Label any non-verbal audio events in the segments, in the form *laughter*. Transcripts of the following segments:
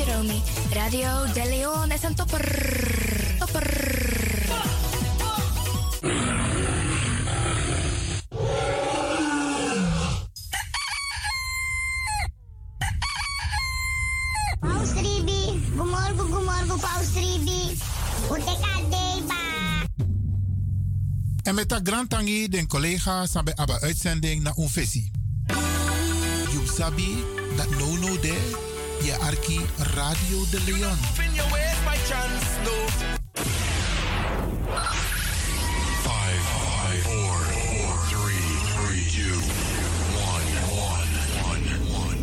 Shiromi. Radio De Leon is een topper. Topper. Paus Ribi, gumorgo gumorgo Paus Ribi. Uteka deba. En met dat grand tangi den collega sabe aba uitzending na unfesi. You sabi dat no no de je arki Radio de Leon. Five, five, four, four, three, three, two, one, one, one, one.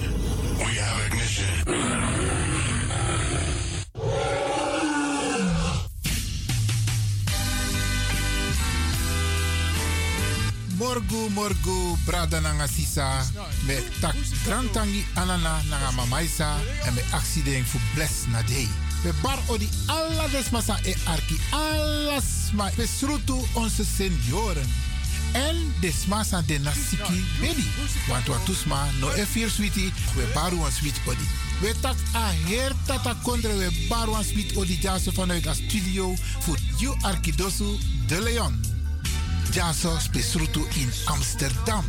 We have ignition. Morgu morgu brada nanga me tak grantangi anana nanga mamaisa en me accident fu bless na day. We bar odi alla desmasa e arki alles ma besrutu onze senioren. En desmasa de nasiki bedi. Want wat tusma no e fir sweetie we baru een sweet odi. We tak a her tata kondre we baru een sweet odi jaso vanuit de studio voor you arkidosu de Leon. Jaso spesrutu in Amsterdam.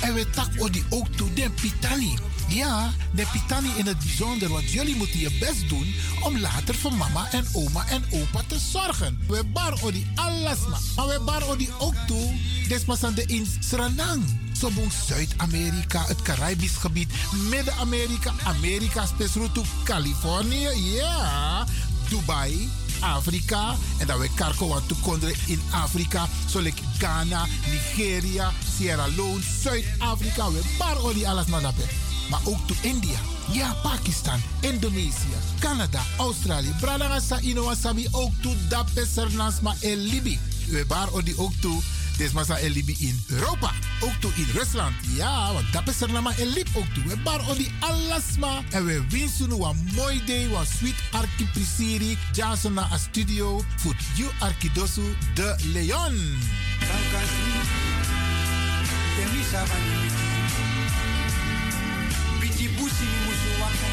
En we tak odi ook toe den pitani. Ja, de pitani in het bijzonder, want jullie moeten je best doen om later voor mama en oma en opa te zorgen. We bar odi alles ma. Maar we bar odi ook toe, desmasande in Suriname. Sobong Zuid-Amerika, het Caribisch gebied, Midden-Amerika, Amerika, spesrutu Californië, ja, Dubai, Afrika. En dat we karko wat toekonderen in Afrika. Zoals Ghana, Nigeria, Sierra Leone, Zuid-Afrika. We bar oli alles naar. Maar ook to India. Ja, Pakistan, Indonesië, Canada, Australië. Bradangasa Inowasabi ook to Dape Sernasma en Libi. We bar ook toe. Desmasa en Libi in Europa. Ook toe in Rusland. Ja, want dat is er nama en lip ook toe. We bar odi alasma. En we wensen u een mooi day. Een sweet arki prisiri. Jason na a studio. Voor you arkidosu de Leon. Biti busi ni musu waka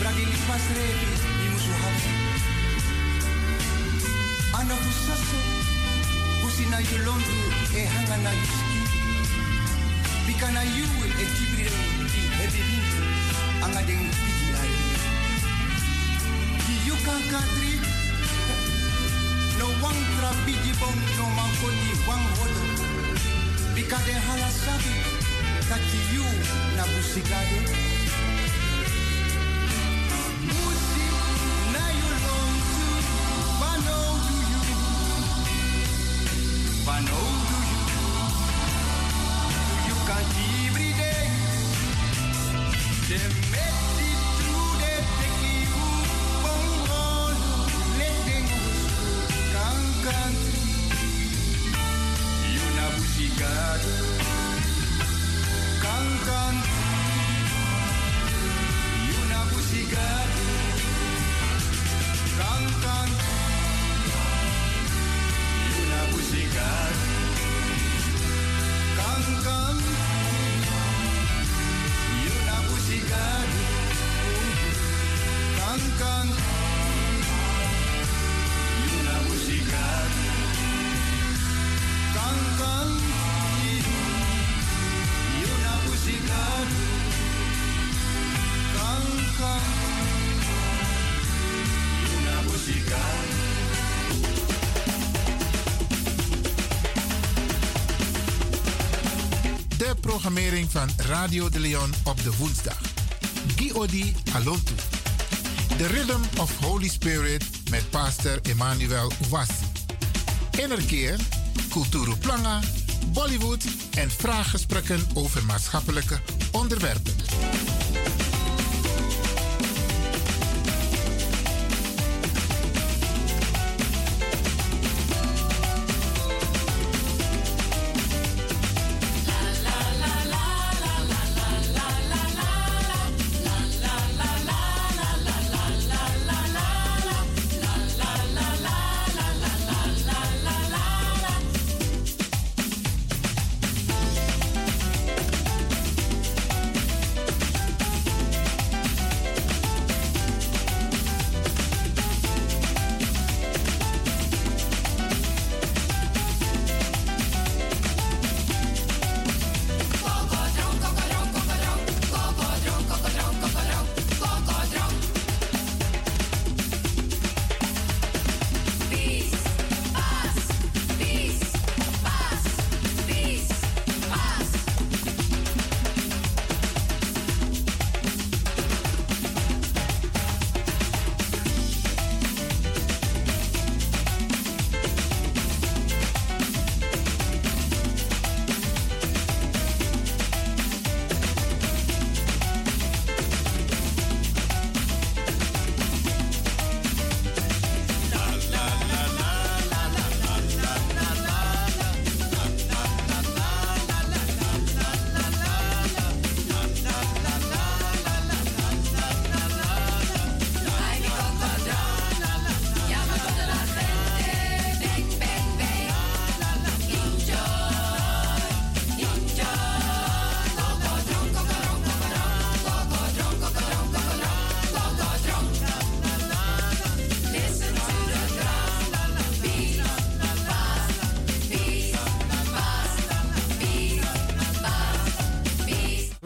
Bragi ni pasrebi ni musu hapu Ana busaso Na yolondu e hanga na yuski Bika na yu e tibri di hebi bintu. Anga deng biti ai Di yu kan kadri No wang tra biji bom no mangkoni wang hodo. Bika de halasabi Kaki yu na busigado Wano do you You can every day De meti tu de teki u Bongo Letengus Kan country You na You programmering van Radio de Leon op de woensdag. Giodi Alontu. The Rhythm of Holy Spirit met pastor Emmanuel Ouassi. Innerkeer, Kulturu Planga, Bollywood en vraaggesprekken over maatschappelijke onderwerpen.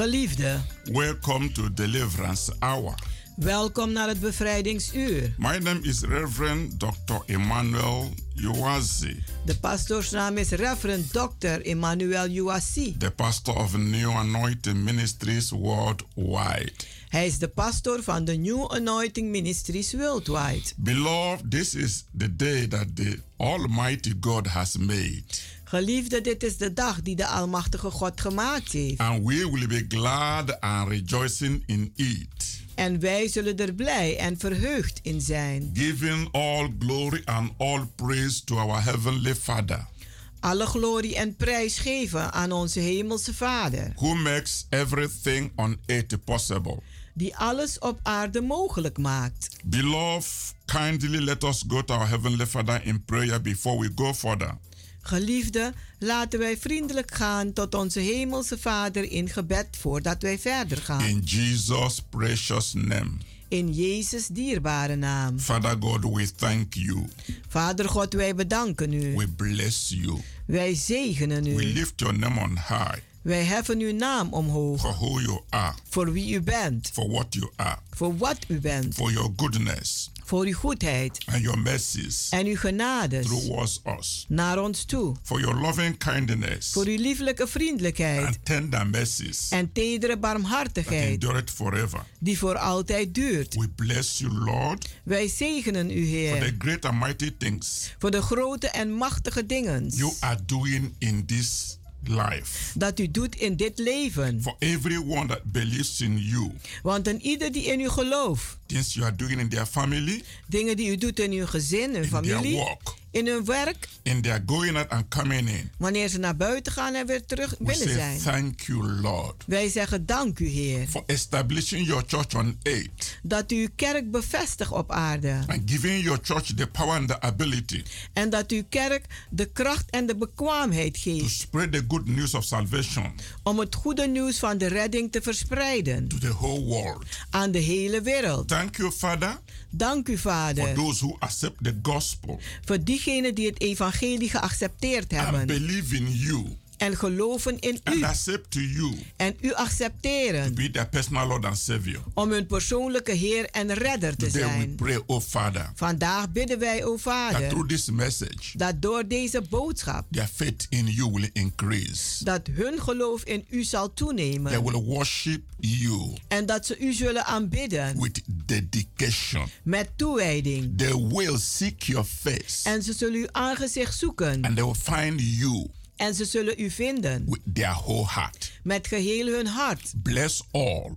Geliefde, welcome to Deliverance Hour. welkom naar het bevrijdingsuur. My name is Reverend Dr. Emmanuel Uwazi, De pastoorsnaam is Reverend Dr. Emmanuel Uwasi. the pastor of New Anointing Ministries worldwide. Hij is de pastor van de New Anointing Ministries Worldwide. Beloved, this is the day that the Almighty God has made, Geliefde, dit is de dag die de Almachtige God gemaakt heeft. and we will be glad and rejoicing in it, En wij zullen er blij en verheugd in zijn. giving all glory and all praise to our Heavenly Father, Alle glorie en prijs geven aan onze Hemelse Vader, who makes everything on earth possible. die alles op aarde mogelijk maakt. Beloved, kindly let us go to our Heavenly Father in prayer before we go further. Geliefde, laten wij vriendelijk gaan tot onze Hemelse Vader in gebed voordat wij verder gaan. In Jesus' precious name. In Jezus' dierbare naam. Father God, we thank you. Vader God, wij bedanken u. We bless you. Wij zegenen We u. lift your name on high Wij heffen uw naam omhoog. for who you are, Voor wie u bent. for what you are, Voor wat u bent. for your goodness Voor uw goedheid. and your mercies En uw genades. towards us, Naar ons toe. for your loving kindness Voor uw lieflijke vriendelijkheid. and tender mercies En tedere that barmhartigheid. it forever. Die voor altijd duurt. We bless you, Lord, Wij zegenen u, for the Heer. great and mighty things Voor de grote en machtige dingen. you are doing in this life. Dat u doet in dit leven. For everyone that believes in you, Want een ieder die in u gelooft. things you are doing in their family, Dingen die u doet in uw gezin, uw in their familie. work, In hun werk. in their going out and coming in. Wanneer ze naar buiten gaan en weer terug We say zijn. thank you, Lord, Wij zeggen dank u, Heer. for establishing your church on earth Dat u uw kerk bevestigt op aarde. and giving your church the power and the ability En dat uw kerk de kracht en de bekwaamheid to geeft. spread the good news of salvation Om het goede nieuws van de redding te verspreiden. to the whole world. Aan de hele wereld. Thank you, Father, Dank u, for Vader. those who accept the gospel Voor diegenen die het evangelie geaccepteerd hebben. believe in you En geloven in u. En u to accepteren. be their personal Lord and Savior. Om hun persoonlijke Heer en Redder te Today we zijn. pray, oh Father, Vandaag bidden wij, o that Vader. through this message, Dat door deze boodschap. their faith in you will increase. Dat hun geloof in u zal They toenemen. will worship you En dat ze u zullen aanbidden. with dedication. Met toewijding. They will seek your face En ze zullen uw aangezicht zoeken. and they will find you En ze zullen u vinden. with their whole heart. Met geheel hun hart. Bless all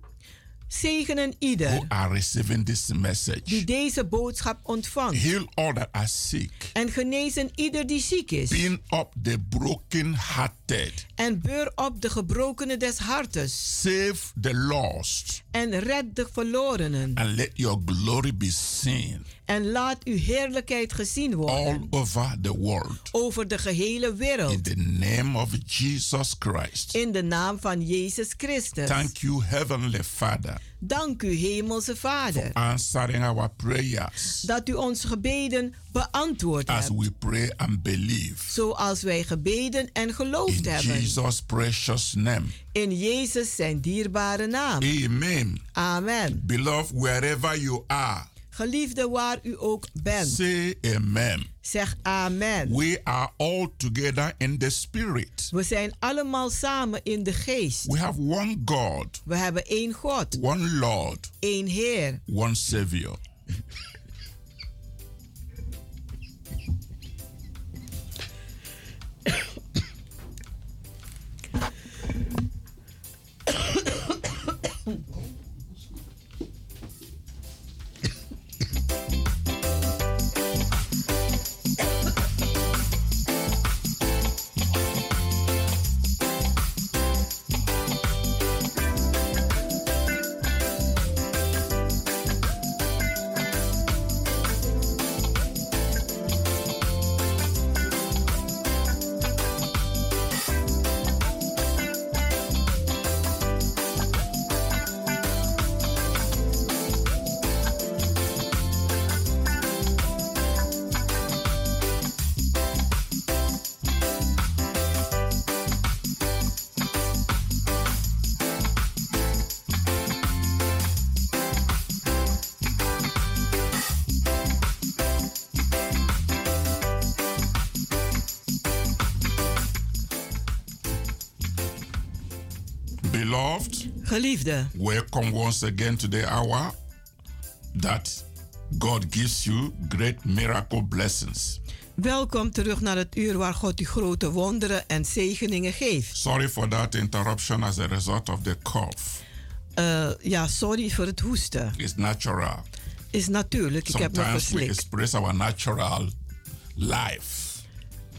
Zegenen who ieder are receiving this die message. deze boodschap ontvangt. Heal all that are sick. En genezen ieder die ziek is. Being up the broken hearted. En beur op de gebrokenen des hartes. Save the lost En red de verlorenen. and let your glory be seen En laat uw heerlijkheid gezien all worden. over the world. Over de gehele wereld. In the name of Jesus Christ. In de naam van Jezus Christus. Thank you, Heavenly Father, Dank u, Hemelse Vader. answering our prayers Dat u onze gebeden beantwoord as hebt. we pray and believe. Zoals wij gebeden en geloofd In hebben. Jesus' precious name. In Jezus zijn dierbare naam. Amen. Amen. Beloved, wherever you are, Geliefde waar u ook bent. Say amen. Zeg amen. We are all together in the spirit. We zijn allemaal samen in de geest. We have one God, We hebben één God, one Lord, één Heer, one Savior. Geliefde, welcome once again to the hour that God gives you great miracle blessings. welkom terug naar het uur waar God u grote wonderen en zegeningen geeft. Sorry for that interruption as a result of the cough. Eh, ja, sorry voor het hoesten. It's natural. Is natuurlijk, ik heb me Sometimes we express our natural life.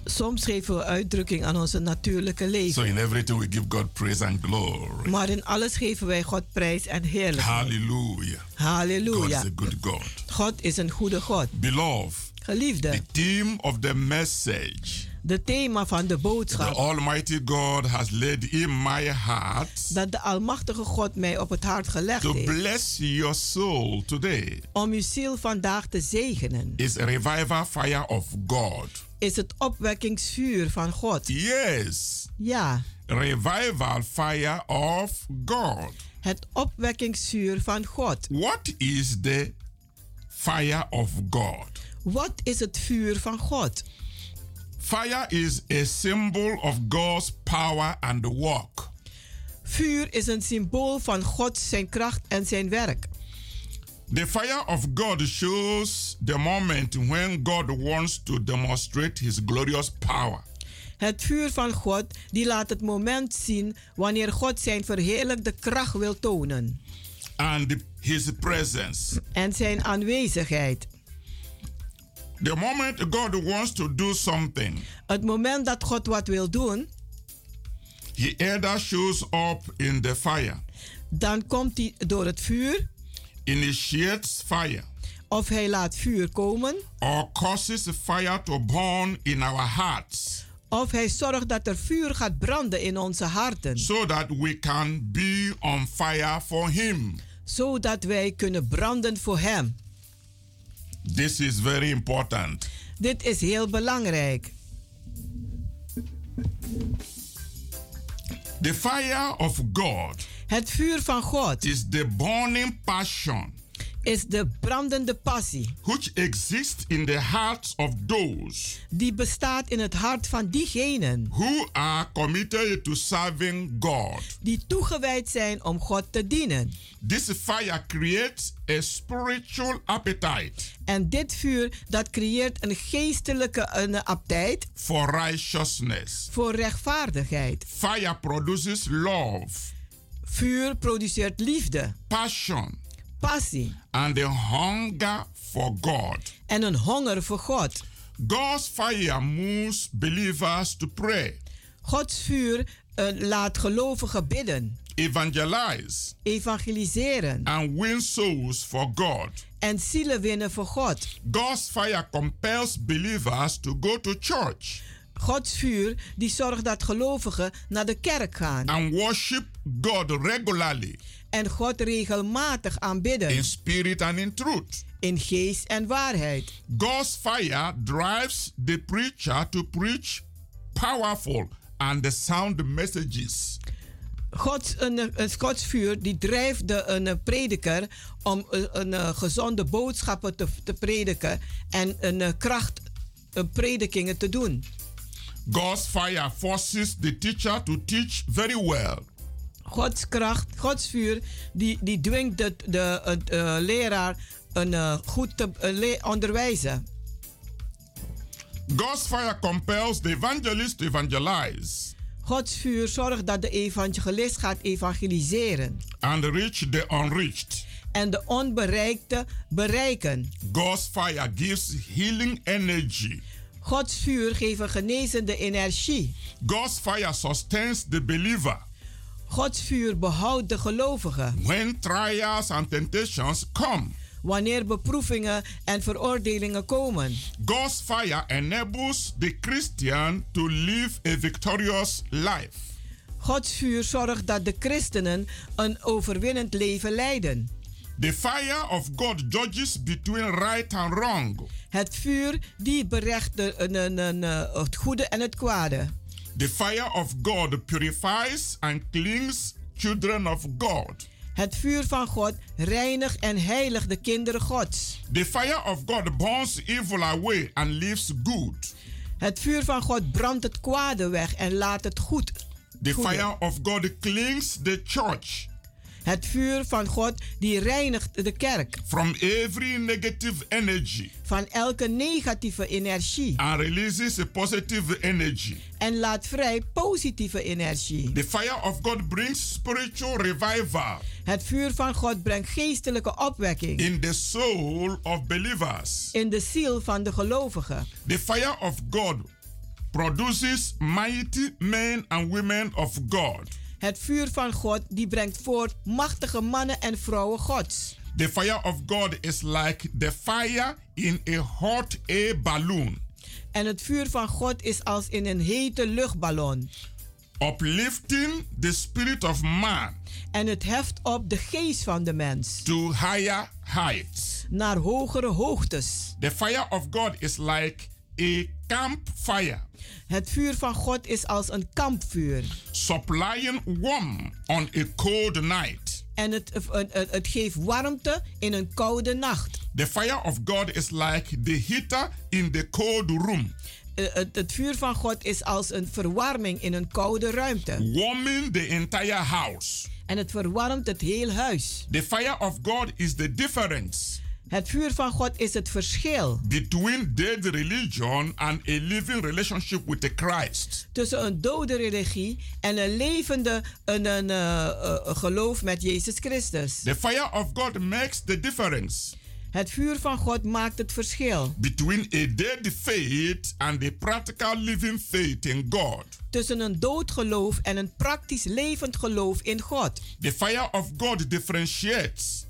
Soms geven we uitdrukking aan onze natuurlijke So leven. in everything we give God praise and glory. Maar in alles geven wij God prijs en heerlijkheid. Hallelujah. God Halleluja. is a good God. God is een goede God. Beloved, Geliefde, the theme of the message de thema van de the boodschap Almighty God has laid in my heart dat de Almachtige God mij op het hart gelegd to heeft bless your soul today om uw ziel vandaag te zegenen, is a revival fire of God. Is het opwekkingsvuur van God. Yes, Ja, revival fire of God. het opwekkingsvuur van God. What is the fire of God? Wat is het vuur van God? Fire is a symbol of God's power and work. Vuur is een symbool van God, zijn kracht en zijn werk. The fire of God shows the moment when God wants to demonstrate his glorious power. Het vuur van God die laat het moment zien wanneer God zijn verheerlijkte kracht wil tonen and his presence. en zijn aanwezigheid. The moment God wants to do something, Het moment dat God wat wil doen, he either shows up in the fire, dan komt hij door het vuur initiates fire, of hij laat vuur komen or causes fire to burn in our hearts of hij zorgt dat er vuur gaat branden in onze harten, so that we can be on fire for him. zodat wij kunnen branden voor hem. This is very important. Dit is heel belangrijk. The fire of God Het vuur van God is the burning passion is de brandende passie which exists in the hearts of those die bestaat in het hart van diegenen who are committed to serving God. die toegewijd zijn om God te dienen. This fire creates a spiritual appetite En dit vuur dat creëert een geestelijke een aptijt for righteousness. voor rechtvaardigheid. Fire produces love, Vuur produceert liefde, passion, passie and a hunger for God. en een honger voor God. God's fire moves believers to pray, Gods vuur eh, laat gelovigen bidden, evangelize, evangeliseren and win souls for God. en zielen winnen voor God. God's fire compels believers to go to church Gods vuur die zorgt dat gelovigen naar de kerk gaan and worship God regularly en God regelmatig aanbidden in spirit and in truth. in geest en waarheid. God's fire drives the preacher to preach powerful and sound messages. Gods, een, een Gods vuur die drijft de, een prediker om een, een, gezonde boodschappen te, te prediken en een kracht een predikingen te doen. God's fire forces the teacher to teach very well. Gods kracht, Gods vuur, die, die dwingt de, de, de uh, leraar een uh, goed te uh, onderwijzen. God's fire compels the evangelist to evangelize. Gods vuur zorgt dat de evangelist gaat evangeliseren. And reach the unreached. En de onbereikte bereiken. God's fire gives healing energy. Gods vuur geeft een genezende energie. God's fire sustains the believer. Gods vuur behoudt de gelovige. When trials and temptations come. Wanneer beproevingen en veroordelingen komen. God's fire enables the Christian to live a victorious life. Gods vuur zorgt dat de christenen een overwinnend leven leiden. The fire of God judges between right and wrong. Het vuur die berecht de, de, de, het goede en het kwade. The fire of God purifies and cleans children of God. Het vuur van God reinigt en heiligt de kinderen Gods. The fire of God burns evil away and leaves good. Het vuur van God brandt het kwade weg en laat het goed. The goede. fire of God cleans the church. Het vuur van God die reinigt de kerk. From every negative energy. Van elke negatieve energie. And releases a positive energy. En laat vrij positieve energie. The fire of God brings spiritual revival. Het vuur van God brengt geestelijke opwekking. In the soul of believers. In de ziel van de gelovigen. The fire of God produces mighty men and women of God. Het vuur van God die brengt voort machtige mannen en vrouwen Gods. The fire of God is like the fire in a hot air balloon. En het vuur van God is als in een hete luchtballon. Uplifting the spirit of man. En het heft op de geest van de mens. To higher heights. Naar hogere hoogtes. The fire of God is like a campfire. Het vuur van God is als een kampvuur. Supplying warmth on a cold night. En het, het, het, het, geeft warmte in een koude nacht. The fire of God is like the heater in the cold room. Het, het, vuur van God is als een verwarming in een koude ruimte. Warming the entire house. En het verwarmt het heel huis. The fire of God is the difference. Het vuur van God is het verschil. Between dead religion and a living relationship with the Christ. Tussen een dode religie en een levende een, een, uh, uh, geloof met Jezus Christus. The fire of God makes the difference. Het vuur van God maakt het verschil. Between a dead faith and a practical living faith in God. Tussen een dood geloof en een praktisch levend geloof in God. The fire of God differentiates.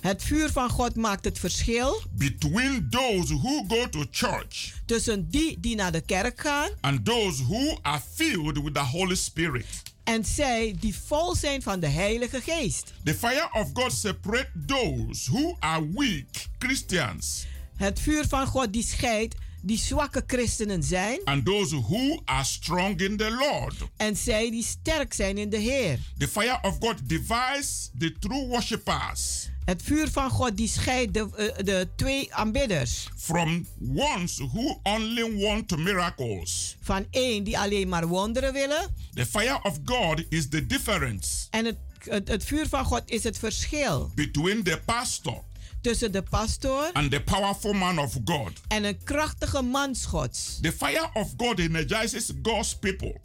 Het vuur van God maakt het verschil. Between those who go to church. Tussen die die naar de kerk gaan. And those who are filled with the Holy Spirit. En zij die vol zijn van de Heilige Geest. The fire of God separate those who are weak Christians. Het vuur van God die scheidt die zwakke christenen zijn. And those who are strong in the Lord. En zij die sterk zijn in de Heer. The fire of God divides the true worshippers. Het vuur van God die scheidt de, uh, de twee aanbidders. From ones who only want miracles. Van één die alleen maar wonderen willen. The fire of God is the difference. En het, het, het vuur van God is het verschil. Between the pastor. Tussen de pastoor. And the powerful man of God. En een krachtige man Gods. The fire of God energizes God's people.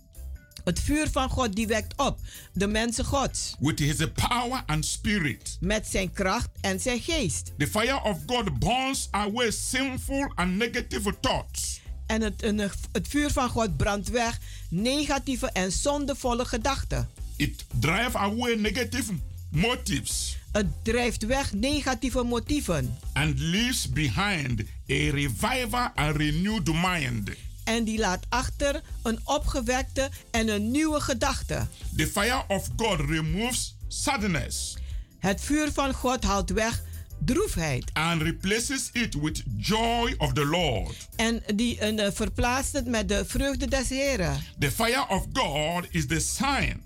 Het vuur van God die wekt op de mensen Gods. With his power and spirit. Met zijn kracht en zijn geest. The fire of God burns away sinful and negative thoughts. En het, het vuur van God brandt weg negatieve en zondevolle gedachten. It drives away negative motives. Het drijft weg negatieve motieven. And leaves behind a reviver and renewed mind. En die laat achter een opgewekte en een nieuwe gedachte. The fire of God removes sadness. Het vuur van God haalt weg droefheid. And replaces it with joy of the Lord. En die uh, verplaatst het met de vreugde des Heren. The fire of God is the sign.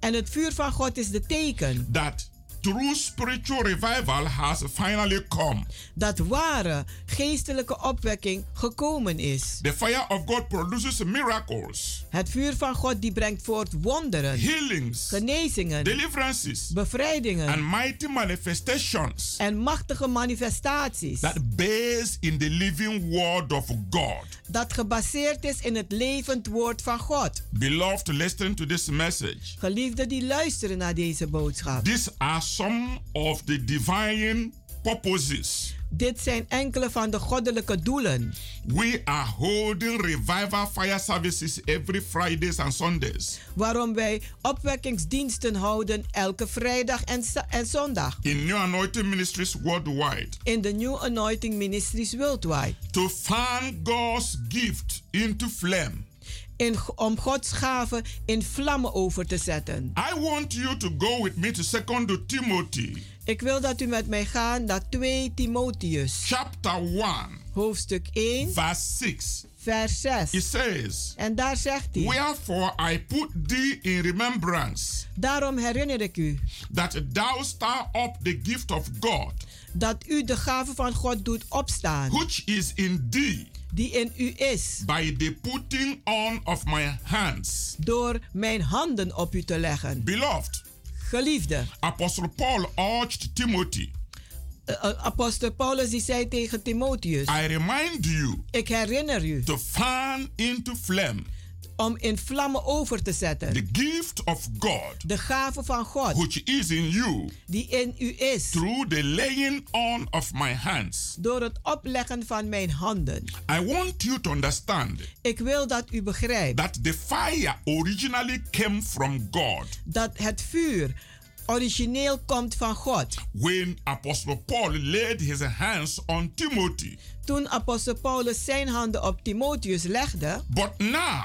En het vuur van God is de teken that true spiritual revival has finally come. dat ware geestelijke opwekking gekomen is. The fire of God produces miracles, Het vuur van God die brengt voort wonderen, healings, genezingen, deliverances, bevrijdingen and mighty manifestations en machtige manifestaties. that base in the living word of God. Dat gebaseerd is in het levend woord van God. Beloved, listen to this message. Geliefden die luisteren naar deze boodschap. These are some of the divine purposes. Dit zijn enkele van de goddelijke doelen. We are holding revival fire services every Fridays and Sundays Waarom wij opwekkingsdiensten houden elke vrijdag en, en zondag. in New Anointing Ministries worldwide In de New Anointing Ministries Worldwide. to fan God's gift into flame. In, om Gods gaven in vlammen over te zetten. I want you to go with me to 2 Timothy Ik wil dat u met mij gaat naar 2 Timotheus. chapter 1 Hoofdstuk 1 verse 6. vers 6. It says, En daar zegt hij. Wherefore I put thee in remembrance Daarom herinner ik u that thou stir up the gift of God dat u de gave van God doet opstaan. which is in thee Die in u is. by the putting on of my hands. Door mijn handen op u te leggen. Beloved, Geliefde. Apostle Paul urged Timothy, eh, eh, Apostel Paulus die zei tegen Timotheus. I remind you Ik herinner u to fan into flame om in vlammen over te zetten. the gift of God De gave van God which is in you die in u is. through the laying on of my hands. Door het opleggen van mijn handen. I want you to understand Ik wil dat u begrijpt that the fire originally came from God. dat het vuur origineel komt van God. When Apostle Paul laid his hands on Timothy. Toen apostel Paulus zijn handen op Timotheus legde. But now,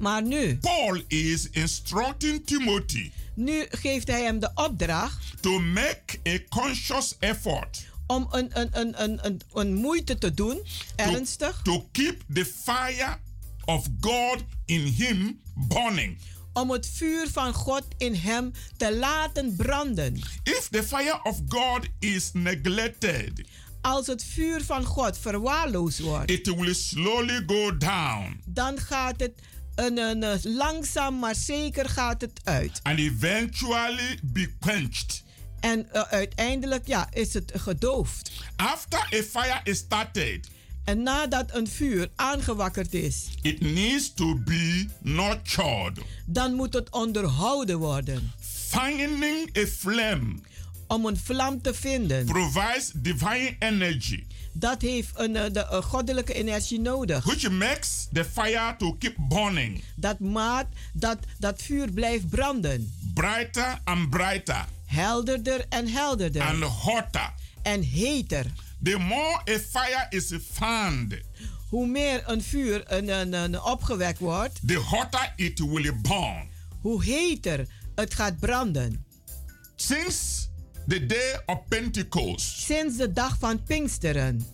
maar nu, Paul is instructing Timothy nu geeft hij hem de opdracht to make a conscious effort om een, een, een, een, een, een moeite te doen, ernstig, to keep the fire of God in him burning. om het vuur van God in hem te laten branden. If the fire of God is neglected, Als het vuur van God verwaarloosd wordt, it will slowly go down dan gaat het een, een, een- langzaam maar zeker gaat het uit. and eventually be quenched. En eh, uiteindelijk ja, is het gedoofd. After a fire is started, En nadat een vuur aangewakkerd is, it needs to be nurtured. dan moet het onderhouden worden. Finding a flame Om een vlam te vinden, provides divine energy, dat heeft een, eh, de een goddelijke energie nodig. which makes the fire to keep burning Dat maakt dat dat vuur blijft branden. brighter and brighter Helderder en helderder. and hotter. en heter. The more a fire is fanned, Hoe meer een vuur een, een, een opgewekt wordt, the hotter it will burn. hoe heter het gaat branden. Since the day of Pentecost, Sinds de dag van Pinksteren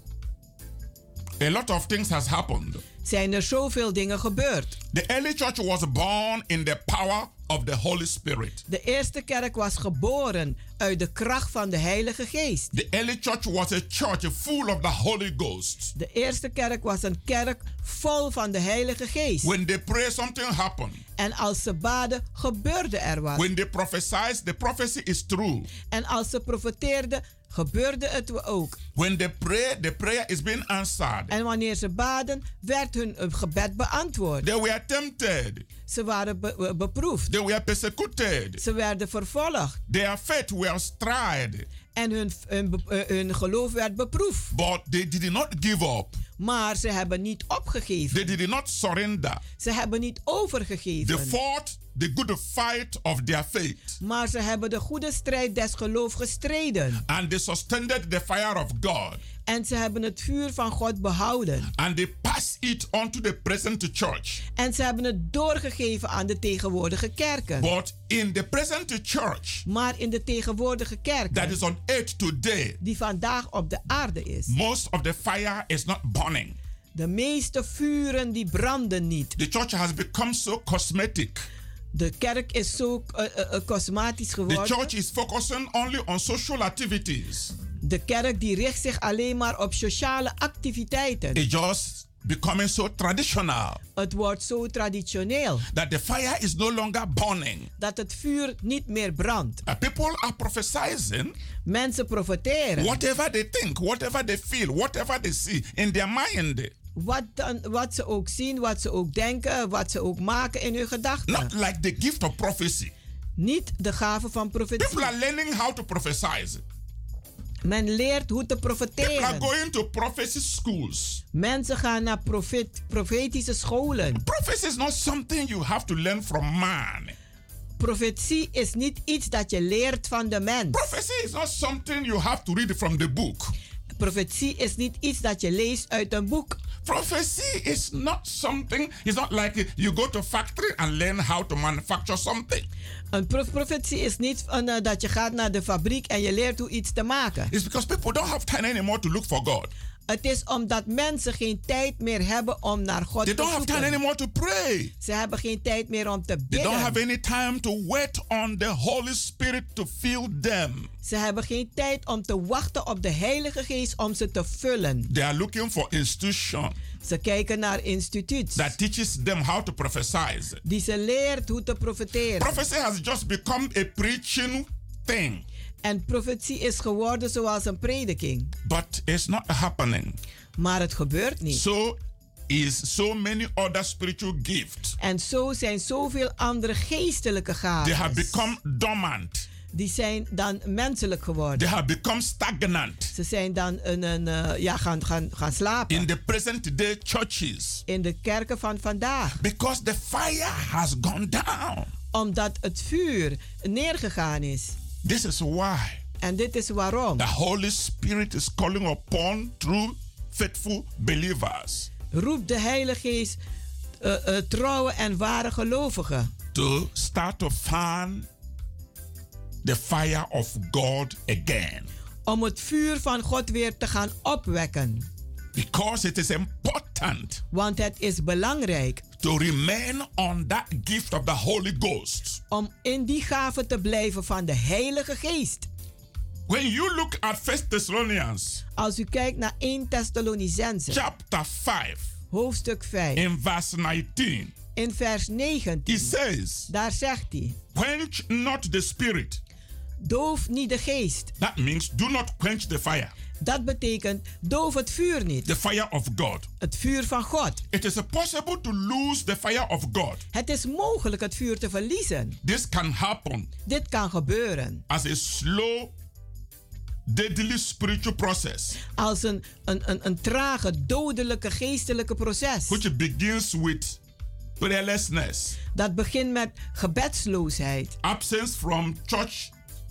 a lot of things has happened. zijn er zoveel dingen gebeurd. The early church was born in the power of the Holy Spirit. De eerste kerk was geboren uit de kracht van de Heilige Geest. The early church was a church full of the Holy Ghost. De eerste kerk was een kerk vol van de Heilige Geest. When they pray, something happened. En als ze baden, gebeurde er wat. When they prophesied, the prophecy is true. En als ze profeteerden, gebeurde het ook. When they pray, the prayer is being answered. En wanneer ze baden, werd hun eh, gebed beantwoord. They were tempted. Ze waren be- be- beproefd. They were persecuted. Ze werden vervolgd. Their faith was tried. En hun, hun, eh, hun geloof werd beproefd. But they did not give up. Maar ze hebben niet opgegeven. They did not surrender. Ze hebben niet They overgegeven. fought the good fight of their faith. Maar ze hebben de goede strijd des geloofs gestreden. And they sustained the fire of God. En ze hebben het vuur van God behouden. And they passed it on to the present church. En ze hebben het doorgegeven aan de tegenwoordige kerken. But in the present church Maar in de tegenwoordige that kerken, is on earth today, die vandaag op de aarde is, most of the fire is not burning. de meeste vuren die branden niet. The church has become so cosmetic. De kerk is zo uh, uh, cosmatisch The geworden. church is focusing only on social activities. De kerk die richt zich alleen maar op sociale activiteiten. It's just becoming so traditional Het wordt zo traditioneel that the fire is no longer burning. dat het vuur niet meer brandt. Uh, people are prophesying Mensen profiteren. whatever they think, whatever they feel, whatever they see in their mind. Wat, dan, wat ze ook zien, wat ze ook denken, wat ze ook maken in hun gedachten. Not like the gift of prophecy. Niet de gave van People profetie. are learning how to prophesy. Men leert hoe te People are profeteren. going to prophecy schools. Mensen gaan naar profet, profetische scholen. Prophecy is not something you have to learn from man. Profetie is niet iets dat je leert van de mens. Prophecy is not something you have to read from the book. Profetie is niet iets dat je leest uit een boek. Prophecy is not something, it's not like you go to factory and learn how to manufacture something. Een prof- profetie is niet van, eh, dat je gaat naar de fabriek en je leert hoe iets te maken. It's because people don't have time anymore to look for God. Het is omdat mensen geen tijd meer hebben om naar God They te don't have time zoeken. anymore to pray. Ze hebben geen tijd meer om te They don't have bidden. any time to wait on the Holy Spirit to fill them. Ze hebben geen tijd om te wachten op de Heilige Geest om ze te vullen. They are looking for institution Ze kijken naar instituut that teaches them how to prophesy. die ze leert hoe te profeteren. Prophecy has just become a preaching thing, En profetie is geworden zoals een prediking. but it's not happening. Maar het gebeurt niet. So is so many other spiritual gifts. En zo zijn zoveel andere geestelijke They have gaven. become dormant. Die zijn dan menselijk They geworden. have become stagnant. Ze zijn dan een, een, eh, ja, gaan, gaan, gaan slapen. in the present day churches in de kerken van vandaag. because the fire has gone down. Omdat het vuur neergegaan is. This is why En dit is waarom. the Holy Spirit is calling upon true, faithful believers Roep de Heilige Geest eh, eh, trouwe en ware gelovigen. to start to fan the fire of God again. Om het vuur van God weer te gaan opwekken. Because it is important Want het is belangrijk to remain on that gift of the Holy Ghost. om in die gave te blijven van de Heilige Geest. When you look at First Thessalonians Als u kijkt naar 1 Thessalonicense, chapter 5 hoofdstuk 5, in verse 19, in vers he 19, says, daar zegt hij: Quench not the spirit. Doof niet de geest. That means do not quench the fire, Dat betekent doof het vuur niet. the fire of God. Het vuur van God. It is possible to lose the fire of God. Het is mogelijk het vuur te verliezen. This can happen Dit kan gebeuren as a slow, deadly spiritual process, als een, een, een, een trage, dodelijke geestelijke proces. which begins with prayerlessness, Dat begint met gebedsloosheid, absence from church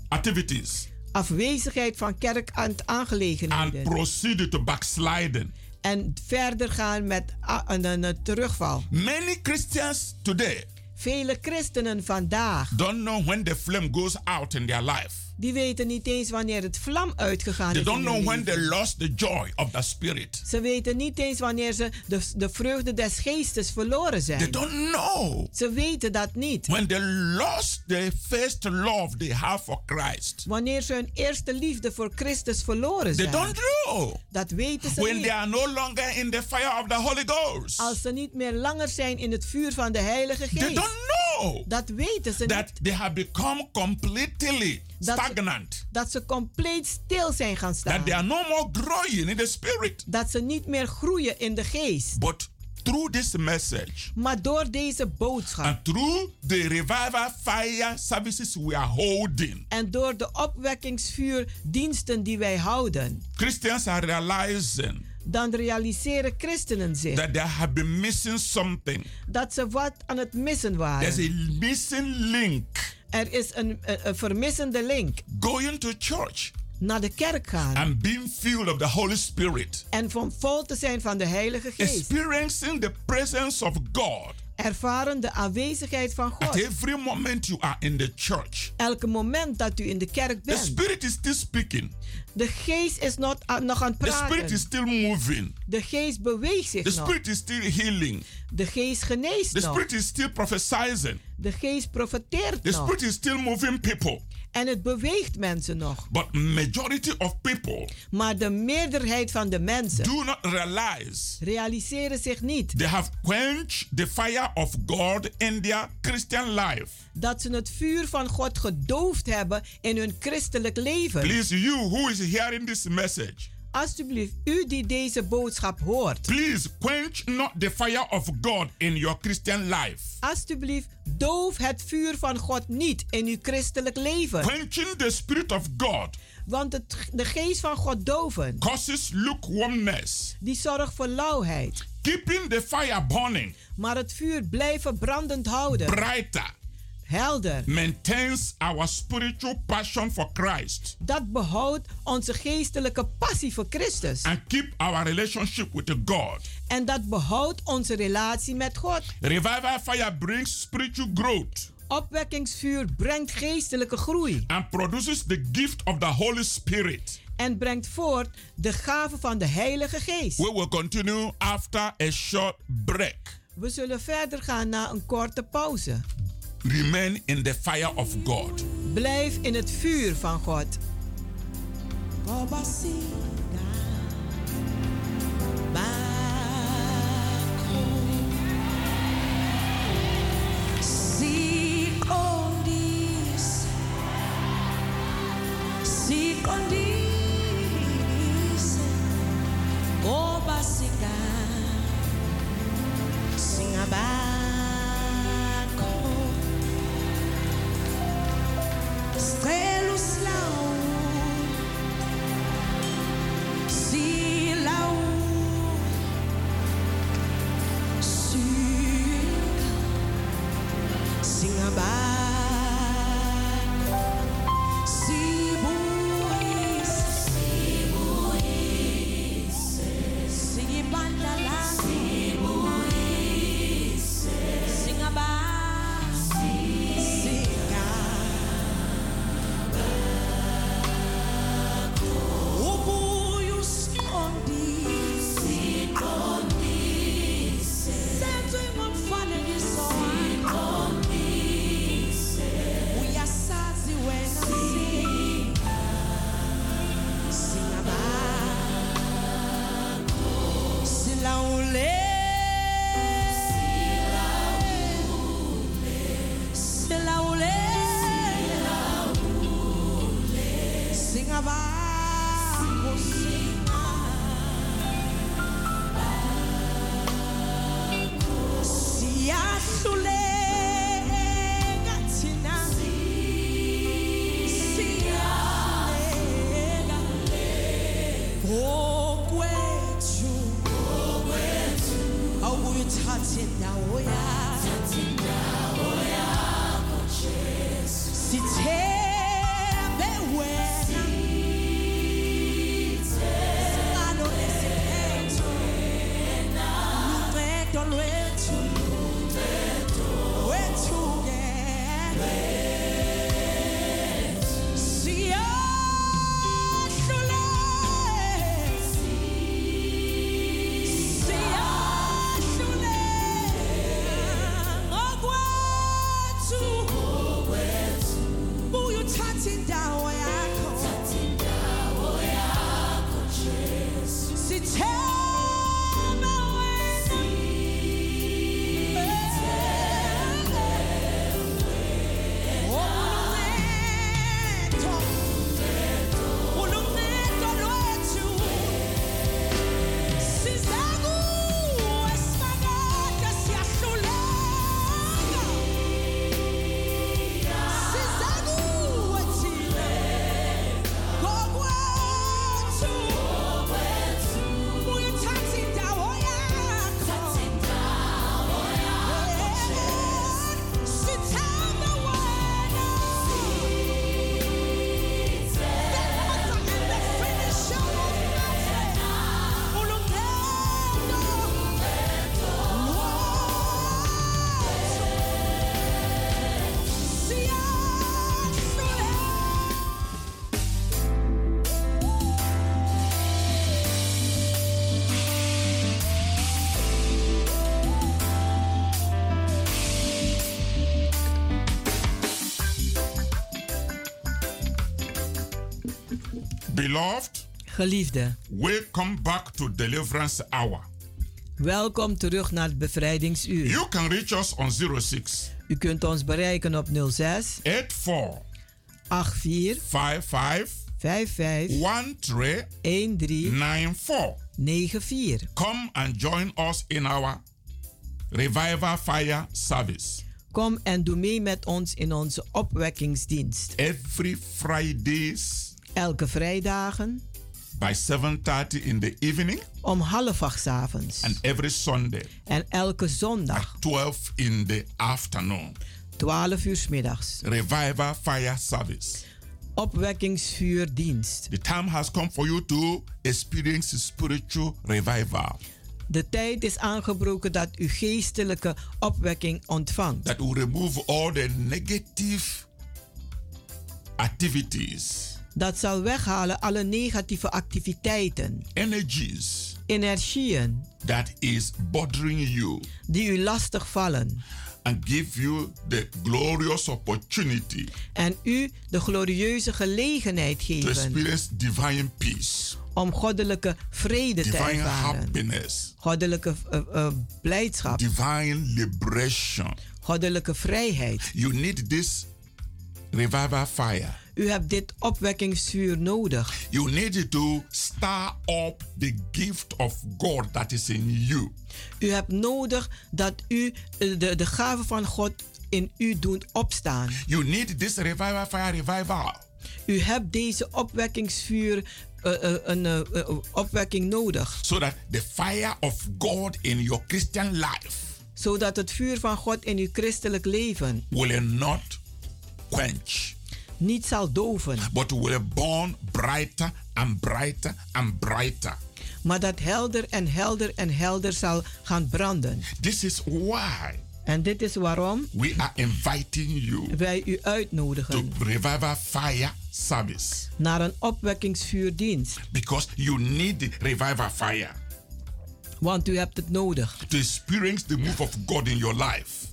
activities, afwezigheid van kerk aan and aangelegenheden. proceed to backsliding. En verder gaan met een terugval. Many Christians today Vele christenen vandaag, don't know when the flame goes out in their life. Die weten niet eens wanneer het vlam uitgegaan They is. don't in hun know when they lost the joy of the Spirit. Ze weten niet eens wanneer ze de, de vreugde des geestes verloren They zijn. don't know Ze weten dat niet. when they lost the first love they have for Christ. Wanneer ze hun eerste liefde voor Christus verloren They zijn. don't know Dat weten ze when niet. they are no longer in the fire of the Holy Ghost. Als ze niet meer langer zijn in het vuur van de Heilige They Geest. don't know Dat weten ze that niet. they have become completely Dat ze- stagnant. Dat ze compleet stil zijn gaan staan. That they are no more growing in the Spirit. Dat ze niet meer groeien in de geest. But through this message Maar door deze boodschap and through the revival fire services we are holding, en door de opwekkingsvuurdiensten die wij houden, Christians are realizing dan realiseren christenen zich that they have been missing something. dat ze wat aan het missen There's waren. a missing link. Er is een, een, een vermissende link. Going to church Naar de kerk gaan and being filled of the Holy Spirit, en van vol te zijn van de Heilige Geest. experiencing the presence of God, ervaren de aanwezigheid van At God. every moment you are in the church, Elke moment dat u in de kerk the bent. Spirit is still speaking. De geest is not, ah, nog aan het The Spirit is praten. still moving. De geest beweegt The zich nog. Spirit is still healing. De geest geneest The nog. Spirit is still prophesying. De geest profeteert The nog. Spirit is still moving people. En het beweegt mensen nog. But majority of people Maar de meerderheid van de mensen do not realize realiseren zich niet they have quenched the fire of God in their Christian life. dat ze het vuur van God gedoofd hebben in hun christelijk leven. Please, you who is hearing this message, Alsjeblieft, u die deze boodschap hoort. please quench not the fire of God in your Christian life. Alsjeblieft, doof het vuur van God niet in uw christelijk leven. Quenching the Spirit of God Want het, de geest van God doven, causes lukewarmness. die zorgt voor lauwheid. Keeping the fire burning Maar het vuur blijven brandend houden. brighter Helder. maintains our spiritual passion for Christ Dat behoudt onze geestelijke passie voor Christus. and keep our relationship with God. En dat behoudt onze relatie met God. Revival fire brings spiritual growth Opwekkingsvuur brengt geestelijke groei. and produces the gift of the Holy Spirit. En brengt voort de gave van de Heilige Geest. We will continue after a short break. We zullen verder gaan na een korte pauze. Remain in the fire of God. Blijf in het vuur van God. Beloved, Geliefde, welcome back to Deliverance Hour. welkom terug naar het bevrijdingsuur. You can reach us on 06 U kunt ons bereiken op 06 84 84 55 55 13 13 94. 94. Come and join us in our Revival Fire service Kom en doe mee met ons in onze opwekkingsdienst. every Fridays Elke vrijdagen by 7:30 in the evening om half acht 's avonds. and every Sunday En elke zondag 12 in the afternoon. 12 uur 's middags. Revival Fire service. Opwekkingsvuurdienst. The time has come for you to experience spiritual revival De tijd is aangebroken dat u geestelijke opwekking ontvangt. that will remove all the negative activities, Dat zal weghalen alle negatieve activiteiten, energies energieën that is bothering you die u lastig vallen. and give you the glorious opportunity En u de glorieuze gelegenheid to geven experience divine peace, om goddelijke vrede te divine ervaren. happiness, Goddelijke eh, eh, blijdschap, divine liberation. goddelijke vrijheid. You need this revival fire. U hebt dit opwekkingsvuur nodig. You need to stir up the gift of God that is in you. U hebt nodig dat u eh, de, de gave van God in u doet opstaan. You need this revival fire revival U hebt deze opwekkingsvuur, eh, eh, een eh, opwekking nodig. so that the fire of God in your Christian life Zodat het vuur van God in uw christelijk leven will not quench, niet zal doven, but will burn brighter and brighter and brighter. maar dat helder en helder en helder zal gaan branden. This is why En dit is waarom we are inviting you wij u to uitnodigen revival fire service naar een opwekkingsvuurdienst. because you need the revival fire Want u hebt het nodig to experience the move of God in your life.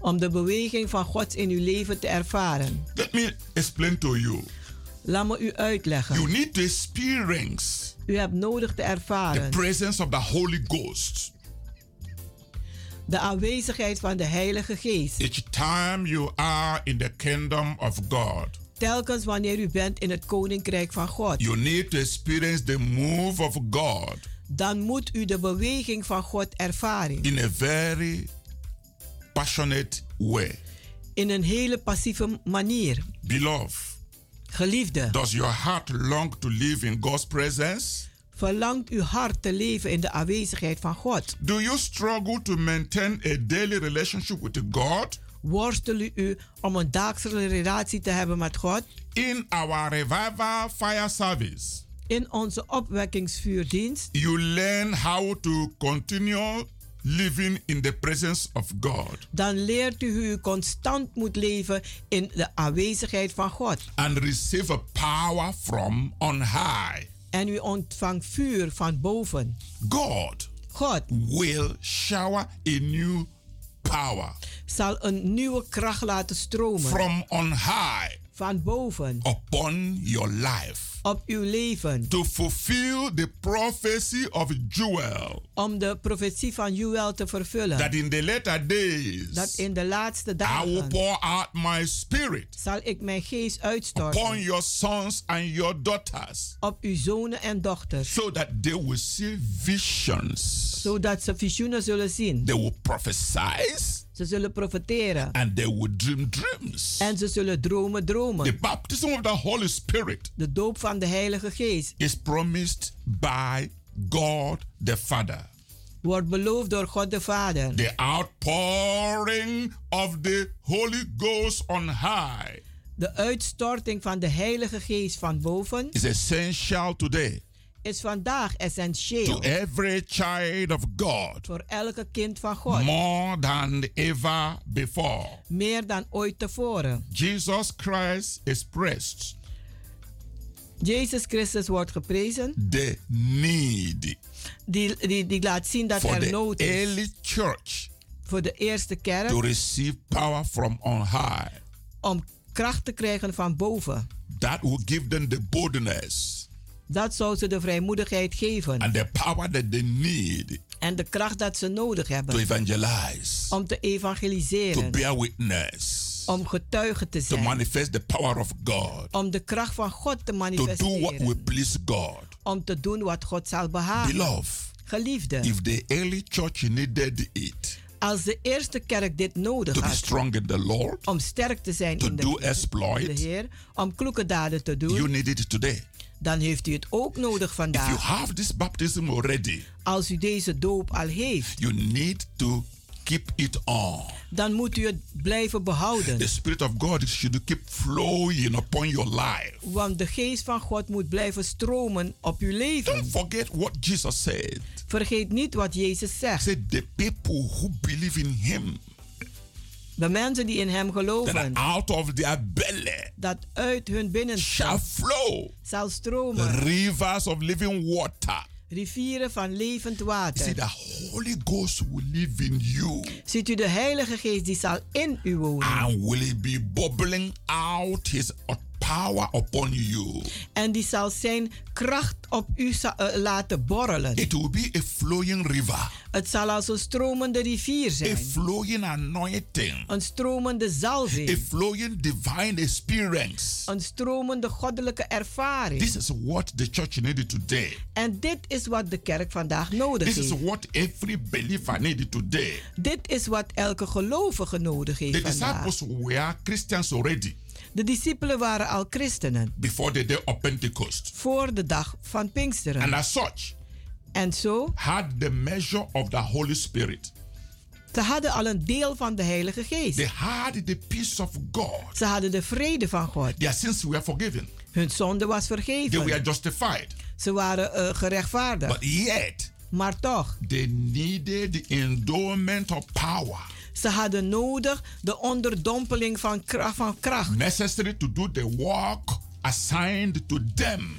Om de beweging van God in uw leven te ervaren. Let me explain to you. Laat me u uitleggen. You need to experience U hebt nodig te the ervaren presence of the Holy Ghost de aanwezigheid van de Heilige Geest. each time you are in the kingdom of God. Telkens wanneer u bent in het koninkrijk van God, You need to experience the move of God dan moet u de beweging van God ervaren. in a very passionate way. In een hele passieve manier. Beloved, Geliefde, does your heart long to live in God's presence? verlangt uw hart te leven in de aanwezigheid van God? Do you struggle to maintain a daily relationship with God? Worstel u om een dagelijkse relatie te hebben met God? In our revival fire service, In onze opwekkingsvuurdienst you learn how to continue living in the presence of God dan leert u hoe u constant moet leven in de aanwezigheid van God. and receive a power from on high. En u ontvangt vuur van boven. God God will shower a new power zal een nieuwe kracht laten stromen from on high van boven upon your life op uw leven. to fulfill the prophecy of Joel Om de profetie van Joel te vervullen. that in the latter days Dat in de laatste dagen. I will pour out my spirit zal ik mijn geest uitstorten. upon your sons and your daughters op uw zonen en dochters. so that they will see visions Zodat ze visioenen zullen zien. they will prophesy Ze zullen profeteren. and they will dream dreams En ze zullen dromen dromen. the baptism of the Holy Spirit De doop van de Heilige Geest is promised by God the Father wordt beloofd door God de Vader. the outpouring of the Holy Ghost on high De uitstorting van de Heilige Geest van boven is essential today is vandaag to essentieel every child of God voor elke kind van God. more than ever before. Meer dan ooit tevoren. Jesus Christ expressed Jezus Christus wordt geprezen. the need Die, die, die laat zien dat for er nood is early church voor de eerste to kerk receive power from on high. om kracht te krijgen van boven. That will give them the boldness Dat zou ze de vrijmoedigheid geven. and the power that they need En de kracht dat ze nodig to hebben. evangelize, Om te to evangeliseren. bear witness, Om getuige te to zijn. manifest the power of God, Om de kracht van God te to do what manifesteren. will please God. Om te doen wat God zal behagen. Beloved, Geliefde. if the early church needed it Als de eerste kerk dit nodig to be had. strong in the Lord, Om sterk te zijn to in de, do in de Heer. Om kloeke daden te doen. you need it today. Dan heeft u het ook nodig If you vandaag. have this baptism already, Als u deze doop al heeft. you need to keep it on. Dan moet u het blijven behouden. The Spirit of God should keep flowing upon your life. Want de geest van God moet blijven stromen op uw leven. Don't forget what Jesus said. Vergeet niet wat Jezus He zegt. said, The people who believe in Him, De mensen die in hem that geloven. out of their belly Dat uit hun binnenste shall flow zal the stromen. rivers of living water. Rivieren van levend You see, water. the Holy Ghost will live in you Ziet u de Heilige Geest die zal in u wonen. and will be bubbling out His power upon you. En die zal zijn kracht op u eh, laten borrelen. It will be a flowing river, Het zal als een stromende rivier a zijn. flowing anointing, Een stromende a zalving. flowing divine experience. Een stromende goddelijke ervaring. This is what the church needed today. En dit is wat de kerk vandaag nodig This is heeft. what every believer needed today. Dit is wat elke gelovige nodig The heeft vandaag. disciples were Christians already De discipelen waren al christenen before the day of Pentecost. voor de dag van And Pinksteren. as such, En zo, had the measure of the Holy Spirit. ze hadden al een deel van de Heilige Geest. They had the peace of God. Ze hadden de vrede van God. Their sins were forgiven. Hun zonde was They vergeven. were justified. Ze waren eh, gerechtvaardigd. But yet, Maar toch, they needed the endowment of power ze hadden nodig de onderdompeling van kracht. Van kracht. necessary to do the work assigned to them.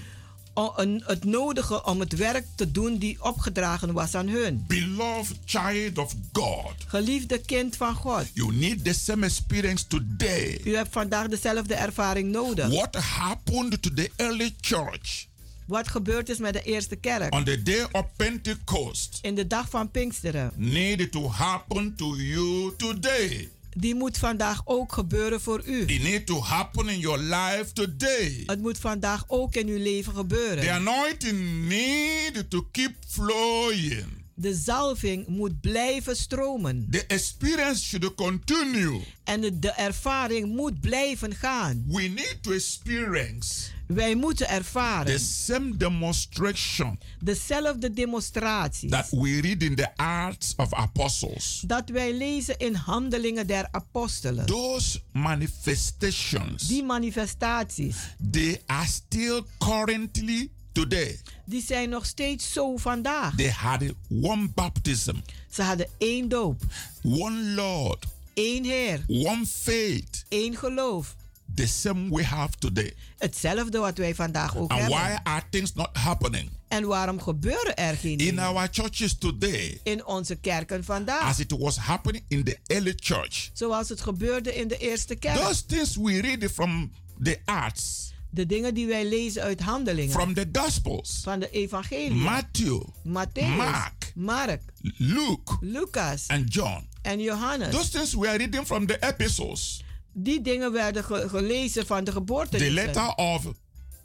O- een- het nodige om het werk te doen die opgedragen was aan hun. Beloved child of God, Geliefde kind van God. you need the same experience today. U hebt vandaag dezelfde ervaring nodig. What happened to the early church Wat gebeurd is met de eerste kerk on the day of Pentecost in de dag van Pinksteren. needed to happen to you today. Die moet vandaag ook gebeuren voor u. It need to happen in your life today. Het moet vandaag ook in uw leven The gebeuren. anointing need to keep flowing. De zalving moet blijven stromen. The experience should continue. En de, de ervaring moet blijven gaan. We need to experience Wij moeten the ervaren same demonstration dezelfde demonstraties. that we read in the Acts of Apostles. Dat wij lezen in Handelingen der Apostelen. Those manifestations, Die manifestaties, they are still currently today. die zijn nog steeds zo vandaag. They had one baptism, Ze hadden één doop, one Lord, één Heer, one faith. één geloof. The same we have today. Hetzelfde wat wij vandaag ook And hebben. why are things not happening En waarom gebeuren er geen in our churches today in onze kerken vandaag? as it was happening in the early church? Zoals het gebeurde in de eerste kerk. Those things we read from the Acts, De dingen die wij lezen uit handelingen. from the Gospels, van de evangelie. Matthew, Matthäus, Mark, Mark, Luke, Lucas and John. en Johannes. Those things we are reading from the epistles, Die dingen werden ge- gelezen van de geboorte. the letter of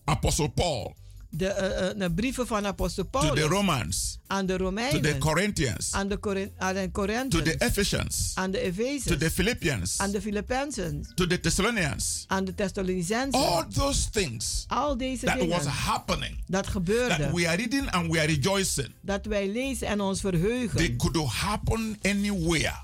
Apostle Paul De, eh, eh, de brieven van apostel to Paulus. the Romans, aan de to the Romeinen. Corinthians, aan de, Corin- aan de to Corinthians. the Ephesians, aan de to Efezes. the Philippians, aan de Filippenzen. to the Thessalonians. aan de Thessalonicenzen. All those things Al deze that dingen. was happening, dat gebeurde. that we are reading and we are rejoicing, dat wij lezen en ons verheugen. they could happen anywhere.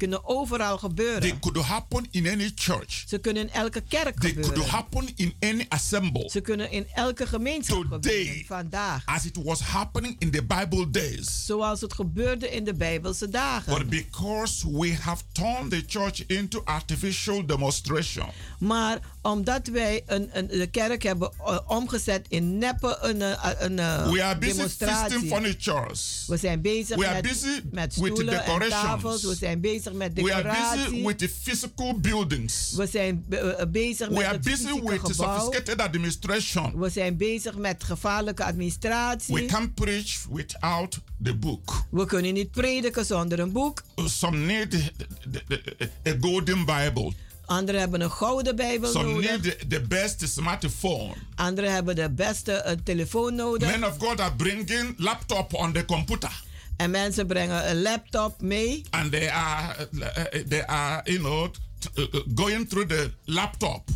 Kunnen overal gebeuren. They could happen in any church. Ze kunnen in elke kerk They gebeuren. could happen in any assembly. Ze kunnen in elke gemeenschap Today, gebeuren. Vandaag. As it was happening in the Bible days. Zoals het gebeurde in de Bijbelse dagen. But because we have turned the church into artificial demonstration. Maar omdat wij een, een, de kerk hebben uh, omgezet in neppe een, uh, een, uh, We are busy demonstratie. furnitures. We zijn bezig We are met, busy met stoelen en tafels. We zijn bezig met We are busy with the physical buildings. We zijn be- eh, bezig We met are het busy fysieke with gebouw. sophisticated administration. We zijn bezig met gevaarlijke We administratie. can't preach without the book. We kunnen niet prediken zonder een boek. Some need a golden Bible. Anderen hebben een gouden Bijbel Some nodig. need the, the best smartphone. Anderen hebben de beste eh, telefoon nodig. Men of God are bringing laptop on the computer. En mensen brengen een laptop mee. And they are, uh, they are you know, uh, uh, going through the laptop.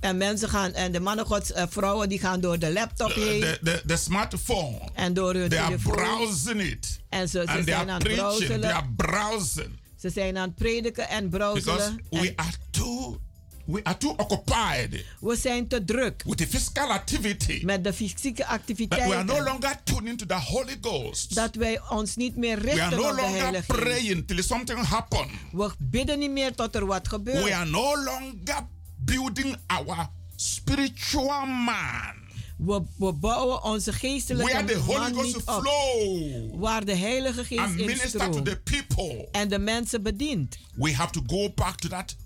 En mensen gaan, en de mannen gods, eh, vrouwen die gaan door de laptop heen. The, the, the smartphone. en door hun They are telefoon. browsing it. En ze, ze And they zijn are aan het preaching. They are browsing. Ze zijn aan het prediken en browselen. we are too we are too occupied we zijn te druk with the physical activity met de fysieke that we are no longer tuned into the Holy Ghost. dat wij ons niet meer We are richten no op de longer Heilige Geest. praying till something happens. We bidden niet meer tot er wat gebeurt. We are no longer building our spiritual man. We, we bouwen onze geestelijke the man Ghost niet op. flow Waar de Heilige Geest and minister to instroomt the people. en de mensen bedient. We have to go back to that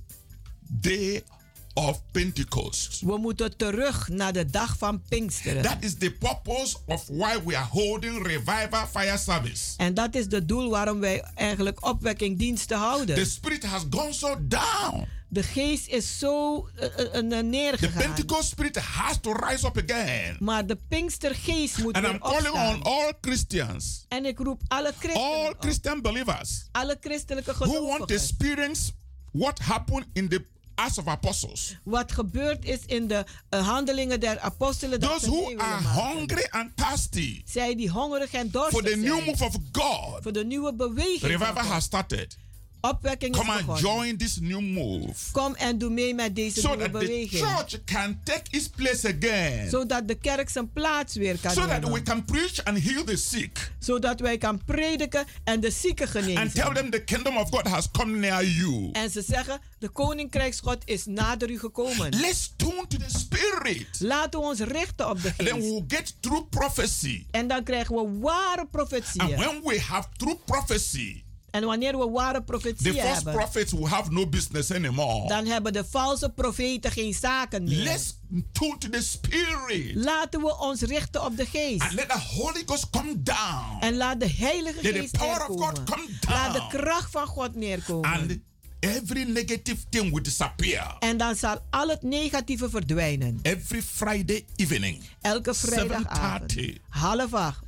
day of Pentecost. We moeten terug naar de dag van Pinksteren. That is the purpose of why we are holding revival fire service. En dat is het doel waarom wij eigenlijk opwekkingdiensten houden. The spirit has gone so down. De geest is zo uh, uh, uh, The neergegaan. Pentecost spirit has to rise up again. Maar de Pinkstergeest moet And weer I'm calling opstaan. on all Christians, En ik roep alle christenen all op. Christian believers alle christelijke who want to gelovigen. experience what happened in the Acts of Apostles. Wat gebeurd is in de uh, handelingen der apostelen. Those who are hungry and thirsty Zij die hongerig en for dorstig the new zijn. move of God. Voor de nieuwe beweging. Revival has started. Opwekking Come is and begonnen. join this new move Kom en doe mee met deze so nieuwe that the beweging. church can take its place again. Zodat de kerk zijn plaats weer kan So that nemen. we can preach and heal the sick Zodat wij kan prediken en de zieken genezen. and tell them the kingdom of God has come near you. En ze zeggen, de koninkrijksgod is nader u gekomen. Let's tune to the spirit. Laten we ons richten op de And then geest. we'll get true prophecy. En dan krijgen we ware And profetieën. when we have true prophecy, En wanneer we ware the profetieën false hebben, prophets will have no business anymore. dan hebben de valse profeten geen zaken meer. Let's tune to the spirit. Laten we ons richten op de geest. And let the Holy Ghost come down. En laat de Heilige Let the Geest power of God come Laat de down. kracht van God neerkomen. And every negative thing will disappear. En dan zal al het negatieve verdwijnen. Every Friday evening, Elke vrijdagavond. 7:30. Half acht.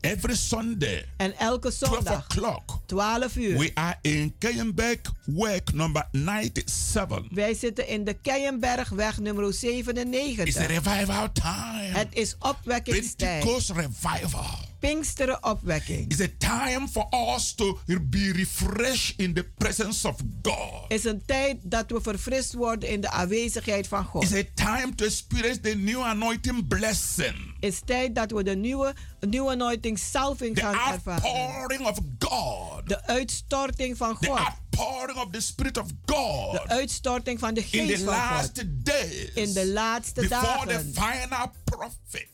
Every Sunday, En elke 12 zondag. o'clock, 12 uur. we are in Keienberg Work number 97. Wij zitten in de Keienbergweg nummer It's a 97. revival time. Het is opwekkingstijd. Pentecost revival. Pinksteren opwekking. It's a time for us to be refreshed in the presence of God. is een tijd dat we verfrist worden in de aanwezigheid van God. It's a time to experience the new anointing blessing. is tijd dat we de nieuwe, nieuwe anointing salving The gaan ervaren. outpouring of God. De uitstorting van The God. outpouring of the Spirit of God. De uitstorting van de In geest the van last God. days. In de laatste Before the dagen. final prophet.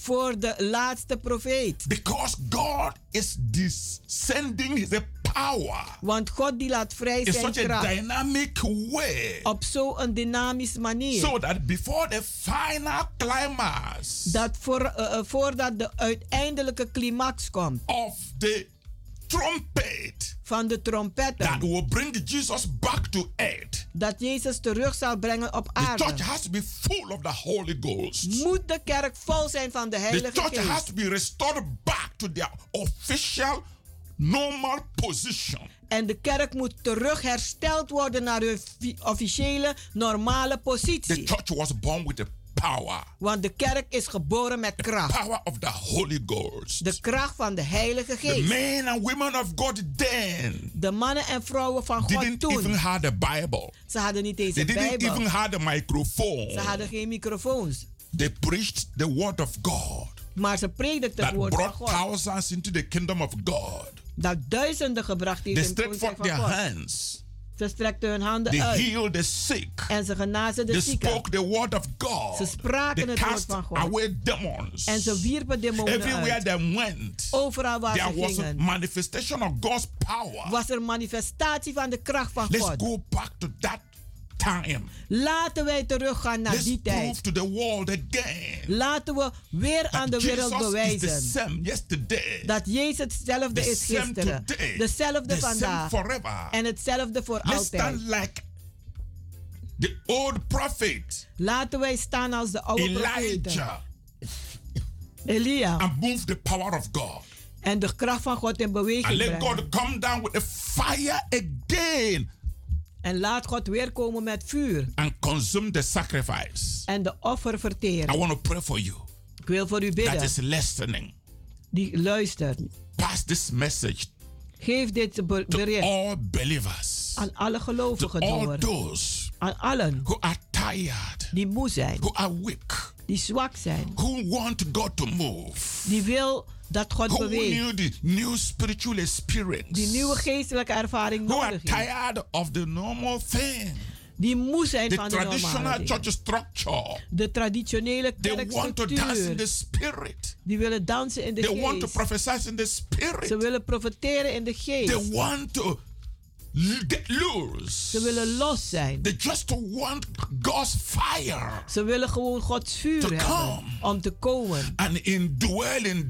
Voor de laatste profeet. Because God is descending his power Want God die laat vrij in zijn such a dynamic way. Op zo'n dynamische manier. So that before the final climax dat voor, eh, voordat de uiteindelijke climax komt. of the trumpet Van de trompetten. that will bring Jesus back to earth, dat Jezus terug zal brengen op the aarde. church has to be full of the Holy Ghost. Moet de kerk vol zijn van de The Heilige church has Geest. to be restored back to their official normal position. En de kerk moet terug hersteld worden naar hun fi- officiële, normale The positie. church was born with the power, Want de kerk is geboren met kracht. power of the Holy Ghost. De kracht van de Heilige The Geest. men and women of God then De mannen en vrouwen van God didn't even toen. have the Bible. Ze hadden niet eens They een didn't Bijbel. even have the microphone. Ze hadden geen microfoons. They preached the word of God Maar ze predikten het that woord van brought God. thousands into the kingdom of God. Dat duizenden gebracht heeft They in het koninkrijk van their God. hands Ze strekten hun handen They uit. healed the sick. En ze genazen de They zieken. spoke the word of God. Ze spraken They het woord van God. away demons. En ze wierpen demonen Everywhere uit. they went, Overal waar there ze was a gingen, manifestation of God's power. was er manifestatie van de kracht van Let's God. go back to that time. Laten wij teruggaan naar Let's die prove tijd. to the world again Laten we weer aan de that wereld Jesus is the bewijzen same yesterday, dat Jezus hetzelfde the is gisteren, today, dezelfde the same vandaag forever. en hetzelfde voor Let's altijd. stand like the old prophet Laten wij staan als de oude. Elijah *laughs* Elia and move the power of God. en de kracht van God in And beweging let brengen. God come down with a fire again En laat God weer komen met vuur and consume the sacrifice. en de offer I verteren. want to pray for you Ik wil voor u that bidden is listening. die luistert. Pass this message Geef dit be- to bericht all believers, aan alle to gelovigen all door. those Aan allen who are tired, die moe zijn, who are weak, die zwak zijn, who want God to move, die wil dat God who beweegt, need the new spiritual experience, die nieuwe geestelijke ervaring who are nodig tired of the normal thing, die moe zijn the van de normale church structure. De traditionele They want to dance in kerkstructuur. the spirit. Die willen dansen in de They want to geest. prophesy in the Ze spirit. willen profeteren in de They geest. want to loose. Ze willen los zijn. They just want God's fire Ze willen gewoon Gods vuur To hebben come. om te komen. and in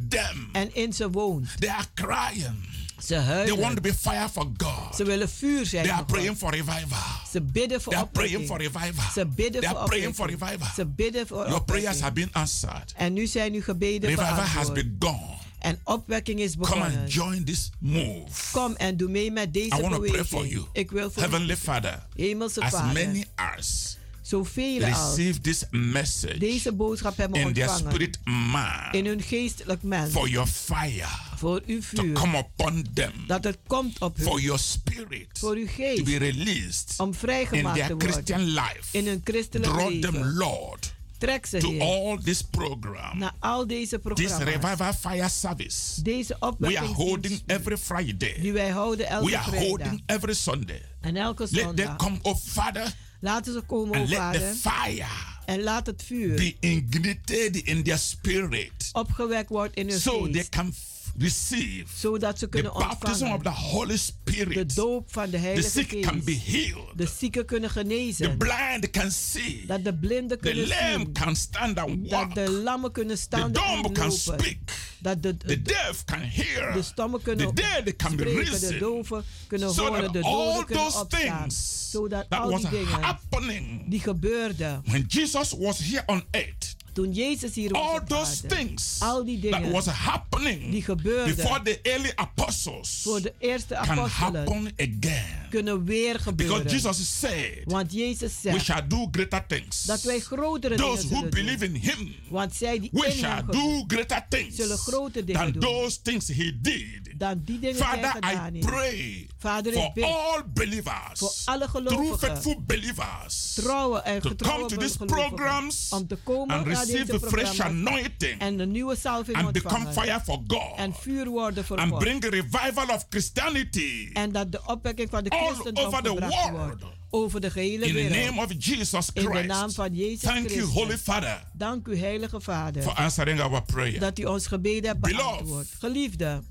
them. En in ze woont. They are crying. Ze They want huilen. to be fire for God. Ze willen vuur zijn They are voor God. praying for revival. Ze bidden voor They are praying for revival. Ze bidden They voor are praying for revival. Ze bidden voor Your prayers have been answered. En nu zijn uw gebeden Revival has beantwoord. begun. En opwekking is Come begonnen. and join this move. Kom en doe mee met I deze want to pray for beweging. you. Ik wil voor Heavenly Father, Hemelse as Vader, many as zoveel als receive this message deze boodschap hebben in their spirit man in hun geestelijk mens for your fire voor uw to vuur come upon them, dat het komt op for hun your spirit voor uw to geest be released om in vrijgemaakt te their worden Christian life. in hun christelijk Draw them, leven. Lord, Trek ze to all this program, naar al deze this programma's. revival fire service. Deze We are holding every Friday. die wij houden We elke are vrijdag holding every Sunday. en elke Let them zondag. come, oh Father, Laten ze komen, o and let the Vader, fire en laat het vuur be ignited in their spirit opgewekt worden in hun so they geest, can f- receive zodat ze the kunnen baptism of the Holy de Spirit. doop van de The Heilige sick can be healed. De zieken kunnen The genezen, blind can see. dat de blinden The kunnen lame zien, can stand and dat walk. de lammen kunnen The staan dumb en can lopen, speak. dat de, The de, deaf can hear. de stommen The kunnen dead can be spreken, de risen. doven kunnen So horen, de all doden kunnen opstaan. Zodat that al was die dingen happening die gebeurden when Jesus was here on earth, toen Jezus hier was all those aarde. things Al die that dingen was happening die gebeurden before the early apostles voor de eerste can apostelen happen again. kunnen weer Because gebeuren. Jesus said, Want Jezus we zegt shall do greater things. dat wij grotere Those dingen who believe doen. in him, Want zij die we in shall hem do greater things zullen grote dingen than doen. those things he did. dan die dingen die hij Father, gedaan I pray Vader, for ik bid all believers, voor alle true gelovigen, faithful believers, trouwe en to getrouwe come to these gelovigen, programs om te komen and receive the fresh anointing en de nieuwe salving and become fire for God en vuur worden voor and God. bring a revival of Christianity En dat de opwekking van de all christendom over the world. over de gehele in the wereld. name of Jesus In de naam Christ. van Jezus Thank you, Christus. Holy Father, Dank u, Heilige Vader, for answering our prayer. dat u ons gebeden hebt Beloved. beantwoord. Geliefde,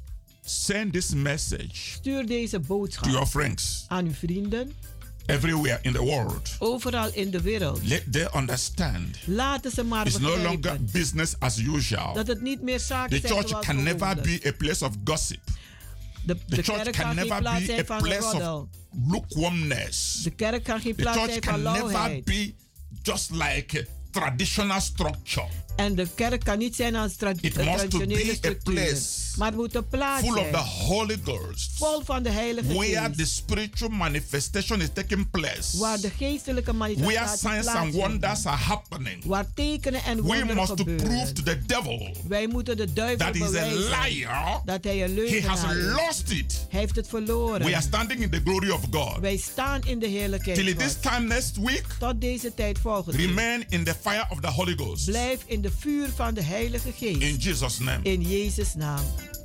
Send this message stuur deze to boodschap your friends aan uw vrienden everywhere in the world. overal in de wereld. Let them understand Laten ze maar it's no longer business as usual. dat het niet meer zaken The zijn church zoals can never be a place of gossip. De, The de church can kan never be a place of lukewarmness. De kerk kan geen The plaats church zijn van can never be just like a traditional structure En de kerk kan niet zijn als tra It must traditionele be a place Maar het moet een plaats full of the Holy Ghost Vol van de Heilige where Geest. the spiritual manifestation is taking place. Waar de geestelijke Where manifestatie signs and wonders are happening. Waar tekenen en We wonderen must prove gebeuren. to the devil Wij moeten de duivel that he's a bewijzen liar. dat hij een He has leugenaar is. lost it. Hij heeft het verloren. We are standing in the glory of God. Wij staan in de heerlijkheid Till this time next week, Tot deze tijd volgende. remain in the fire of the Holy Ghost. Blijf in de vuur van de Heilige Geest. In Jesus' name. In Jezus' naam.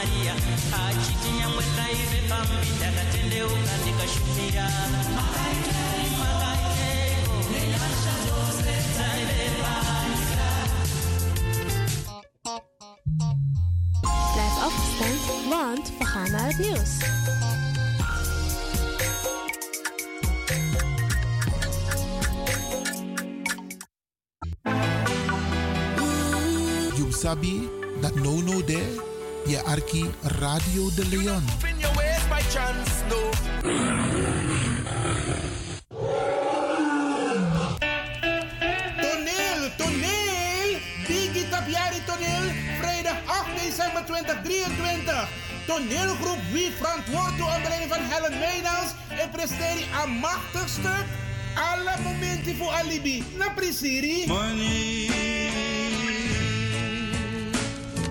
Samaria achiti nyangwe ngaive pambi ndakatendeuka ndikashumira makaiteko nenyasha dzose dzaive Blijf afgestemd, want we gaan naar het nieuws. You sabi dat no no there, je arki Radio de Leon. In your ways by chance, no. Toneel, toneel! Digi Tapiari Toneel, vrijdag 8 december 2023. Toneelgroep Wie verantwoord door onder leiding van Helen Meijnans en presteert een machtig stuk. Alle momenten voor alibi. Na prisiri. Money,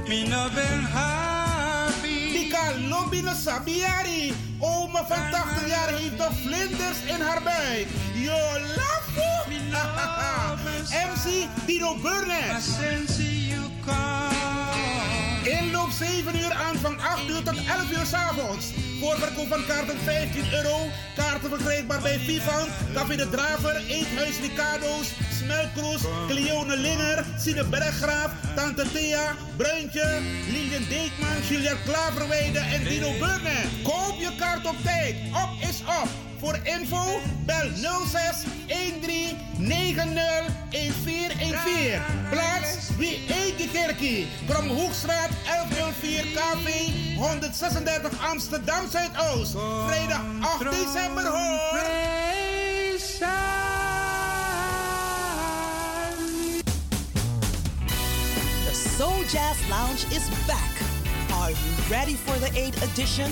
me no ben happy. Dika lobby no sabiari. Oma van 80 jaar heeft toch vlinders in haar buik. Yo, lafo! MC Tino Burnett. Inloop 7 uur aan van 8 uur tot 11 uur 's avonds. Voorverkoop van kaarten 15 euro. Kaarten verkrijgbaar bij Vivant, Café de Draver, Eethuis Ricardo's, Smelkroes, Cleone Linger, Sine Berggraaf, Tante Thea, Bruintje, Lilian Deekman, Julia Klaverweide en Dino Burnett. Koop je kaart op tijd. Op is op. Voor info bel 06 13 90 1414. Plaats Wie Eet Kerkie. Kromhoekstraat 1104 KV 136 Amsterdam Zuidoost. Vrijdag 8 december hoor. The Soul Jazz Lounge is back. Are you ready for the 8th edition?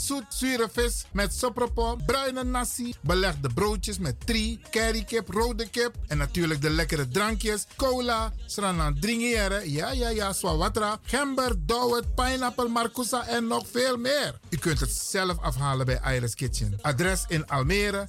zoet zure vis met sopropo, bruine nasi, belegde broodjes met tri, currykip, rode kip en natuurlijk de lekkere drankjes, cola, sranan dringiere, ja ja ja, swawatra, gember, dowet, pineapple, marcousa en nog veel meer. U kunt het zelf afhalen bij Iris Kitchen. Adres in Almere,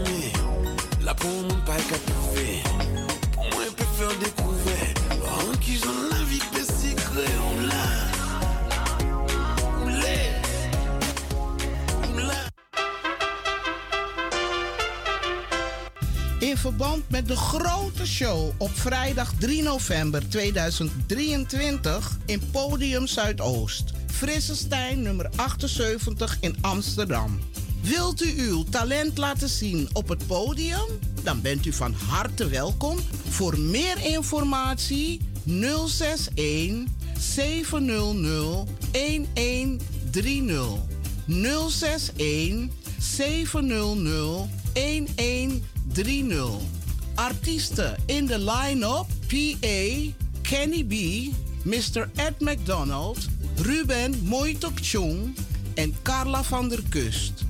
La pou moun pa ka Pour la vi si In verband met de grote show op vrijdag 3 november 2023 in Podium Zuidoost, Frissenstein nummer 78 in Amsterdam. Wilt u uw talent laten zien op het podium? Dan bent u van harte welkom. Voor meer informatie 061 700 1130. 061 700 1130. Artiesten in de line-up: PA, Kenny B, Mr. Ed McDonald, Ruben Moitok Chung en Carla van der Kust.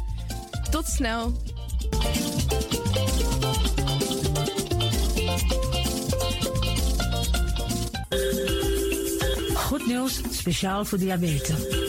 Tot snel. Goed nieuws, speciaal voor diabetes.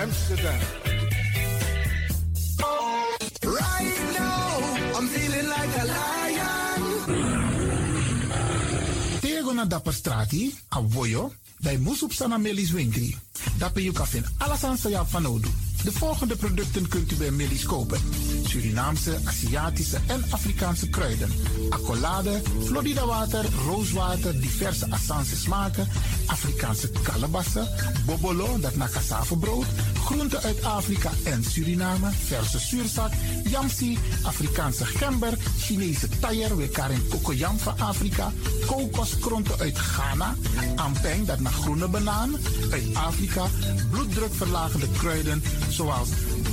Amsterdam. Right now, I'm feeling like a lion. Tego na dapper strati, a voyo, dai musup sana melis winkri. Dapper you kafin alasan sa ya fanodu. De volgende producten kunt u bij Millie's kopen. Surinaamse, Aziatische en Afrikaanse kruiden. Accolade, Florida water, rooswater, diverse Assange smaken. Afrikaanse kalebassen, bobolo, dat na cassavebrood. Groenten uit Afrika en Suriname, verse zuurzak, yamsi, Afrikaanse gember, Chinese taier, we karin kokoyam van Afrika. Kokoskronten uit Ghana, ampeng, dat naar groene banaan, uit Afrika. Bloeddrukverlagende kruiden, zoals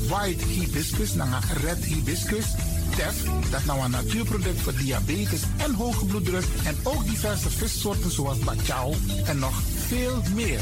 white hibiscus, naar red hibiscus. Tef, dat nou een natuurproduct voor diabetes en hoge bloeddruk. En ook diverse vissoorten zoals bachao en nog veel meer.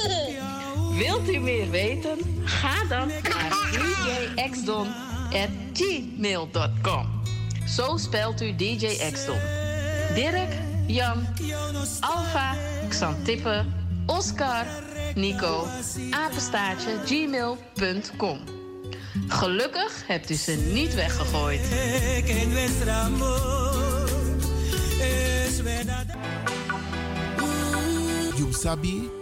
*laughs* Wilt u meer weten? Ga dan naar djxdon.gmail.com. Zo spelt u DJ Xdon. Dirk, Jan, Alfa, Xantippe, Oscar, Nico, apenstaartje, gmail.com. Gelukkig hebt u ze niet weggegooid. You sabi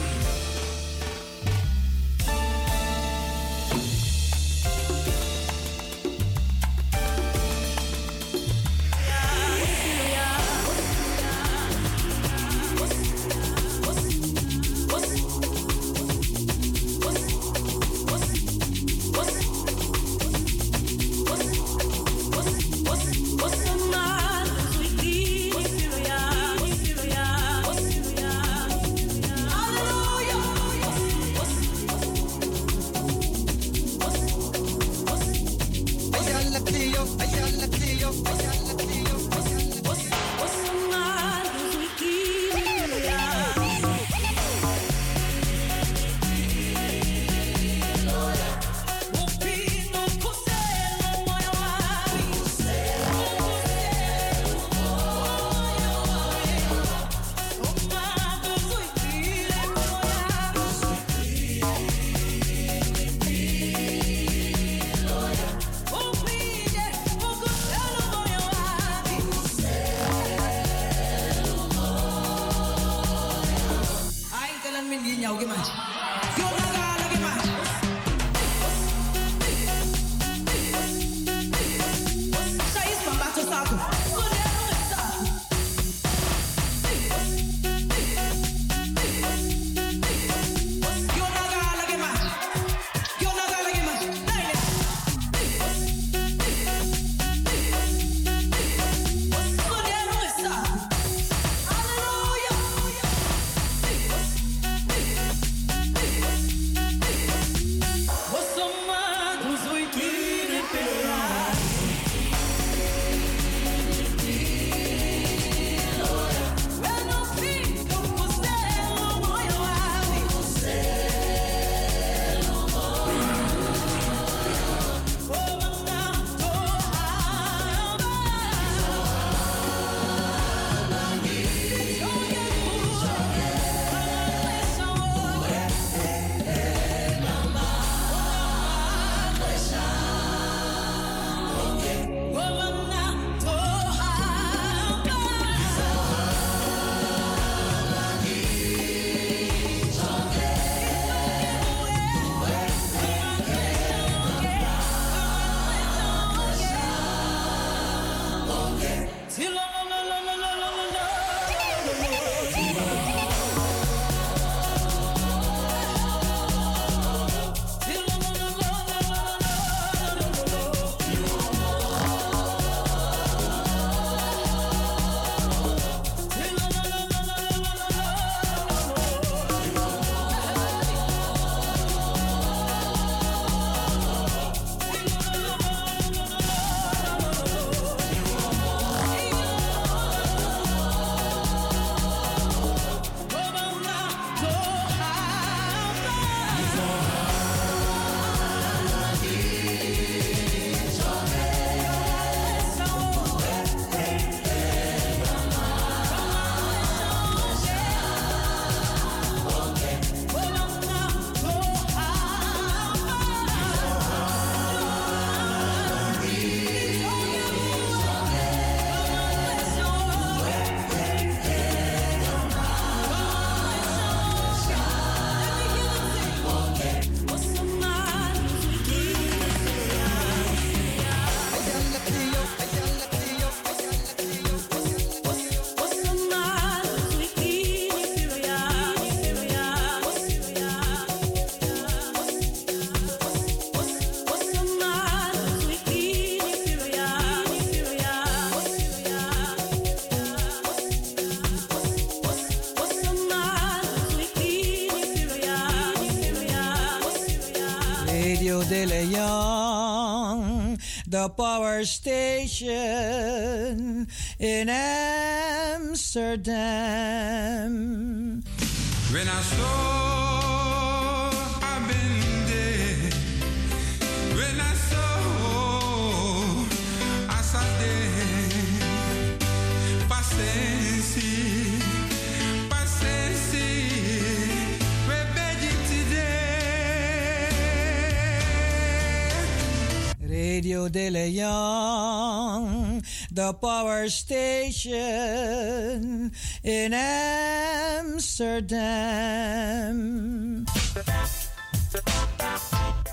The power station in Amsterdam. When I saw De Leon, the power station in Amsterdam.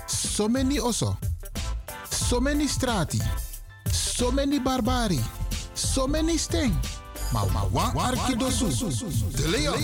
So many oso. So many strati. So many barbari. So many sting. Maar ma wa Leon. Wat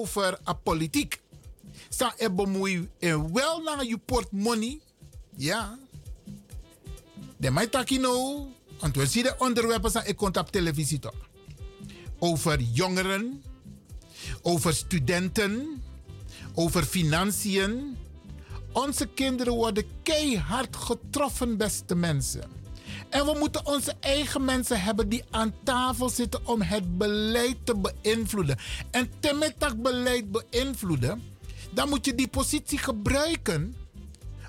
over a politiek. Sa e bemoei en wel naar je portmoney. Ja. De mij taki no. Want we zien de onderwerpen zijn ik televisie. Over jongeren. Over studenten. Over financiën. Onze kinderen worden keihard getroffen, beste mensen. En we moeten onze eigen mensen hebben die aan tafel zitten om het beleid te beïnvloeden. En dat beleid beïnvloeden, dan moet je die positie gebruiken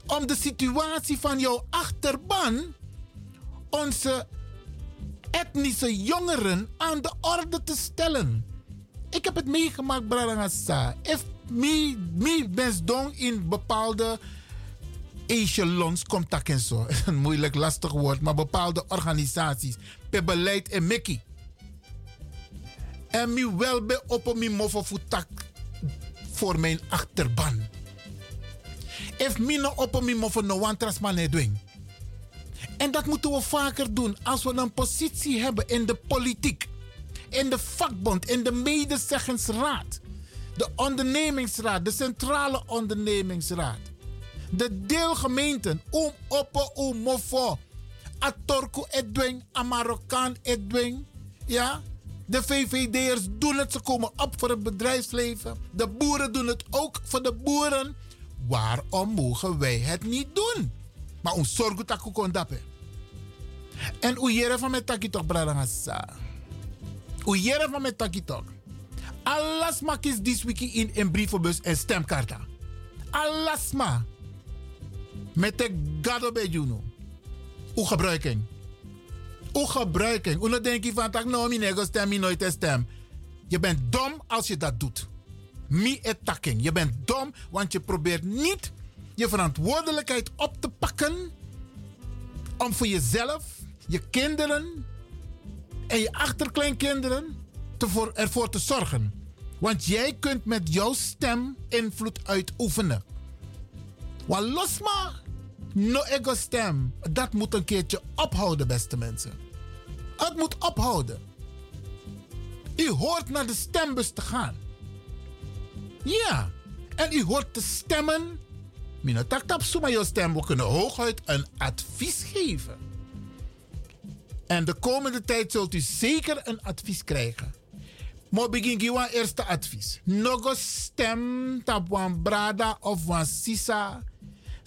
om de situatie van jouw achterban, onze etnische jongeren, aan de orde te stellen. Ik heb het meegemaakt, Bradangasa. If me, me best in bepaalde echelons komt *laughs* dat en zo. Een moeilijk lastig woord, maar bepaalde organisaties. Per beleid en Mickey. En mi wel be op mi mofo voor mijn achterban. If mi no op mi mofo no trasman doen. En dat moeten we vaker doen als we een positie hebben in de politiek, in de vakbond, in de medezeggingsraad, de ondernemingsraad, de centrale ondernemingsraad de deelgemeenten om op om mofo. A Torko Edwin, a Marokkaan Edwin. Ja, de VVD'ers doen het, ze komen op voor het bedrijfsleven. De boeren doen het ook voor de boeren. Waarom mogen wij het niet doen? Maar ons zorgen dat kon dappen. En hoe van met taki toch, bradangasa. Hoe van met taki toch. Alles maak is this week in een brievenbus en stemkaarten. Alles maar. Met de gado bij Juno. Hoe gebruiking? Hoe gebruiking? Denk je van, tak nou, mi nego stem, mi nooit stem. Je bent dom als je dat doet. Mi attacking. Je bent dom, want je probeert niet je verantwoordelijkheid op te pakken om voor jezelf, je kinderen en je achterkleinkinderen te voor, ervoor te zorgen. Want jij kunt met jouw stem invloed uitoefenen. Want los maar, no ego stem. Dat moet een keertje ophouden, beste mensen. Het moet ophouden. U hoort naar de stembus te gaan. Ja, en u hoort te stemmen. Minotak tap suma je stem. We kunnen hooguit een advies geven. En de komende tijd zult u zeker een advies krijgen. Maar begin giwa eerste advies. Nogo stem tap wan brada of wan sisa.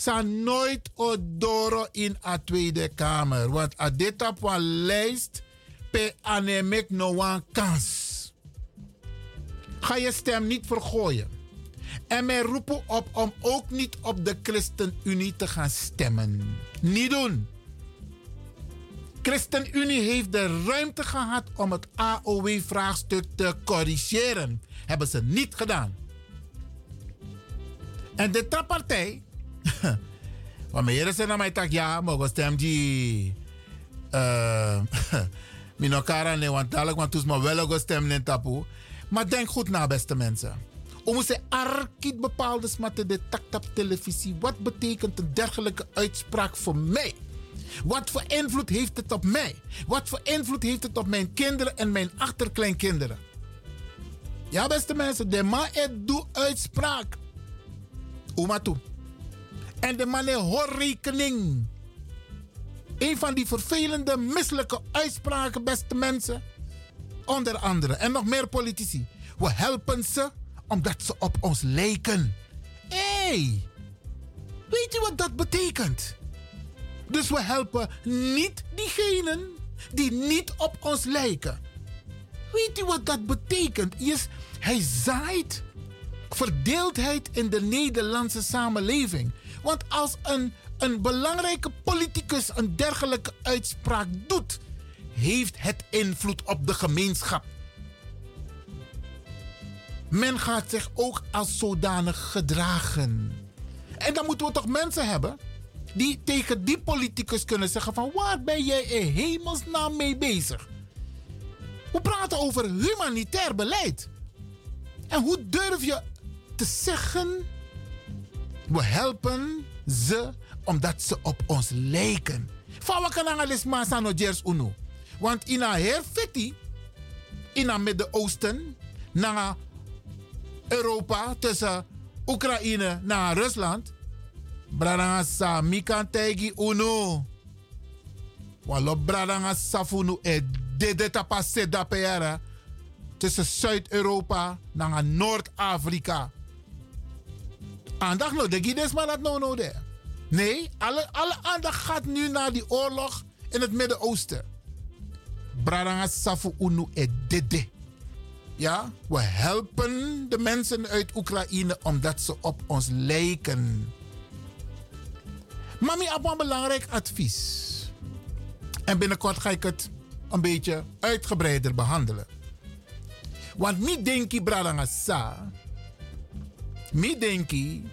Sa nooit odoro in a Tweede Kamer. Want a dit op wan lijst pe anemek no wan kans. Ga je stem niet vergooien. En mij roepen op om ook niet op de ChristenUnie te gaan stemmen. Niet doen. ChristenUnie heeft de ruimte gehad om het AOW-vraagstuk te corrigeren. Hebben ze niet gedaan. En de trappartij. *coughs* Wanneer ze naar mij tak ja, mogen stem die. *laughs* Uh, Minokara nee, want dadelijk, want toen maar wel stem in. Maar denk goed na, beste mensen. Om ze arkiet bepaalde smatten de taktap televisie. Wat betekent een dergelijke uitspraak voor mij? Wat voor invloed heeft het op mij? Wat voor invloed heeft het op mijn kinderen en mijn achterkleinkinderen? Ja, beste mensen, de man doet uitspraak. Oma toe. En de man hoort rekening. Een van die vervelende, misselijke uitspraken, beste mensen. Onder andere. En nog meer politici. We helpen ze omdat ze op ons lijken. Hey, weet u wat dat betekent? Dus we helpen niet diegenen die niet op ons lijken. Weet u wat dat betekent? Is hij zaait verdeeldheid in de Nederlandse samenleving. Want als een, een belangrijke politicus een dergelijke uitspraak doet, heeft het invloed op de gemeenschap. Men gaat zich ook als zodanig gedragen. En dan moeten we toch mensen hebben die tegen die politicus kunnen zeggen van waar ben jij in hemelsnaam mee bezig? We praten over humanitair beleid. En hoe durf je te zeggen, we helpen ze omdat ze op ons lijken. Van wat kan analysma sano jers uno? Want in heel fiti, in het Midden-Oosten, naar Europa, tussen Oekraïne naar Rusland, Bradanga sa mi kan tegi uno. Walo bradanga safunu e dede tapa seda peara. Tussen Zuid-Europa naar Noord-Afrika. Aandacht no, de maar dat no no de. Nee, alle, alle aandacht gaat nu naar die oorlog in het Midden-Oosten. Bradanga safu unu e dede. Ja, we helpen de mensen uit Oekraïne omdat ze op ons lijken. Mami, heb een belangrijk advies. En binnenkort ga ik het een beetje uitgebreider behandelen. Want mi denki bradanga sa. Mi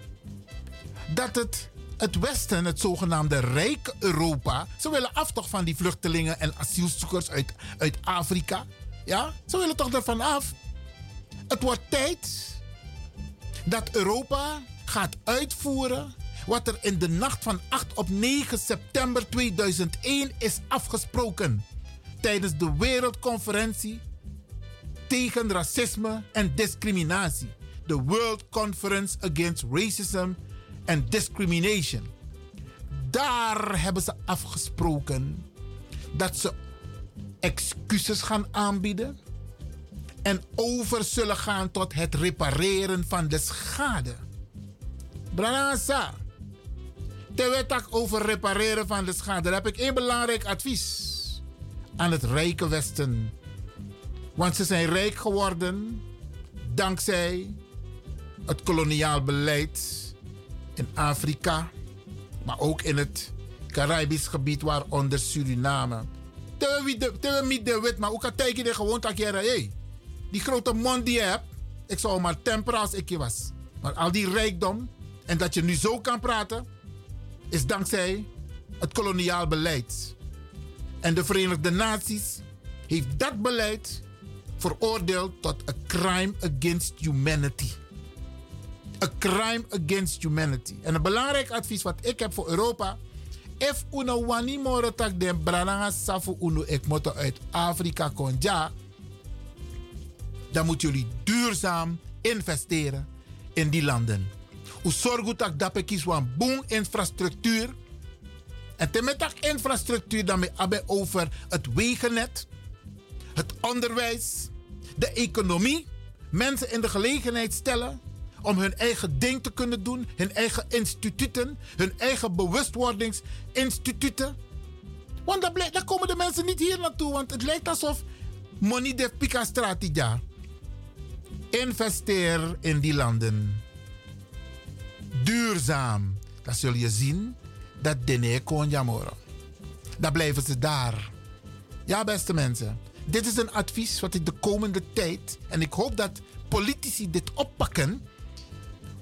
dat het, het Westen, het zogenaamde rijke Europa. Ze willen af toch van die vluchtelingen en asielzoekers uit, uit Afrika. Ja, ze willen toch ervan af. Het wordt tijd dat Europa gaat uitvoeren wat er in de nacht van 8 op 9 september 2001 is afgesproken tijdens de Wereldconferentie tegen racisme en discriminatie. De World Conference Against Racism and Discrimination. Daar hebben ze afgesproken dat ze excuses gaan aanbieden en over zullen gaan tot het repareren van de schade. Branasa, terwijl ik over repareren van de schade, heb ik één belangrijk advies aan het rijke Westen. Want ze zijn rijk geworden dankzij het koloniaal beleid in Afrika, maar ook in het Caribisch gebied, waaronder Suriname. Terwijl niet de wet, maar ook kijken gewoon je die grote mond die je hebt, ik zou maar temperen als ik je was. Maar al die rijkdom en dat je nu zo kan praten, is dankzij het koloniaal beleid. En de Verenigde Naties heeft dat beleid veroordeeld tot een crime against humanity. Een crime against humanity. En een belangrijk advies wat ik heb voor Europa if uno wani moro tak den brananga safu uno ek moto uit Afrika konja, dan moeten jullie duurzaam investeren in die landen. U zorgt dat kies wan boom infrastructuur. En te met dat infrastructuur dan abe over het wegennet, het onderwijs, de economie, mensen in de gelegenheid stellen om hun eigen ding te kunnen doen, hun eigen instituten, hun eigen bewustwordingsinstituten. Want dan komen de mensen niet hier naartoe, want het lijkt alsof money de pika strategia. Investeer in die landen. Duurzaam. Dan zul je zien dat Dene Konjamoro. Dan blijven ze daar. Ja, beste mensen. Dit is een advies wat ik de komende tijd. En ik hoop dat politici dit oppakken.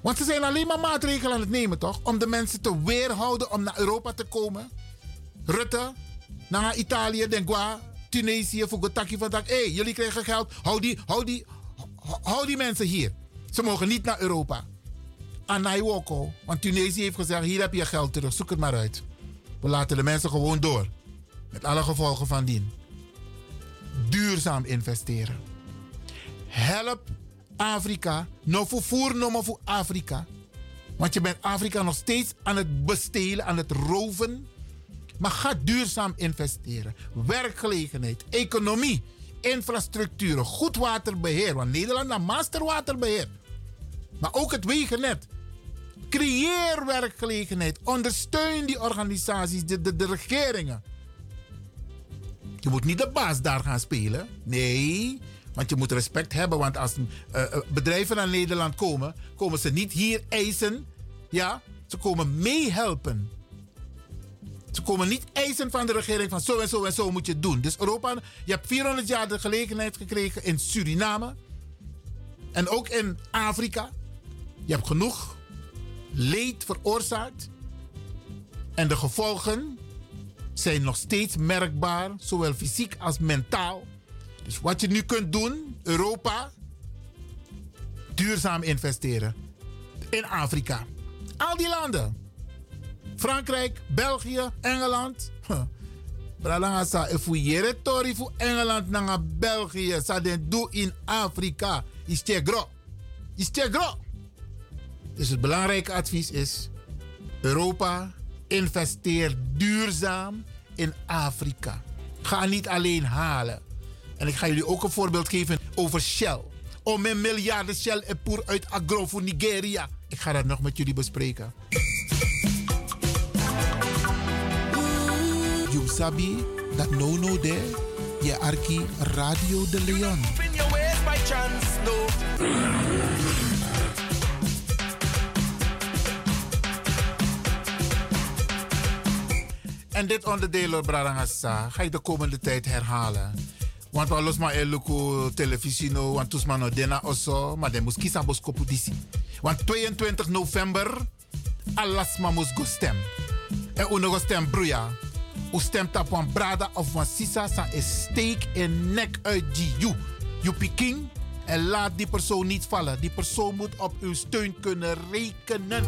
Want ze zijn alleen maar maatregelen aan het nemen, toch? Om de mensen te weerhouden om naar Europa te komen. Rutte, naar Italië, Dengua, Tunesië, Fugotaki van Hé, hey, jullie krijgen geld. Hou die, hou, die, hou die mensen hier. Ze mogen niet naar Europa. Anaiwoko, want Tunesië heeft gezegd: hier heb je geld terug, zoek het maar uit. We laten de mensen gewoon door. Met alle gevolgen van dien. Duurzaam investeren. Help Afrika. No voor voer, no maar voor Afrika. Want je bent Afrika nog steeds aan het bestelen, aan het roven. Maar ga duurzaam investeren. Werkgelegenheid, economie, infrastructuur, goed waterbeheer. Want Nederland heeft masterwaterbeheer. Maar ook het wegennet. Creëer werkgelegenheid. Ondersteun die organisaties, de, de, de regeringen. Je moet niet de baas daar gaan spelen. Nee, want je moet respect hebben. Want als uh, bedrijven naar Nederland komen, komen ze niet hier eisen. Ja, ze komen meehelpen. Ze komen niet eisen van de regering van zo en zo en zo moet je het doen. Dus Europa, je hebt 400 jaar de gelegenheid gekregen in Suriname. En ook in Afrika. Je hebt genoeg leed veroorzaakt. En de gevolgen zijn nog steeds merkbaar, zowel fysiek als mentaal. Dus wat je nu kunt doen, Europa, duurzaam investeren. In Afrika. Al die landen. Frankrijk, België, Engeland. Bralanga sa efuyere tori fu Engeland nanga België sa den do in Afrika. Is gro. Is gro. Dus het belangrijke advies is: Europa investeer duurzaam in Afrika. Ga niet alleen halen. En ik ga jullie ook een voorbeeld geven over Shell. Om een miljarden Shell en poer uit agro voor Nigeria. Ik ga dat nog met jullie bespreken. You sabi dat no no de je arki Radio de Leon. En dit onderdeel, Brarangasa, ga ik de komende tijd herhalen. Want we los maar eluku televisie no, want tus no dena oso, maar de moest kiezen disi. Want 22 november, alas ma moest go stem. En uno go stem. U stemt op een brada of een sisa sa een steek in nek uit die you. You piking en laat die persoon niet vallen. Die persoon moet op uw steun kunnen rekenen.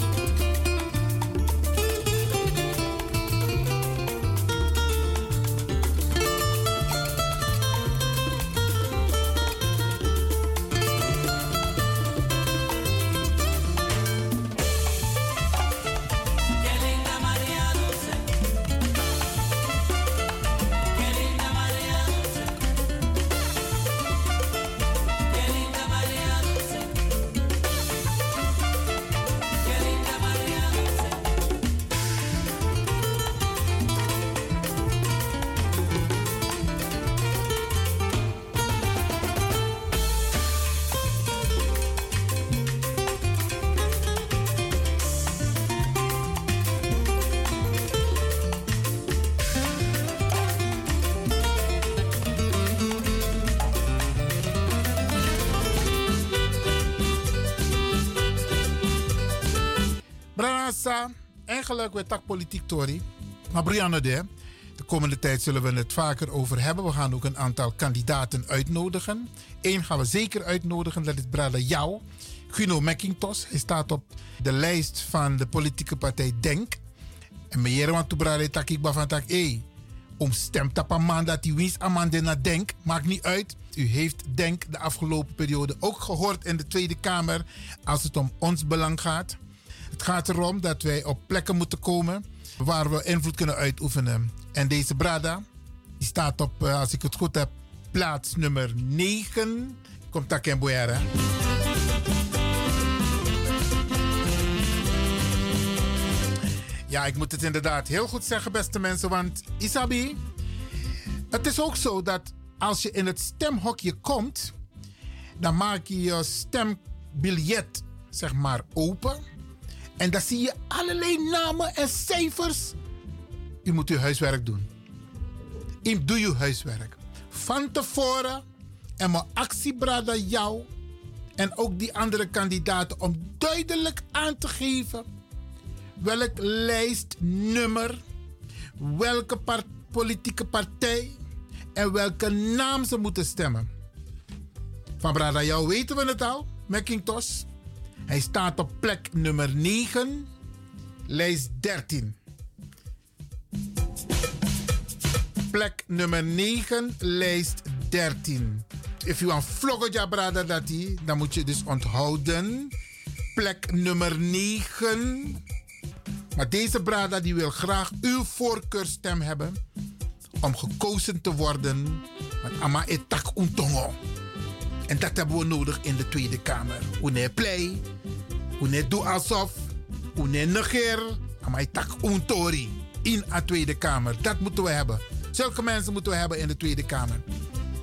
Politiek. Maar Brianna de, de komende tijd zullen we het vaker over hebben. We gaan ook een aantal kandidaten uitnodigen. Eén gaan we zeker uitnodigen, dat is Brada Jou. Guno McIntosh, hij staat op de lijst van de politieke partij Denk. En me jere want toebrade tak ik van tak. Om stem tapa man dat die wins amande na denk. Maakt niet uit. U heeft denk de afgelopen periode ook gehoord in de Tweede Kamer. Als het om ons belang gaat. Het gaat erom dat wij op plekken moeten komen waar we invloed kunnen uitoefenen. En deze Brada, die staat op, eh, als ik het goed heb, plaats nummer 9. Komt daar Boyara. Ja, ik moet het inderdaad heel goed zeggen, beste mensen. Want Isabi, het is ook zo dat als je in het stemhokje komt, dan maak je je stembiljet, zeg maar, open. En dan zie je allerlei namen en cijfers. U moet uw huiswerk doen. U doe uw huiswerk. Van tevoren en mijn actiebrada jou en ook die andere kandidaten om duidelijk aan te geven welk lijstnummer, welke politieke partij en welke naam ze moeten stemmen. Van Brada jou weten we het al, McIntosh. Hij staat op plek nummer 9, lijst 13. Plek nummer 9, lijst 13. If you want vlogger brada dat dan moet je dus onthouden. Plek nummer 9. Maar deze brada die wil graag uw voorkeurstem hebben om gekozen te worden. met ama etak untongo. En dat hebben we nodig in de Tweede Kamer. Une play, une doe alsof, une negeer, ama etak untori in de Tweede Kamer. Dat moeten we hebben. Zulke mensen moeten we hebben in de Tweede Kamer.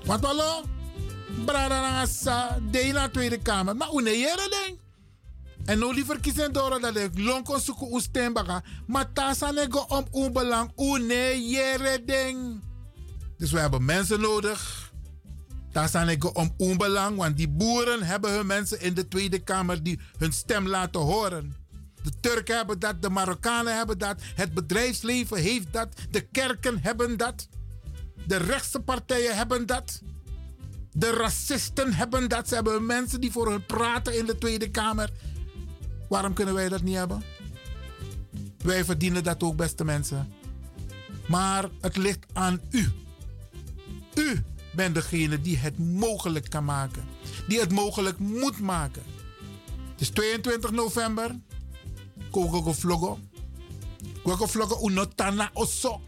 Want hallo, brada nangasa, de Tweede Kamer. Maar une jere ding. En nou liever kiezen door dat ik lonko zoeken u stembaga. Maar tasa nego om onbelang. Une jere ding. Dus we hebben mensen nodig. Tasa nego om onbelang. Want die boeren hebben hun mensen in de Tweede Kamer die hun stem laten horen. De Turken hebben dat, de Marokkanen hebben dat, het bedrijfsleven heeft dat, de kerken hebben dat, de rechtse partijen hebben dat, de racisten hebben dat. Ze hebben mensen die voor hun praten in de Tweede Kamer. Waarom kunnen wij dat niet hebben? Wij verdienen dat ook, beste mensen. Maar het ligt aan u. U bent degene die het mogelijk kan maken. Die het mogelijk moet maken. Het is 22 november. Kogo vlogo. Kogo vlogo unotana oso.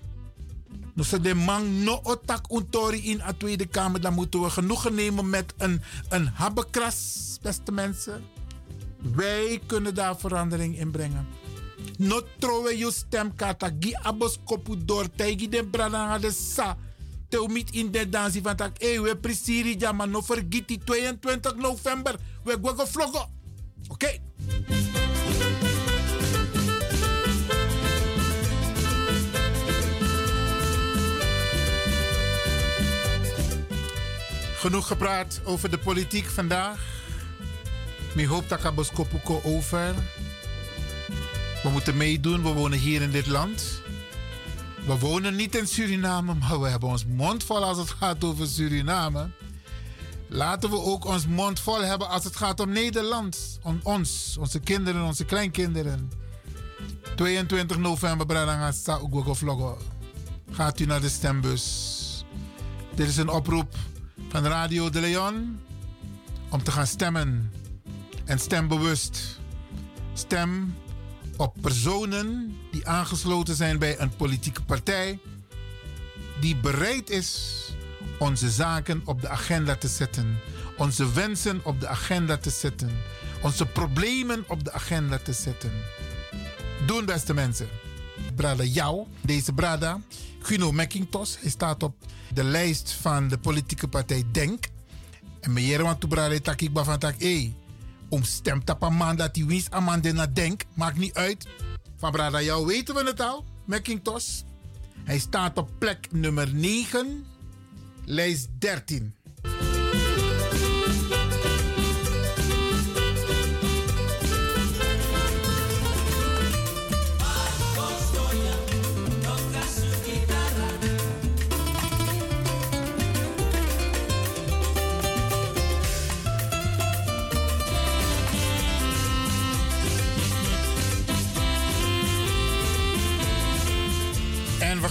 Dus de man no otak untori in de Tweede Kamer. Dan moeten we genoegen nemen met een, een habbekras, beste mensen. Wij kunnen daar verandering in brengen. No trowe je stemkaart. Gi abos kopu door. Tegi de brada de sa. Teu mit in de dansie van tak. We presiri ja, maar no vergiet die 22 november. We gaan vloggen. Oké. Genoeg gepraat over de politiek vandaag. Ik hoop dat ik boskopuko over. We moeten meedoen. We wonen hier in dit land. We wonen niet in Suriname, maar we hebben ons mond vol als het gaat over Suriname. Laten we ook ons mond vol hebben als het gaat om Nederland. Om ons, onze kinderen, onze kleinkinderen. 22 november. Gaat u naar de stembus. Dit is een oproep van Radio de Leon om te gaan stemmen. En stem bewust. Stem op personen die aangesloten zijn bij een politieke partij, die bereid is onze zaken op de agenda te zetten, onze wensen op de agenda te zetten, onze problemen op de agenda te zetten. Doen, beste mensen. Brada jou, deze Brada, Guno McIntosh, hij staat op de lijst van de politieke partij Denk. En meneer want Brada takik van tak, eh, om stemt op een man dat hij winst aan man naar denk, maakt niet uit. Van Brada jou weten we het al, McIntosh. Hij staat op plek nummer 9, lijst 13.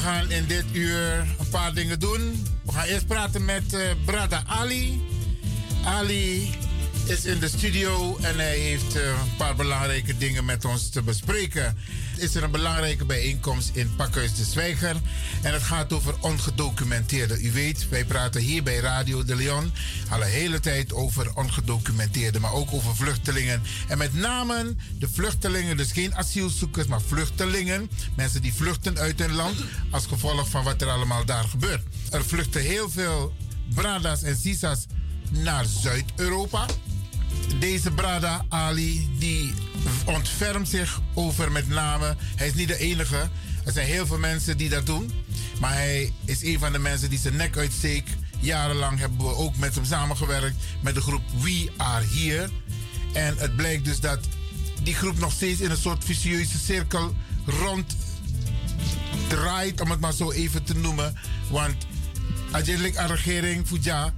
Gaan in dit uur een paar dingen doen. We gaan eerst praten met uh, Brada Ali. Ali is in de studio en hij heeft uh, een paar belangrijke dingen met ons te bespreken. Is er een belangrijke bijeenkomst in Pakhuis de Zwijger. En het gaat over ongedocumenteerden. U weet, wij praten hier bij Radio de Leon al een hele tijd over ongedocumenteerden, maar ook over vluchtelingen. En met name de vluchtelingen, dus geen asielzoekers, maar vluchtelingen. Mensen die vluchten uit hun land als gevolg van wat er allemaal daar gebeurt. Er vluchten heel veel Bradas en Sisas naar Zuid-Europa. Deze Brada Ali, die ontfermt zich over met name. Hij is niet de enige. Er zijn heel veel mensen die dat doen. Maar hij is een van de mensen die zijn nek uitsteekt. Jarenlang hebben we ook met hem samengewerkt met de groep We Are Here. En het blijkt dus dat die groep nog steeds in een soort vicieuze cirkel rond draait, om het maar zo even te noemen. Want uiteindelijk aan regering Fuja,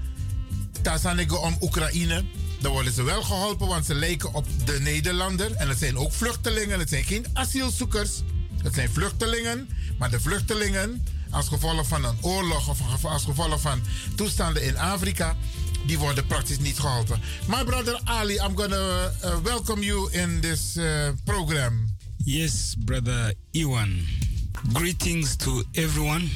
Tazanego om Oekraïne. Dan worden ze wel geholpen, want ze lijken op de Nederlander. En het zijn ook vluchtelingen, het zijn geen asielzoekers. Het zijn vluchtelingen, maar de vluchtelingen, als gevolg van een oorlog of als gevolg van toestanden in Afrika, die worden praktisch niet geholpen. My brother Ali, I'm gonna uh, welcome you in this uh, program. Yes, brother Iwan. Greetings to everyone.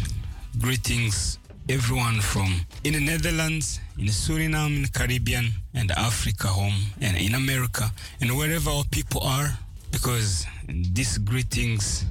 Greetings everyone from in the Netherlands, in Suriname, in the Caribbean, and Africa home, and in America, and wherever our people are, because these greetings,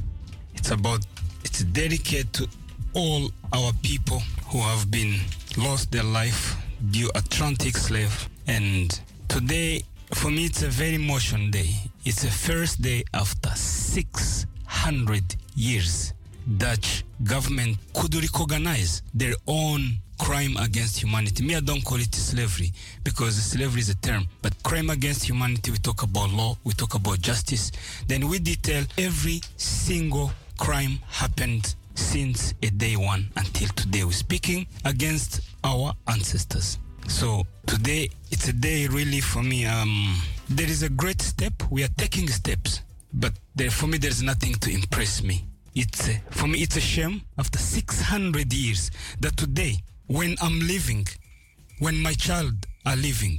it's about, it's dedicated to all our people who have been lost their life due Atlantic slave. And today, for me, it's a very emotional day. It's the first day after 600 years Dutch government could recognize their own crime against humanity. Me, I don't call it slavery because slavery is a term, but crime against humanity, we talk about law, we talk about justice. Then we detail every single crime happened since a day one until today. We're speaking against our ancestors. So today it's a day really for me. Um, there is a great step. We are taking steps, but there, for me, there's nothing to impress me it's for me it's a shame after 600 years that today when i'm living when my child are living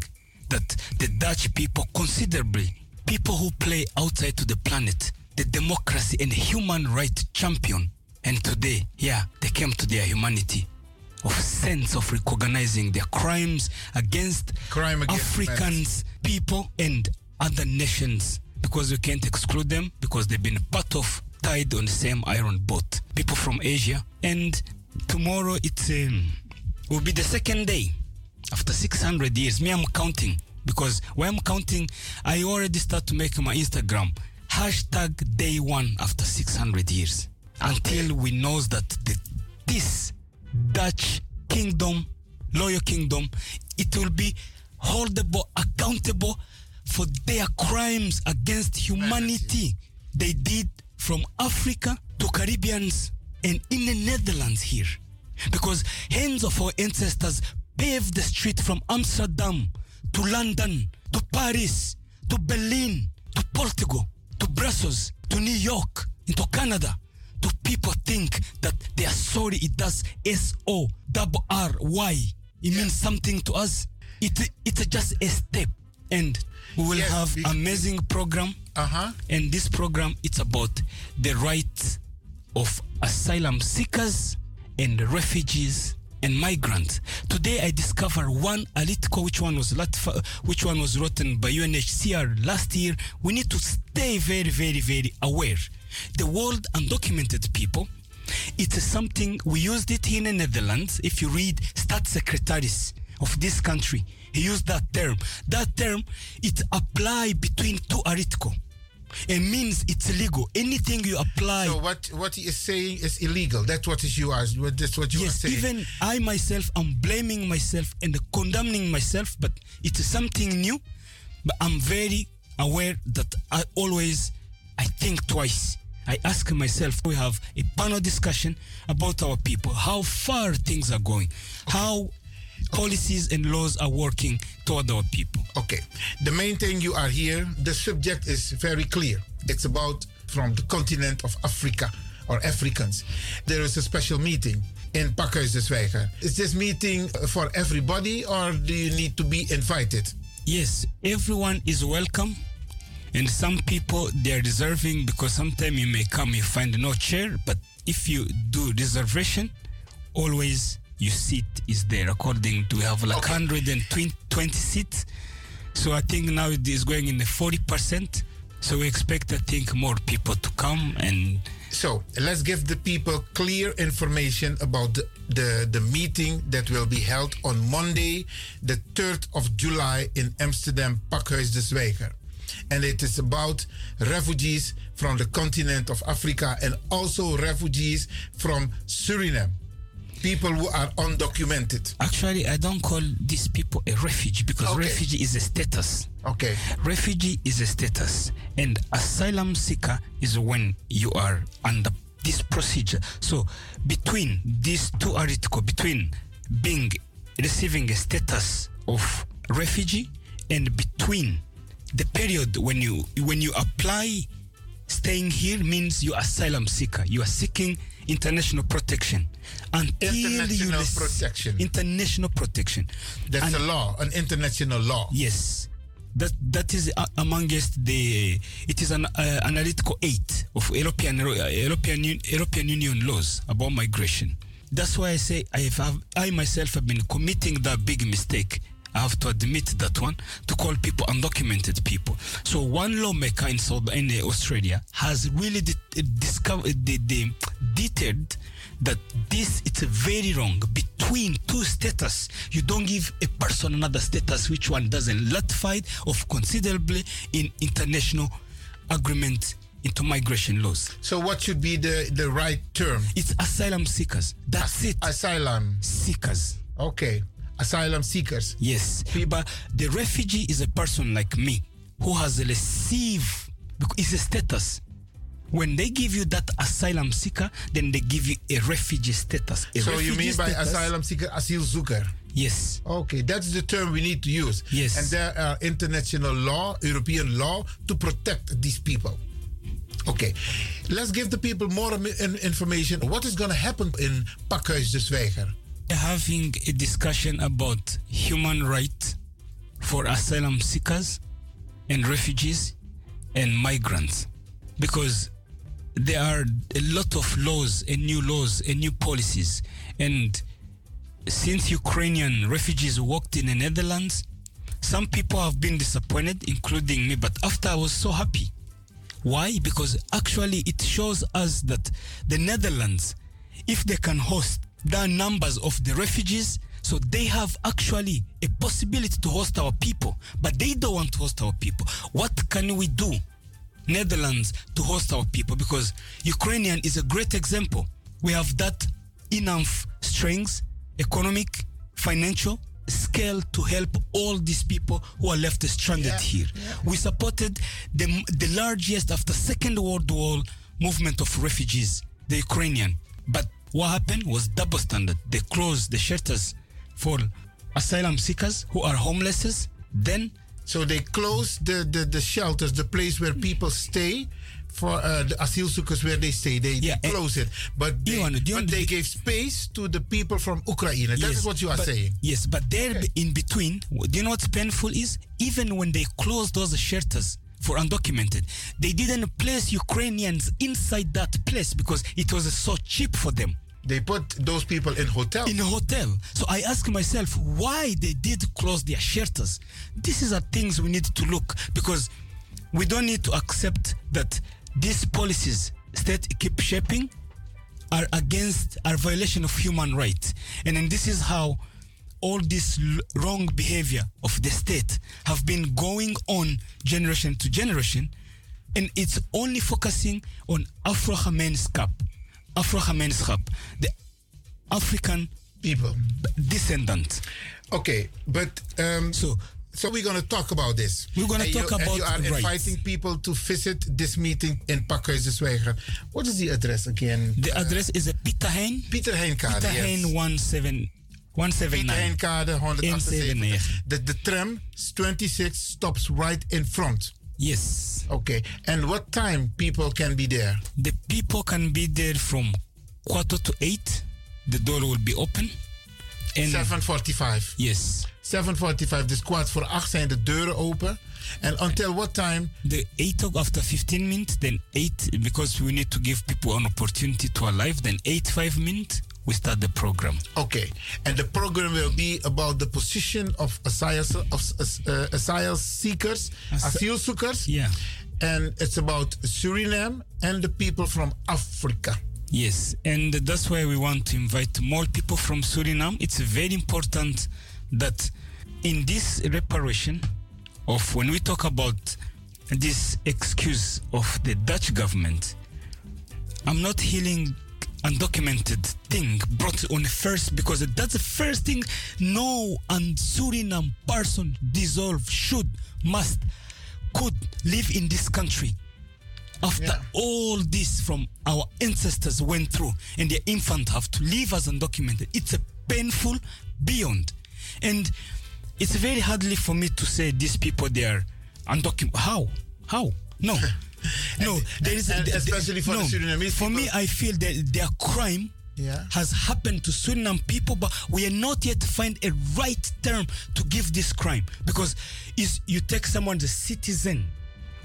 that the dutch people considerably people who play outside to the planet the democracy and human right champion and today yeah they came to their humanity of sense of recognizing their crimes against, Crime against africans people and other nations because we can't exclude them because they've been part of tied on the same iron boat. People from Asia. And tomorrow it's um, will be the second day after 600 years. Me, I'm counting because when I'm counting, I already start to make my Instagram hashtag day one after 600 years until we knows that the, this Dutch kingdom, loyal kingdom, it will be holdable, accountable for their crimes against humanity they did from Africa to Caribbeans and in the Netherlands here. Because hands of our ancestors paved the street from Amsterdam to London to Paris to Berlin to Portugal to Brussels to New York into Canada. Do people think that they are sorry it does S O double R Y? It means something to us. It it's just a step, and we will Yes, have amazing program. Uh-huh. And this program it's about the rights of asylum seekers and refugees and migrants. Today I discover one article which one was which one was written by UNHCR last year. We need to stay very very very aware. The world undocumented people it's something we used it in the Netherlands. If you read state secretaries of this country, he used that term. That term it apply between two article. It means it's illegal. Anything you apply. So what what he is saying is illegal. That's what is you are. That's what you yes, are saying. even I myself, I'm blaming myself and condemning myself, but it's something new. But I'm very aware that I always I think twice. I ask myself, we have a panel discussion about our people, how far things are going, how policies and laws are working toward our people. Okay. The main thing you are here, the subject is very clear. It's about from the continent of Africa or Africans. There is a special meeting in Pakhuis de Zwijger. Is this meeting for everybody or do you need to be invited? Yes, everyone is welcome. And some people they're deserving because sometimes you may come, you find no chair, but if you do reservation, always your seat is there. According to we have like 120 seats. So I think now it is going in the 40%. So we expect I think more people to come and So let's give the people clear information about the, the, the meeting that will be held on Monday, the 3rd of July in Amsterdam, Pakhuis de Zwijger. And it is about refugees from the continent of Africa and also refugees from Suriname. People who are undocumented. Actually, I don't call these people a refugee because Okay. refugee is a status. Okay. Refugee is a status, and asylum seeker is when you are under this procedure. So, between these two articles, between being receiving a status of refugee and between the period when you when you apply staying here means you are asylum seeker. You are seeking international protection until International rec- protection. International protection. That's a law, an international law. Yes. That that is amongst the it is an uh, analytical eight of European European European Union laws about migration. That's why I say I have I myself have been committing that big mistake. I have to admit that one to call people undocumented people. So one lawmaker in South in Australia has really de- discovered the, the detailed that this it's very wrong between two status. You don't give a person another status which one doesn't ratify of considerably in international agreement into migration laws. So what should be the, the right term? It's asylum seekers. That's it. Asylum seekers. Okay. Asylum seekers. Yes. But the refugee is a person like me who has received it's a status. When they give you that asylum seeker, then they give you a refugee status. A so you refugee mean by status- asylum seeker, asielzoeker? Yes. Okay, that's the term we need to use. Yes. And there are international law, European law, to protect these people. Okay, let's give the people more information. What is going to happen in Pakhuis de Zwijger? having a discussion about human rights for asylum seekers and refugees and migrants because there are a lot of laws and new laws and new policies. And since ukrainian refugees walked in the netherlands some people have been disappointed including me. But after i was so happy. Why? Because actually it shows us that the netherlands if they can host the numbers of the refugees so they have actually a possibility to host our people. But they don't want to host our people. What can we do netherlands to host our people because ukrainian is a great example. We have that enough strength, economic financial scale to help all these people who are left stranded here. We supported the, the largest after second world war movement of refugees the ukrainian. But what happened was double standard. They closed the shelters for asylum seekers who are homeless. Then, so they closed the, the, the shelters, the place where people stay for uh, the asielzoekers where they stay. They, they close it, but they, but they gave space to the people from Ukraine. That is Yes, what you are but- saying. Yes, but there in between, do you know what's painful is? Even when they closed those shelters for undocumented, they didn't place Ukrainians inside that place because it was so cheap for them. They put those people in hotel. In a hotel. So I ask myself why they did close their shelters. This is are things we need to look because we don't need to accept that these policies state keep shaping are against are violation of human rights and then this is how all this wrong behavior of the state have been going on generation to generation and it's only focusing on afro-gemeenschap afro-gemeenschap the african people descendant Okay, but um, so so we're going to talk about this. We're gonna And talk you, about you are rights. inviting people to visit this meeting in Pakhuis de Zwijger. What is the address again? The address is a Pieter Hein. Pieter Heinkade. Pieter yes. Hein 17 Pieter 179. Heinkade 178. 179. The, the tram 26 stops right in front. Yes. Okay. And what time people can be there? The people can be there from quarter to eight. The door will be open. And 7.45. Yes. 7.45, dus kwart voor acht zijn de deuren open. And until what time? The 8 of after 15 minutes, then 8, because we need to give people an opportunity to arrive, then 8, 5 minutes, we start the program. Okay. And the program will be about the position of asylum, of, uh, asylum seekers, asielzoekers. Yeah. And it's about Suriname and the people from Africa. Yes, and that's why we want to invite more people from Suriname. It's very important that in this reparation of when we talk about this excuse of the Dutch government, I'm not healing undocumented thing brought on first because that's the first thing no and Suriname person deserve should must could live in this country. After all this from our ancestors went through and their infant have to live as undocumented it's a painful beyond. And it's very hardly for me to say these people they are undocumented how? How? No *laughs* *laughs* no there is and especially for no, the Surinamese for me i feel that their crime Yeah. has happened to Suriname people, but we are not yet find a right term to give this crime. Because is you take someone the citizen,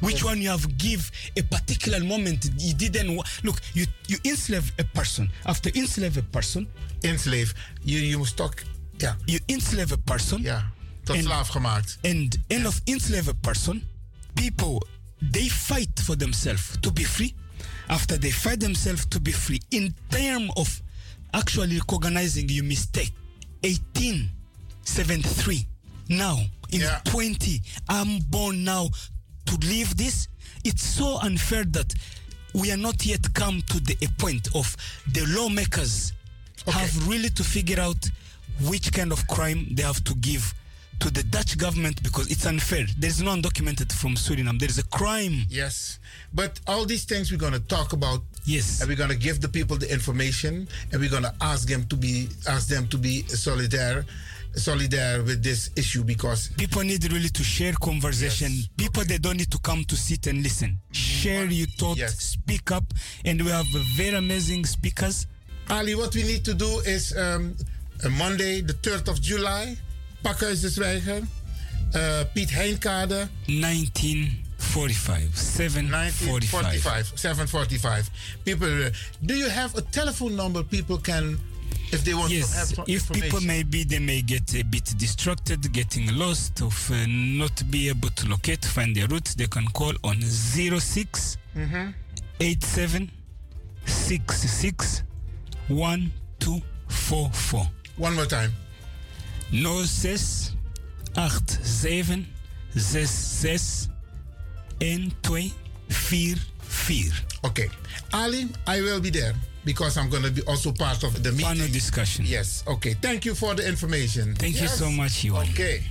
which one you have give a particular moment you didn't look you you enslave a person. After enslave a person enslave. You you must talk yeah. you enslave a person. Yeah. Tot slaaf gemaakt and end of enslave a person people they fight for themselves to be free. After they fight themselves to be free in term of actually recognizing your mistake 1873 now in 20 i'm born now to live this. It's so unfair that we are not yet come to the a point of the lawmakers have really to figure out which kind of crime they have to give to the Dutch government because it's unfair. There's no undocumented from Suriname. There is a crime. Yes. But all these things we're going to talk about. Yes. And we're going to give the people the information and we're going to ask them to be ask them to be solidaire solidaire with this issue because people need really to share conversation. People they don't need to come to sit and listen. Share your thoughts, speak up and we have very amazing speakers. Ali, what we need to do is um, Monday, the 3rd of July, Pakhuis de Zwijger, uh, Piet Heinkade. 1945, 745. 1945, 745. People, uh, do you have a telephone number people can, if they want to have Yes, if people maybe they may get a bit distracted, getting lost, of uh, not be able to locate, find their route, they can call on 06 Mhm. 87 66 1244. One more time. 06 87 66 1244. Okay. Ali, I will be there because I'm going to be also part of the meeting. Panel discussion. Yes. Okay. Thank you for the information. Thank you so much, Iwan. Okay.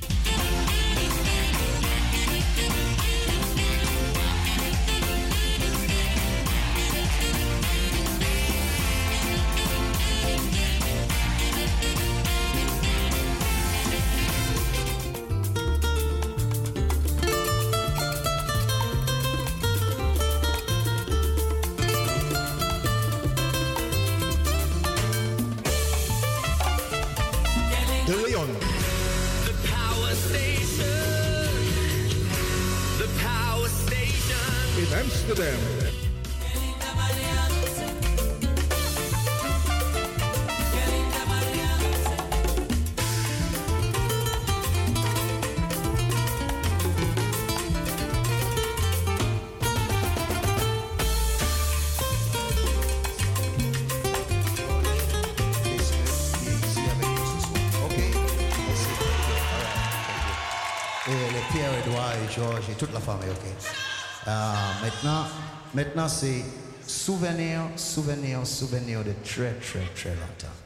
C'est souvenir, souvenir, souvenir de très, très, très longtemps.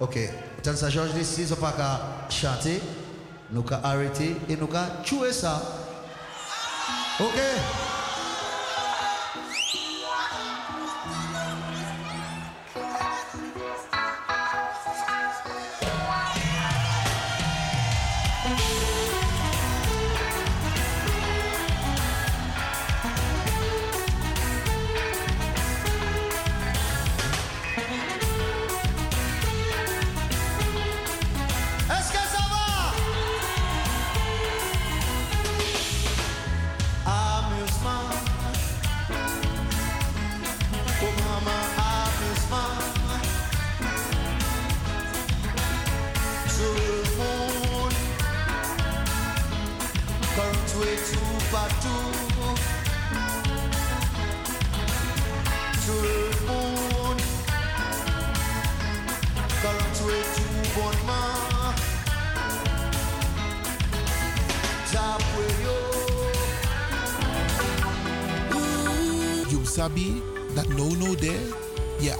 Ok, tant ça Georges dit, si on pas qu'à chanter, nous qu'à arrêter et nous qu'à jouer ça. Ok?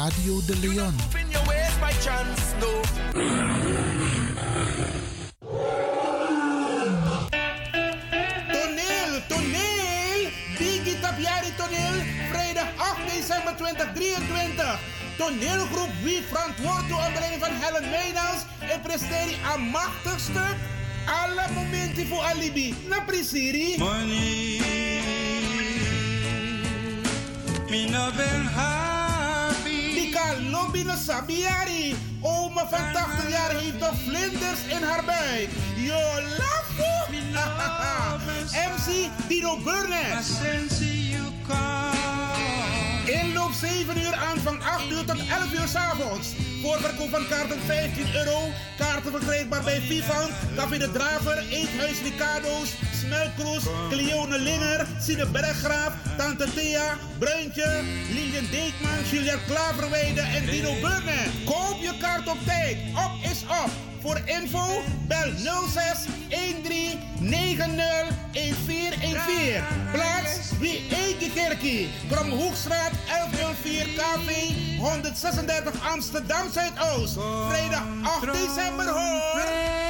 Radio de Leon. Toneel, toneel! Biggie Tapiari Toneel, vrijdag 8 december 2023. Toneelgroep Wie verantwoord door onder leiding van Helen Meijnans en presteert een machtig stuk. Alle momenten voor alibi. Na prisiri. Money, ben happy. No sabiari. Oma van 80 jaar heeft toch vlinders in haar buik. Yo, lafo! MC Dino Burnett. Inloop 7 uur, aanvang 8 uur tot 11 uur 's avonds. Voorverkoop van kaarten 15 euro. Kaarten verkrijgbaar bij Vivant, Café de Draver, Eethuis Ricardo's, Smelkroes, Cleone Linger, Sine Berggraaf, Tante Thea, Bruintje, Lilian Deekman, Julia Klaverweide en Dino Burnett. Koop je kaart op tijd. Op is op. Voor info bel 06 13 90 1414. Plaats wie Eike Kerkie. Kromhoekstraat 1104 KV 136 Amsterdam Zuidoost. Vrijdag 8 december hoor.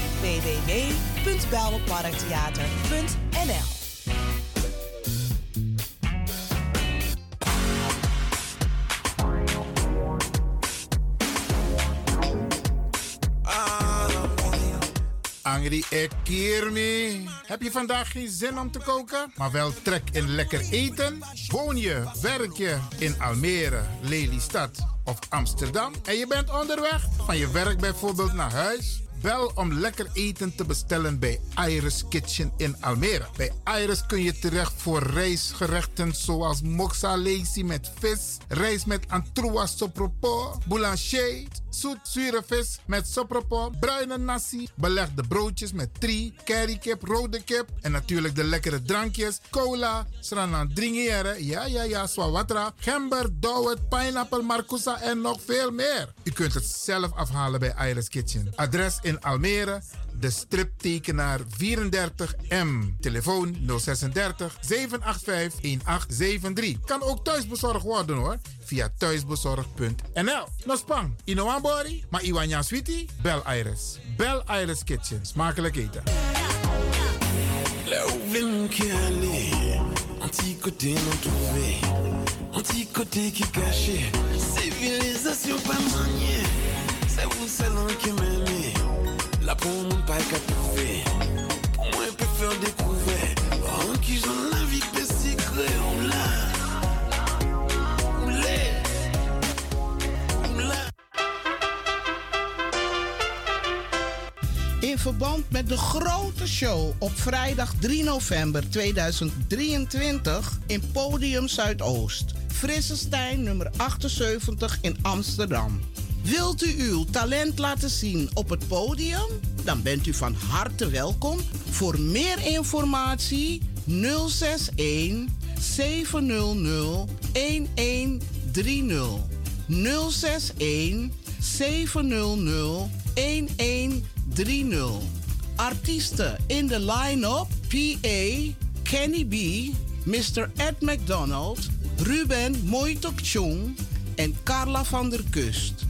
www.belmeparktheater.nl Angry Ekirmi. Heb je vandaag geen zin om te koken, maar wel trek in lekker eten? Woon je, werk je in Almere, Lelystad of Amsterdam en je bent onderweg van je werk bijvoorbeeld naar huis? Bel om lekker eten te bestellen bij Iris Kitchen in Almere. Bij Iris kun je terecht voor rijstgerechten zoals moxa met vis, rijst met antroas sopropo, boulanger, zoet zure vis met sopropo, bruine nasi, belegde broodjes met tri, currykip, rode kip en natuurlijk de lekkere drankjes, cola, sranan dringiere, ja ja ja, swawatra, gember, dowet, pineapple, marcousa en nog veel meer. U kunt het zelf afhalen bij Iris Kitchen. Adres in Almere, de striptekenaar 34M. Telefoon 036 785 1873. Kan ook thuisbezorgd worden hoor. Via thuisbezorgd.nl. Nospang, Inoambori, maar Iwanya Sweetie? Bel Iris. Bel Iris Kitchen. Smakelijk eten. Là où non trouvé, qui caché, civilisation pas c'est pour mon pas qu'à trouver, moi faire découvrir, en qui j'en la vie l'a. In verband met de grote show op vrijdag 3 november 2023 in Podium Zuidoost. Frissestein nummer 78 in Amsterdam. Wilt u uw talent laten zien op het podium? Dan bent u van harte welkom. Voor meer informatie 061 700 1130. 061 700 1130. Artiesten in de line-up: PA, Kenny B, Mr. Ed McDonald, Ruben Moitok Chung en Carla van der Kust.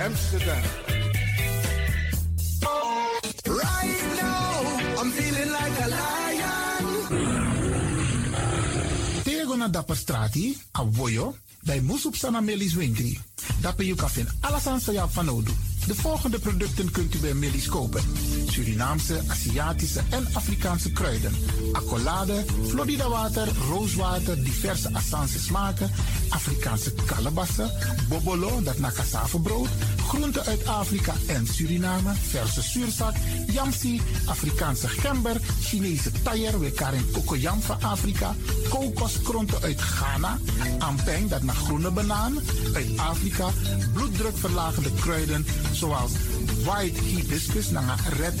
Amsterdam. Right now, I'm feeling like a lion. Tego na dapper strati, a voyo, bij Moesop Sana Melis Winkri. Dapper you kafin alasan sa ya fanodu. De volgende producten kunt u bij Melis kopen. Surinaamse, Aziatische en Afrikaanse kruiden. Accolade, Florida water, rooswater, diverse Assange smaken. Afrikaanse kalebassen, bobolo, dat na brood. Groenten uit Afrika en Suriname, verse zuurzak, yamsi, Afrikaanse gember, Chinese taier, we karen kokoyam van Afrika, kokoskronten uit Ghana, ampeng, dat naar groene banaan, uit Afrika, bloeddrukverlagende kruiden zoals white hibiscus, naar red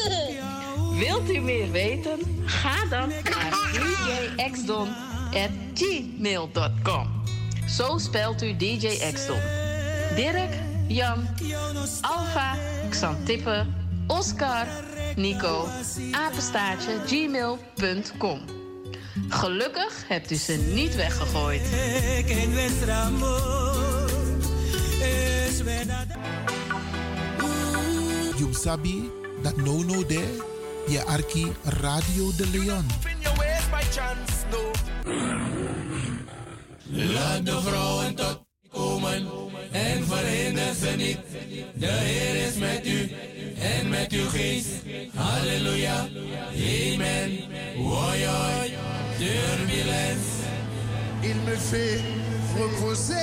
*laughs* Wilt u meer weten? Ga dan naar djxdon.gmail.com. Zo spelt u DJ Xdon. Dirk, Jan, Alfa, Xantippe, Oscar, Nico, apenstaartje, gmail.com. Gelukkig hebt u ze niet weggegooid. You sabi dat no no de je arki Radio de Leon. Laat de vrouwen tot komen en verhinder ze niet. De Heer is met u en met uw geest. Halleluja, amen. Woi, turbulence. Il me fait reposer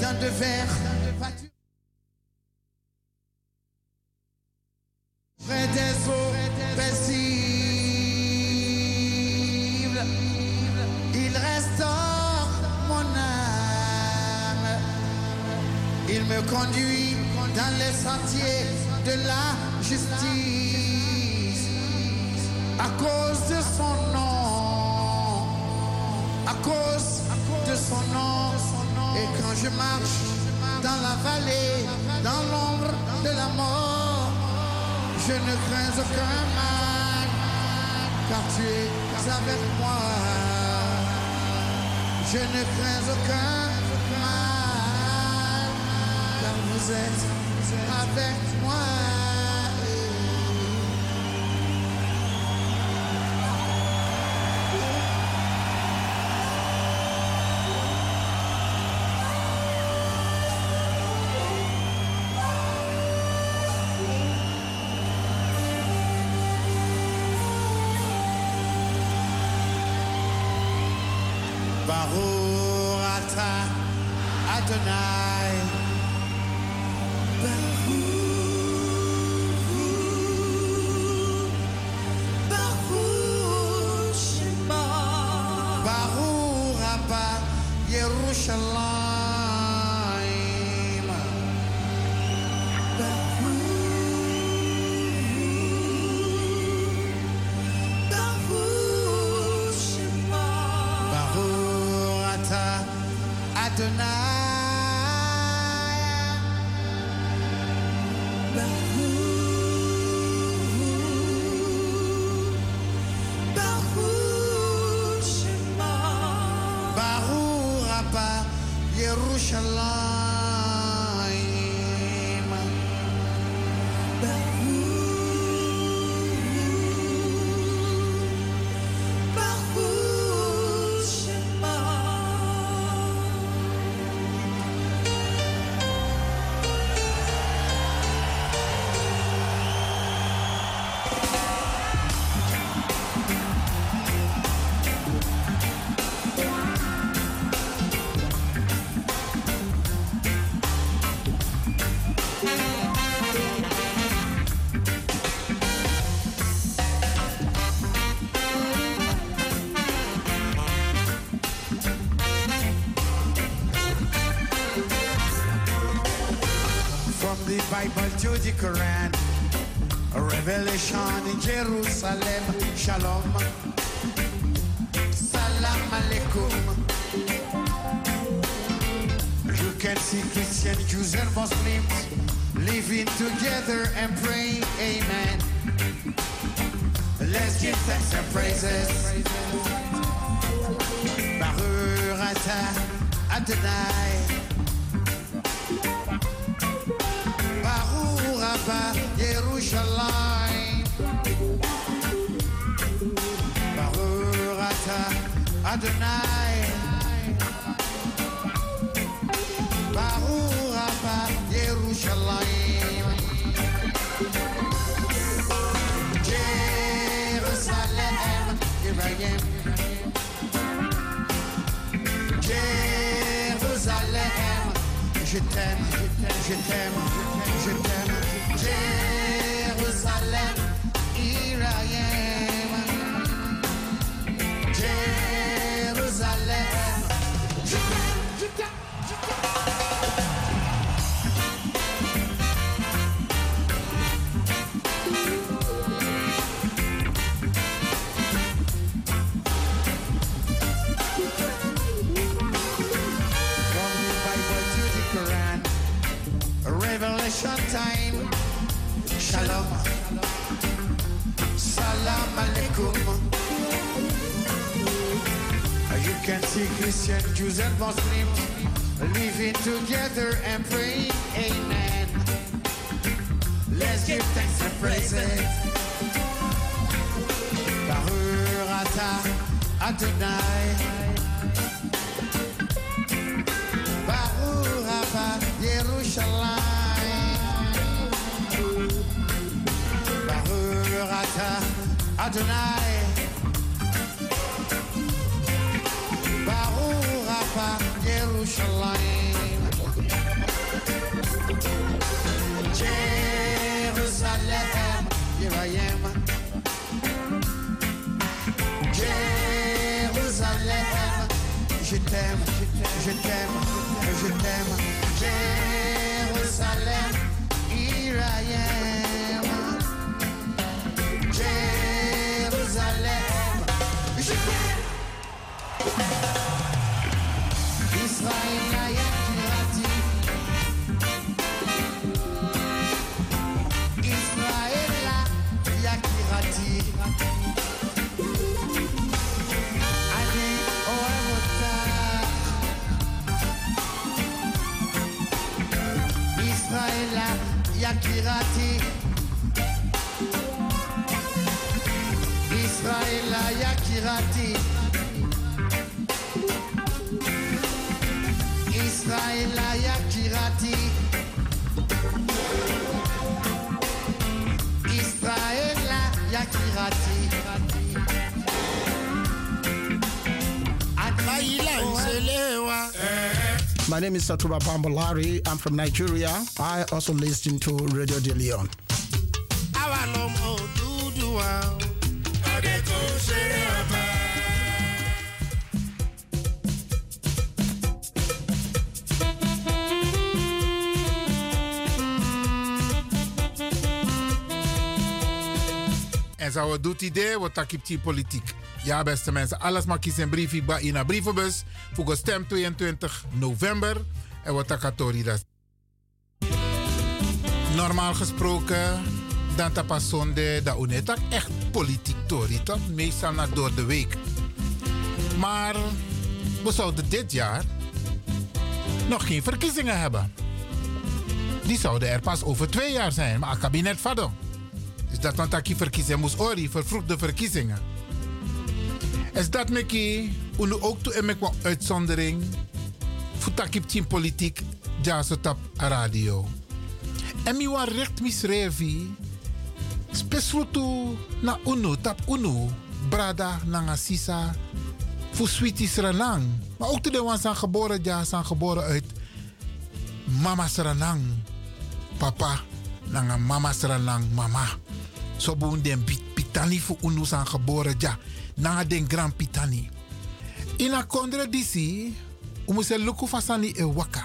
dans de verts Près des eaux paisibles, il restaure mon âme. Il me conduit dans les sentiers de la justice à cause de son nom, à cause de son nom. Et quand je marche dans la vallée, dans l'ombre de la mort, je ne crains aucun mal, car tu es avec moi. Je ne crains aucun mal, car vous êtes avec moi. The revelation in Jerusalem. Shalom. Salam alaikum. You can see Christian, Jews, and Muslims living together and praying. Amen. Let's give thanks and praises. Baruch Adonai. Adonai. Baruch Abba Yerushalayim. Jerusalem, je t'aime, je t'aime, je t'aime, je t'aime. Salam. You can see Christian, Jews, and Muslims living together and praying. Amen. Let's give thanks and praises. Baruch atah Adonai. Jerusalem, here I. Jérusalem, je t'aime, je t'aime, je t'aime. Jérusalem, here I. Israël, Yakirati. Satuba Bambolari. I'm from Nigeria. I also listen to Radio De Leon. En zo we doet idee, wat takip die politiek. Ja, beste mensen, alles mag kiezen een briefje bij in een brievenbus. Voor stem 22 november. En wat takatori dat. Normaal gesproken, dan tapasonde, dat unetak echt politiek tori? Meestal naar door de week. Maar we zouden dit jaar nog geen verkiezingen hebben. Die zouden er pas over twee jaar zijn, maar het kabinet vado. Dus dat want ik verkiezingen moest ori, vervroegde verkiezingen. Is dat meki, ook toe uitzondering. Voor takip team politiek, ja, zo tap radio. En mi wan recht misrevi. Spesrutu na unu, tap unu. Brada nanga sisa. Voor sweetie sranang. Maar ook de wan zijn geboren, ja, zijn geboren uit mama sranang. Papa, nanga mama sranang, mama. So boon den pitani voor unu zijn geboren, ja. Nanga den grand pitani. In a kondre disi, umu se luku fa sani e waka.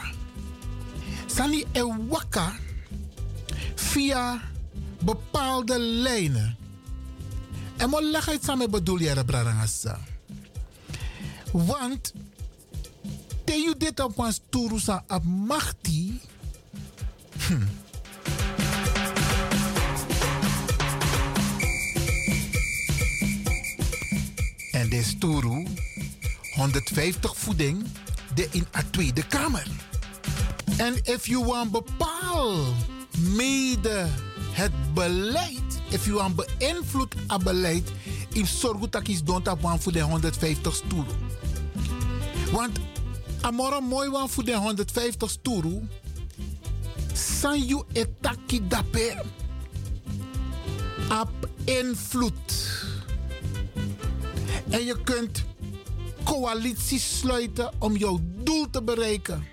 Sani e waka via bepaalde lijnen. En mo leg het samen bedoel je brarangasa. Want te you dit op ons turusa ab machti. Hm. En de sturu 150 voeding de in a Tweede Kamer. En if you want bepaal mede het beleid, if you want beïnvloed het beleid, in zorg dat is don't have voor de 150 stoelen. Want amora mooi wan voor de 150 stoelen, san you etaki dape op invloed. En je kunt coalities sluiten om jouw doel te bereiken.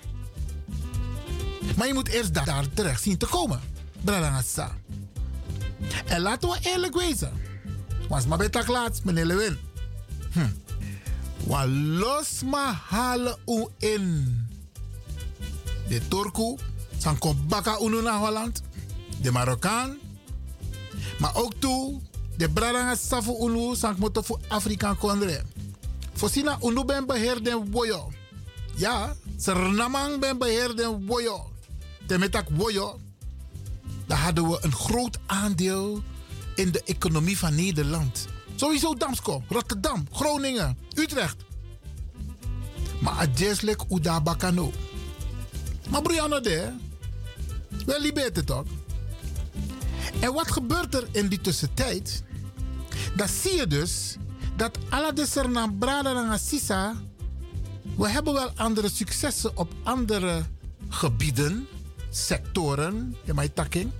Maar je moet eerst daar, terecht zien te komen. Bralangasa. En laten we eerlijk wezen. Was maar bij tak laatst, meneer Lewin. Hm. Wa los ma halen u in. De Turku, san baka unu naar Holland. De Marokkaan. Maar ook toe, de Bradanga safu unu, san moto voor Afrikaan kondre. Fosina unu ben beheer den woyo. Ja, Sernamang ben beheer den woyo. Temetak woyo. Daar hadden we een groot aandeel in de economie van Nederland. Sowieso Damsko, Rotterdam, Groningen, Utrecht. Maar adjeslik Uda Bakano. Maar Brianna de, wel liberte toch? En wat gebeurt er in die tussentijd? Dan zie je dus dat alle de Sernam Brada en Sisa. We hebben wel andere successen op andere gebieden, sectoren, in mijn takking.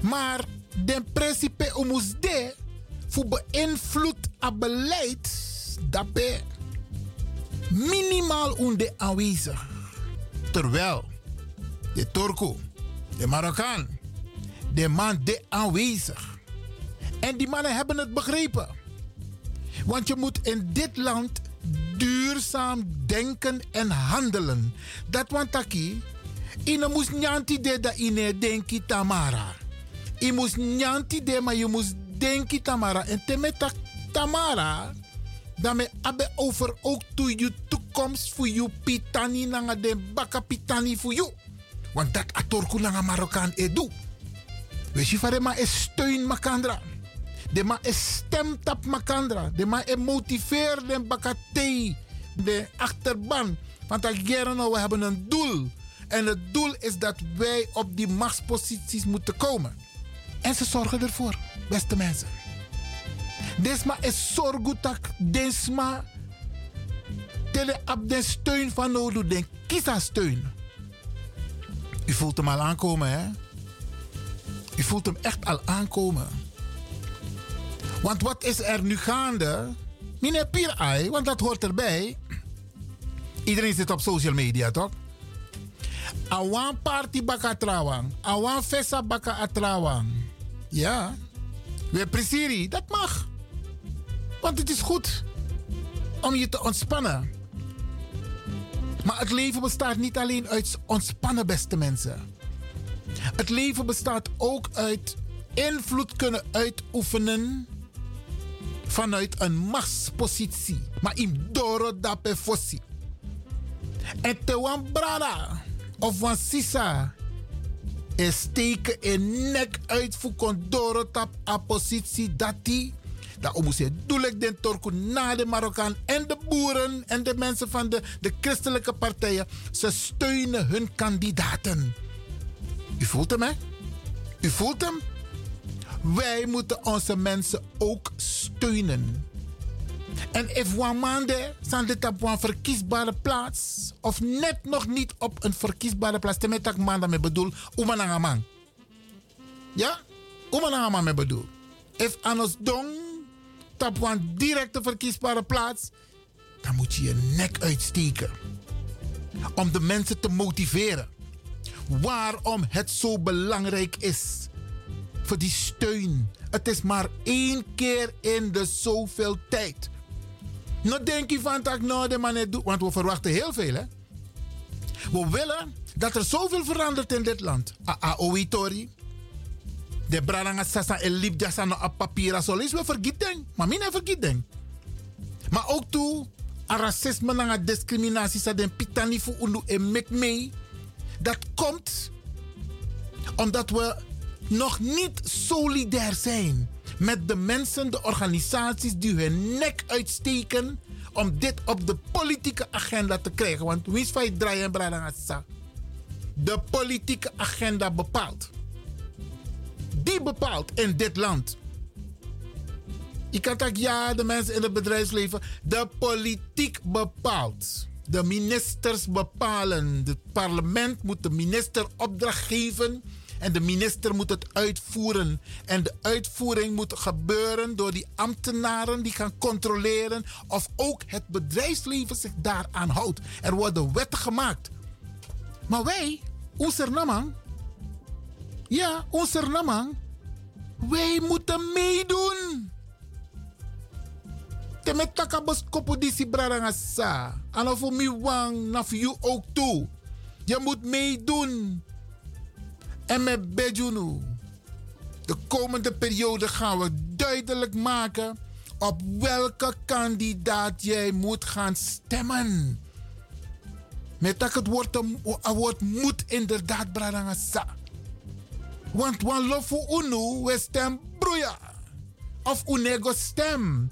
Maar de principe omus de voor beïnvloed het beleid dat bij minimaal onder aanwezig. Terwijl de Turko, de Marokkaan, de man de aanwezig. En die mannen hebben het begrepen. Want je moet in dit land duurzaam denken en handelen. Dat want taki, ine moest nyanti de da ine denki tamara. Je moest nyanti de, maar je moest denki tamara. En temeta tamara, daarmee abe over ook to je toekomst voor je pitani nanga de baka pitani voor je. Want dat atorku nanga Marokkaan edu. Weet je van ma is steun makandra. De ma is stemtap makandra. De ma is motiveer den. De achterban. Want ageren we hebben een doel. En het doel is dat wij op die machtsposities moeten komen. En ze zorgen ervoor, beste mensen. Desma is zorgutak, desma tele op de steun van nodig, de kisa steun. U voelt hem al aankomen, hè? U voelt hem echt al aankomen. Want wat is er nu gaande? Meneer Pierai, want dat hoort erbij. Iedereen zit op social media, toch? Awan party baka trawang. Awan festa baka atrawang. Ja. We presiri, dat mag. Want het is goed om je te ontspannen. Maar het leven bestaat niet alleen uit ontspannen, beste mensen. Het leven bestaat ook uit invloed kunnen uitoefenen vanuit een machtspositie. Maar im doro dape fossi. En te wan brada of wan sisa is steken in nek uit voor kondoro tap a positie dat die dat om doe ik den Torku na de Marokkaan en de boeren en de mensen van de, de christelijke partijen. Ze steunen hun kandidaten. U voelt hem, hè? U voelt hem? Wij moeten onze mensen ook steunen. En if maande zijn dit op een verkiesbare plaats, of net nog niet op een verkiesbare plaats, dan met man daarmee bedoel. Ja? man mee bedoel. If anos dong, op een directe verkiesbare plaats, dan moet je je nek uitsteken. Om de mensen te motiveren. Waarom het zo belangrijk is. Voor die steun. Het is maar één keer in de zoveel tijd. Nou denk je van dat nou de man want we verwachten heel veel hè. We willen dat er zoveel verandert in dit land. Aoitori. De braranga sasa en liep jasa no op papier zo is we vergeten. Maar mina vergeten. Maar ook toe a racisme en discriminatie sa den pitani fu ulu en mek mee. Dat komt omdat we nog niet solidair zijn met de mensen, de organisaties die hun nek uitsteken om dit op de politieke agenda te krijgen. Want wie is van draaien en De politieke agenda bepaalt. Die bepaalt in dit land. Je kan zeggen, ja, de mensen in het bedrijfsleven. De politiek bepaalt. De ministers bepalen. Het parlement moet de minister opdracht geven En de minister moet het uitvoeren. En de uitvoering moet gebeuren door die ambtenaren die gaan controleren of ook het bedrijfsleven zich daaraan houdt. Er worden wetten gemaakt. Maar wij, onze namang, ja, onze namang, wij moeten meedoen. Temet takabos kopo disi brarangasa. Ano voor mi wang na voor you ook toe. Je moet meedoen. En met Bejunu. De komende periode gaan we duidelijk maken op welke kandidaat jij moet gaan stemmen. Met dat het woord, woord moet inderdaad brarangasa. Want wan lofu unu we stem broeia. Of unego stem.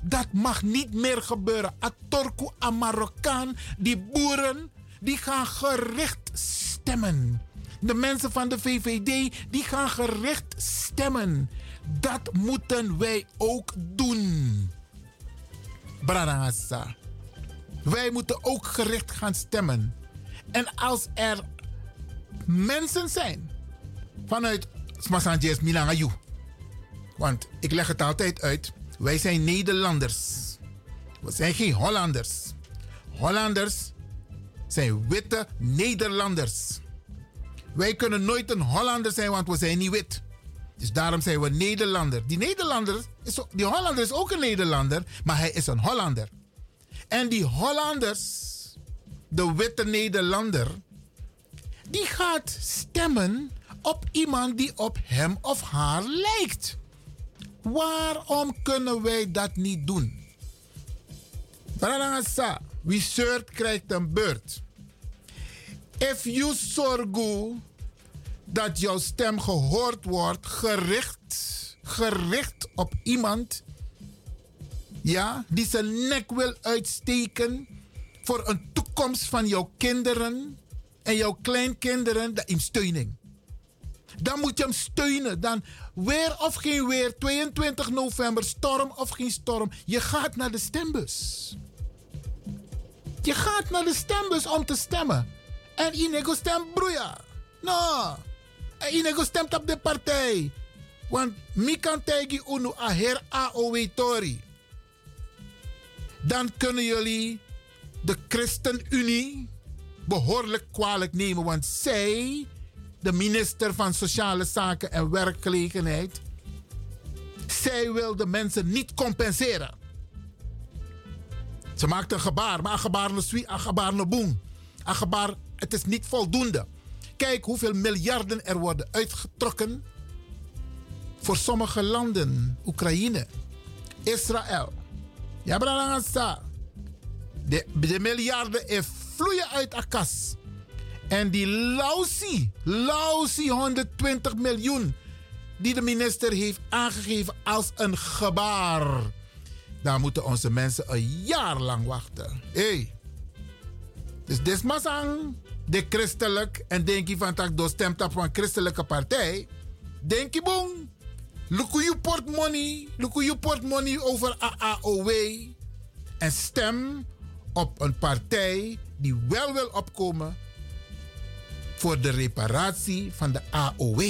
Dat mag niet meer gebeuren. A Torku, a Marokkaan, die boeren, die gaan gericht stemmen. De mensen van de VVD, die gaan gericht stemmen. Dat moeten wij ook doen. Brarangasa. Wij moeten ook gericht gaan stemmen. En als er mensen zijn vanuit Smasanjes Milangayu. Want ik leg het altijd uit. Wij zijn Nederlanders. We zijn geen Hollanders. Hollanders zijn witte Nederlanders. Wij kunnen nooit een Hollander zijn, want we zijn niet wit. Dus daarom zijn we Nederlander. Die Nederlander, is, die Hollander is ook een Nederlander, maar hij is een Hollander. En die Hollanders, de witte Nederlander, die gaat stemmen op iemand die op hem of haar lijkt. Waarom kunnen wij dat niet doen? Wie zeurt krijgt een beurt. If you zorgu dat jouw stem gehoord wordt, gericht, gericht op iemand ja, die zijn nek wil uitsteken voor een toekomst van jouw kinderen en jouw kleinkinderen, dat in steuning. Dan moet je hem steunen. Dan weer of geen weer, 22 november, storm of geen storm. Je gaat naar de stembus. Je gaat naar de stembus om te stemmen. En Inego stemt. No. En stemt op de partij. Want mi kan tegen unu a her Tori. Dan kunnen jullie de ChristenUnie behoorlijk kwalijk nemen. Want zij de minister van Sociale Zaken en Werkgelegenheid. Zij wil de mensen niet compenseren. Ze maakt een gebaar, maar een gebaar een swie, een gebaar een boem. Een gebaar, het is niet voldoende. Kijk hoeveel miljarden er worden uitgetrokken voor sommige landen. Oekraïne, Israël. Ja, de, de miljarden vloeien uit de kas. En die lausie, lausie 120 miljoen die de minister heeft aangegeven als een gebaar. Daar moeten onze mensen een jaar lang wachten. Hey. Dus desmasang de christelijk en denk je van dat door stemt op een christelijke partij. Denk je boom. Look you portmoney. Look you portmoney over AAOW. En stem op een partij die wel wil opkomen voor de reparatie van de AOW.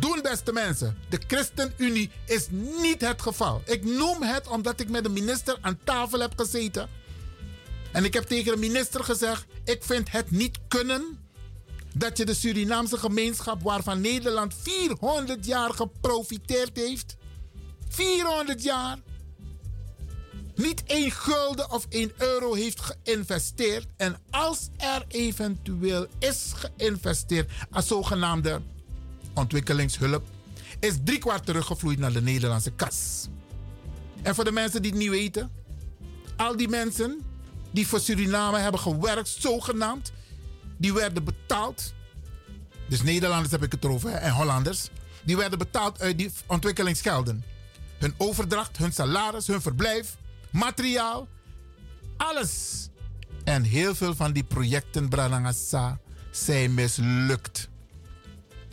Doen, beste mensen. De ChristenUnie is niet het geval. Ik noem het omdat ik met de minister aan tafel heb gezeten. En ik heb tegen de minister gezegd: ik vind het niet kunnen dat je de Surinaamse gemeenschap, waarvan Nederland 400 jaar geprofiteerd heeft, 400 jaar, niet één gulden of één euro heeft geïnvesteerd. En als er eventueel is geïnvesteerd als zogenaamde ontwikkelingshulp, is driekwart teruggevloeid naar de Nederlandse kas. En voor de mensen die het niet weten, al die mensen die voor Suriname hebben gewerkt, zogenaamd, die werden betaald. Dus Nederlanders heb ik het over en Hollanders. Die werden betaald uit die ontwikkelingsgelden. Hun overdracht, hun salaris, hun verblijf materiaal, alles. En heel veel van die projecten, Branangasa, zijn mislukt.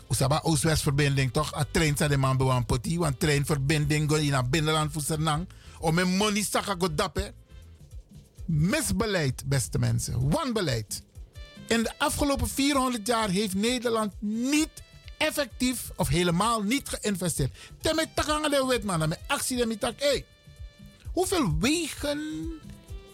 Usaba Oost-West-verbinding toch? A trein sa de man bewan poti. Want treinverbinding go in a binnenland voor Sernang. Om mijn money saka dappen. Misbeleid, beste mensen. Wanbeleid. In de afgelopen 400 jaar heeft Nederland niet effectief of helemaal niet geïnvesteerd. Takanga de wet man, met actie de mitak. Hoeveel wegen,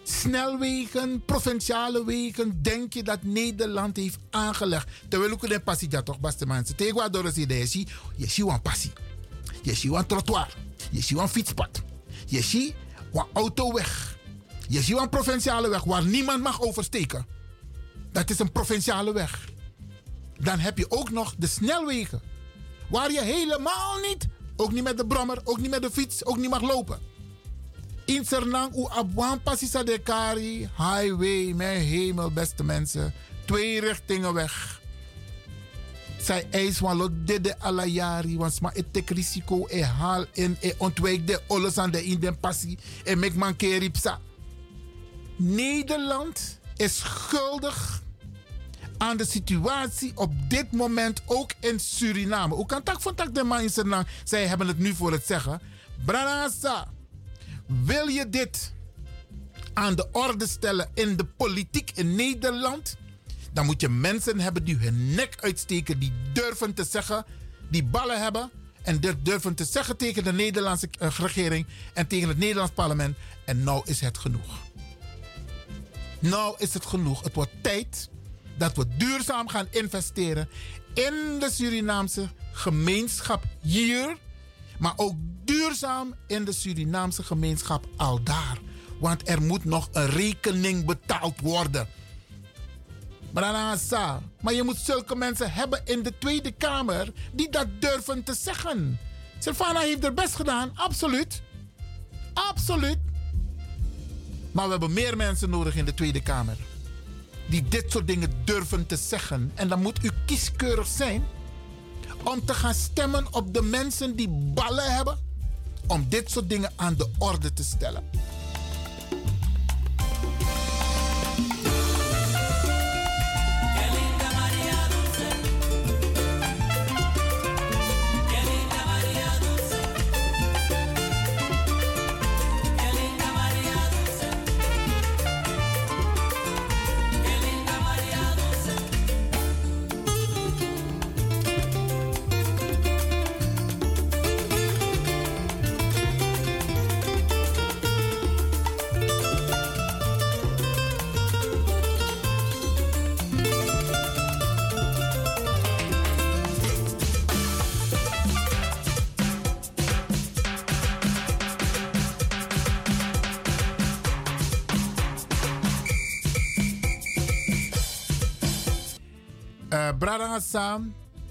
snelwegen, provinciale wegen denk je dat Nederland heeft aangelegd? Terwijl ik de passie dat toch, beste mensen. Tegen door je ziet, je ziet een passie. Je ziet een trottoir. Je ziet een fietspad. Je ziet een autoweg. Je ziet een provinciale weg waar niemand mag oversteken. Dat is een provinciale weg. Dan heb je ook nog de snelwegen. Waar je helemaal niet, ook niet met de brommer, ook niet met de fiets, ook niet mag lopen. In Sernang, u abwan de kari, highway, mijn hemel, beste mensen. Twee richtingen weg. Zij eis van lo dede alla jari, want sma het tek risico e haal en e ontwijk de alles aan de in den passie en mek man keripsa. Nederland is schuldig aan de situatie op dit moment ook in Suriname. Hoe kan tak van tak de mensen zij hebben het nu voor het zeggen. Branasa, wil je dit aan de orde stellen in de politiek in Nederland? Dan moet je mensen hebben die hun nek uitsteken, die durven te zeggen, die ballen hebben en durven te zeggen tegen de Nederlandse eh, regering en tegen het Nederlands parlement. En nou is het genoeg. Nou is het genoeg. Het wordt tijd dat we duurzaam gaan investeren in de Surinaamse gemeenschap hier, maar ook duurzaam in de Surinaamse gemeenschap al daar. Want er moet nog een rekening betaald worden. Maar je moet zulke mensen hebben in de Tweede Kamer die dat durven te zeggen. Silvana heeft er best gedaan, absoluut. Absoluut. Maar we hebben meer mensen nodig in de Tweede Kamer die dit soort dingen durven te zeggen. En dan moet u kieskeurig zijn om te gaan stemmen op de mensen die ballen hebben om dit soort dingen aan de orde te stellen.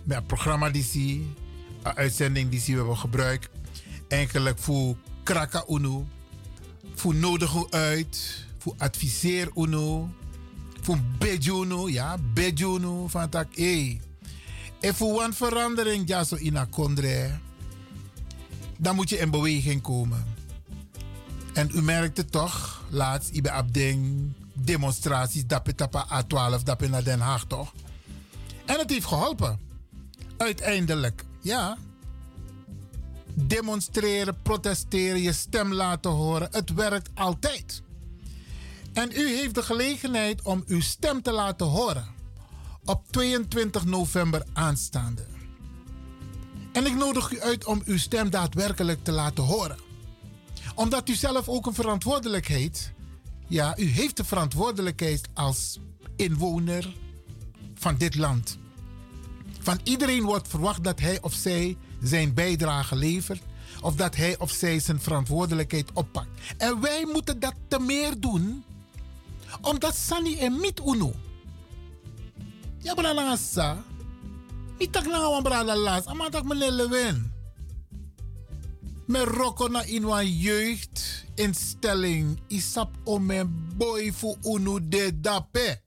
Met het programma die zie, uitzending die we hebben gebruikt, eigenlijk voor kraka voor nodig uit, voor adviseer uno, voor bejuno, ja, bejuno, van tak, eh. En voor een verandering, ja, zo in kondre, dan moet je in beweging komen. En u merkt het toch, laatst, ik ben abding, demonstraties, dappen tapa A12, dappen naar Den Haag, toch? En het heeft geholpen. Uiteindelijk, ja. Demonstreren, protesteren, je stem laten horen. Het werkt altijd. En u heeft de gelegenheid om uw stem te laten horen. Op 22 november aanstaande. En ik nodig u uit om uw stem daadwerkelijk te laten horen. Omdat u zelf ook een verantwoordelijkheid. Ja, u heeft de verantwoordelijkheid als inwoner, van dit land. Van iedereen wordt verwacht dat hij of zij zijn bijdrage levert of dat hij of zij zijn verantwoordelijkheid oppakt. En wij moeten dat te meer doen, omdat Sani en Mit Uno. Ja, brana sa. Mitak na wan brada las, amatak meneer Lewin. Met roko na in wan jeugdinstelling, isap om mijn boy voor Uno de dape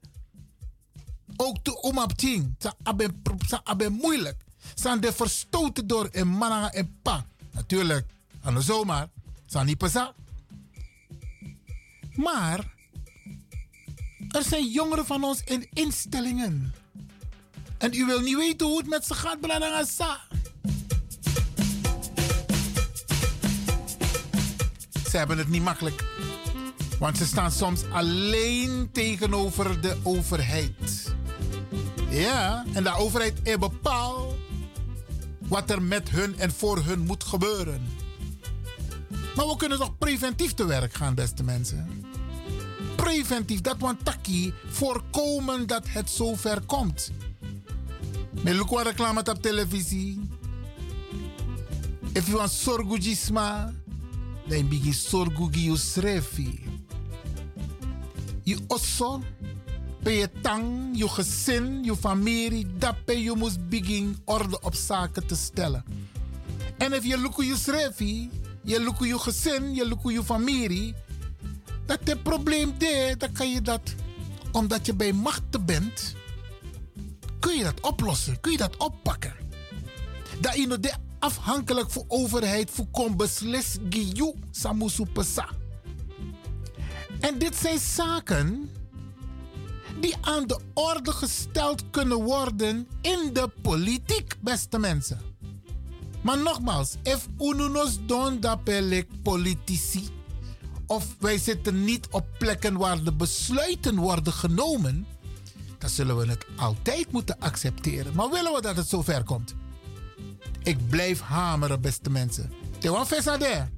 ook te omapting. Sa abe, sa abe moeilijk. Zijn de verstoten door een mananga en pa. Natuurlijk, aan de zomer. Zijn niet pasa. Maar er zijn jongeren van ons in instellingen. En u wil niet weten hoe het met ze gaat, Sa. Ze hebben het niet makkelijk. Want ze staan soms alleen tegenover de overheid. Ja, en de overheid er bepaalt wat er met hun en voor hun moet gebeuren. Maar we kunnen toch preventief te werk gaan, beste mensen? Preventief, dat want taki voorkomen dat het zover komt. Met lukwa reclame op televisie. If you want sorgujisma, dan begin sorgugi you srefi. Je osso, bij je tang, je gezin, je familie, dat je je moest begin orde op zaken te stellen. En if je lukt je srefi, je lukt je gezin, je lukt je familie, dat het probleem is, dan kan je dat, omdat je bij machten bent, kun je dat oplossen, kun je dat oppakken. Dat je de afhankelijk voor overheid voor kon beslis giyu samusu. En dit zijn zaken die aan de orde gesteld kunnen worden in de politiek, beste mensen. Maar nogmaals, if ununos don dapelik politici, of wij zitten niet op plekken waar de besluiten worden genomen, dan zullen we het altijd moeten accepteren. Maar willen we dat het zover komt? Ik blijf hameren, beste mensen. Tewa Vesade.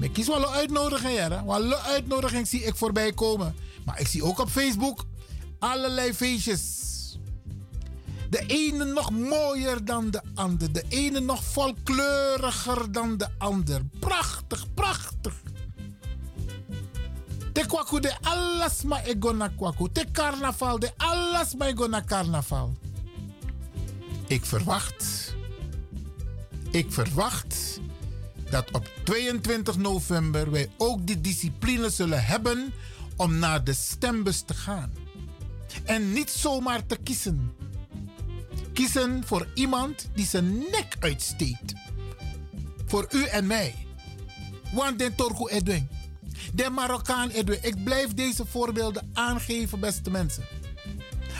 Ik kies wel een uitnodiging, hè? Wel een uitnodiging zie ik voorbij komen. Maar ik zie ook op Facebook allerlei feestjes. De ene nog mooier dan de ander. De ene nog volkleuriger dan de ander. Prachtig, prachtig. Te kwaku de alles ma ego na kwaku. Te carnaval de alles ma ego na carnaval. Ik verwacht. Ik verwacht dat op 22 november wij ook die discipline zullen hebben om naar de stembus te gaan. En niet zomaar te kiezen. Kiezen voor iemand die zijn nek uitsteekt. Voor u en mij. Want den Torgo Edwin. De Marokkaan Edwin. Ik blijf deze voorbeelden aangeven, beste mensen.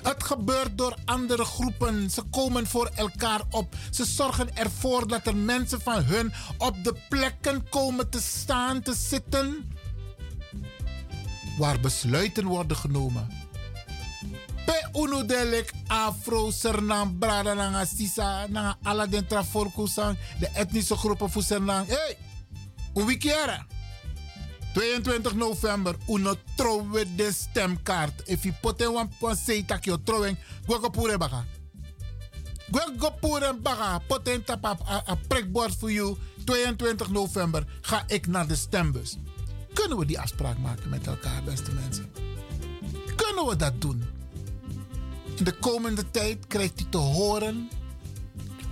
Het gebeurt door andere groepen. Ze komen voor elkaar op. Ze zorgen ervoor dat er mensen van hun op de plekken komen te staan, te zitten. Waar besluiten worden genomen. Pe uno delik afro, sernam, brada, nanga sisa, nanga ala den traforkusang, de etnische groepen voor sernam. Hey, uwikiera. 22 november, uno trouwe de stemkaart. If you put in one point say tak yo trouwing, gwa go pure baka. Gwa go pure baka, put in tap a prikbord voor you. 22 november ga ik naar de stembus. Kunnen we die afspraak maken met elkaar, beste mensen? Kunnen we dat doen? De komende tijd krijgt u te horen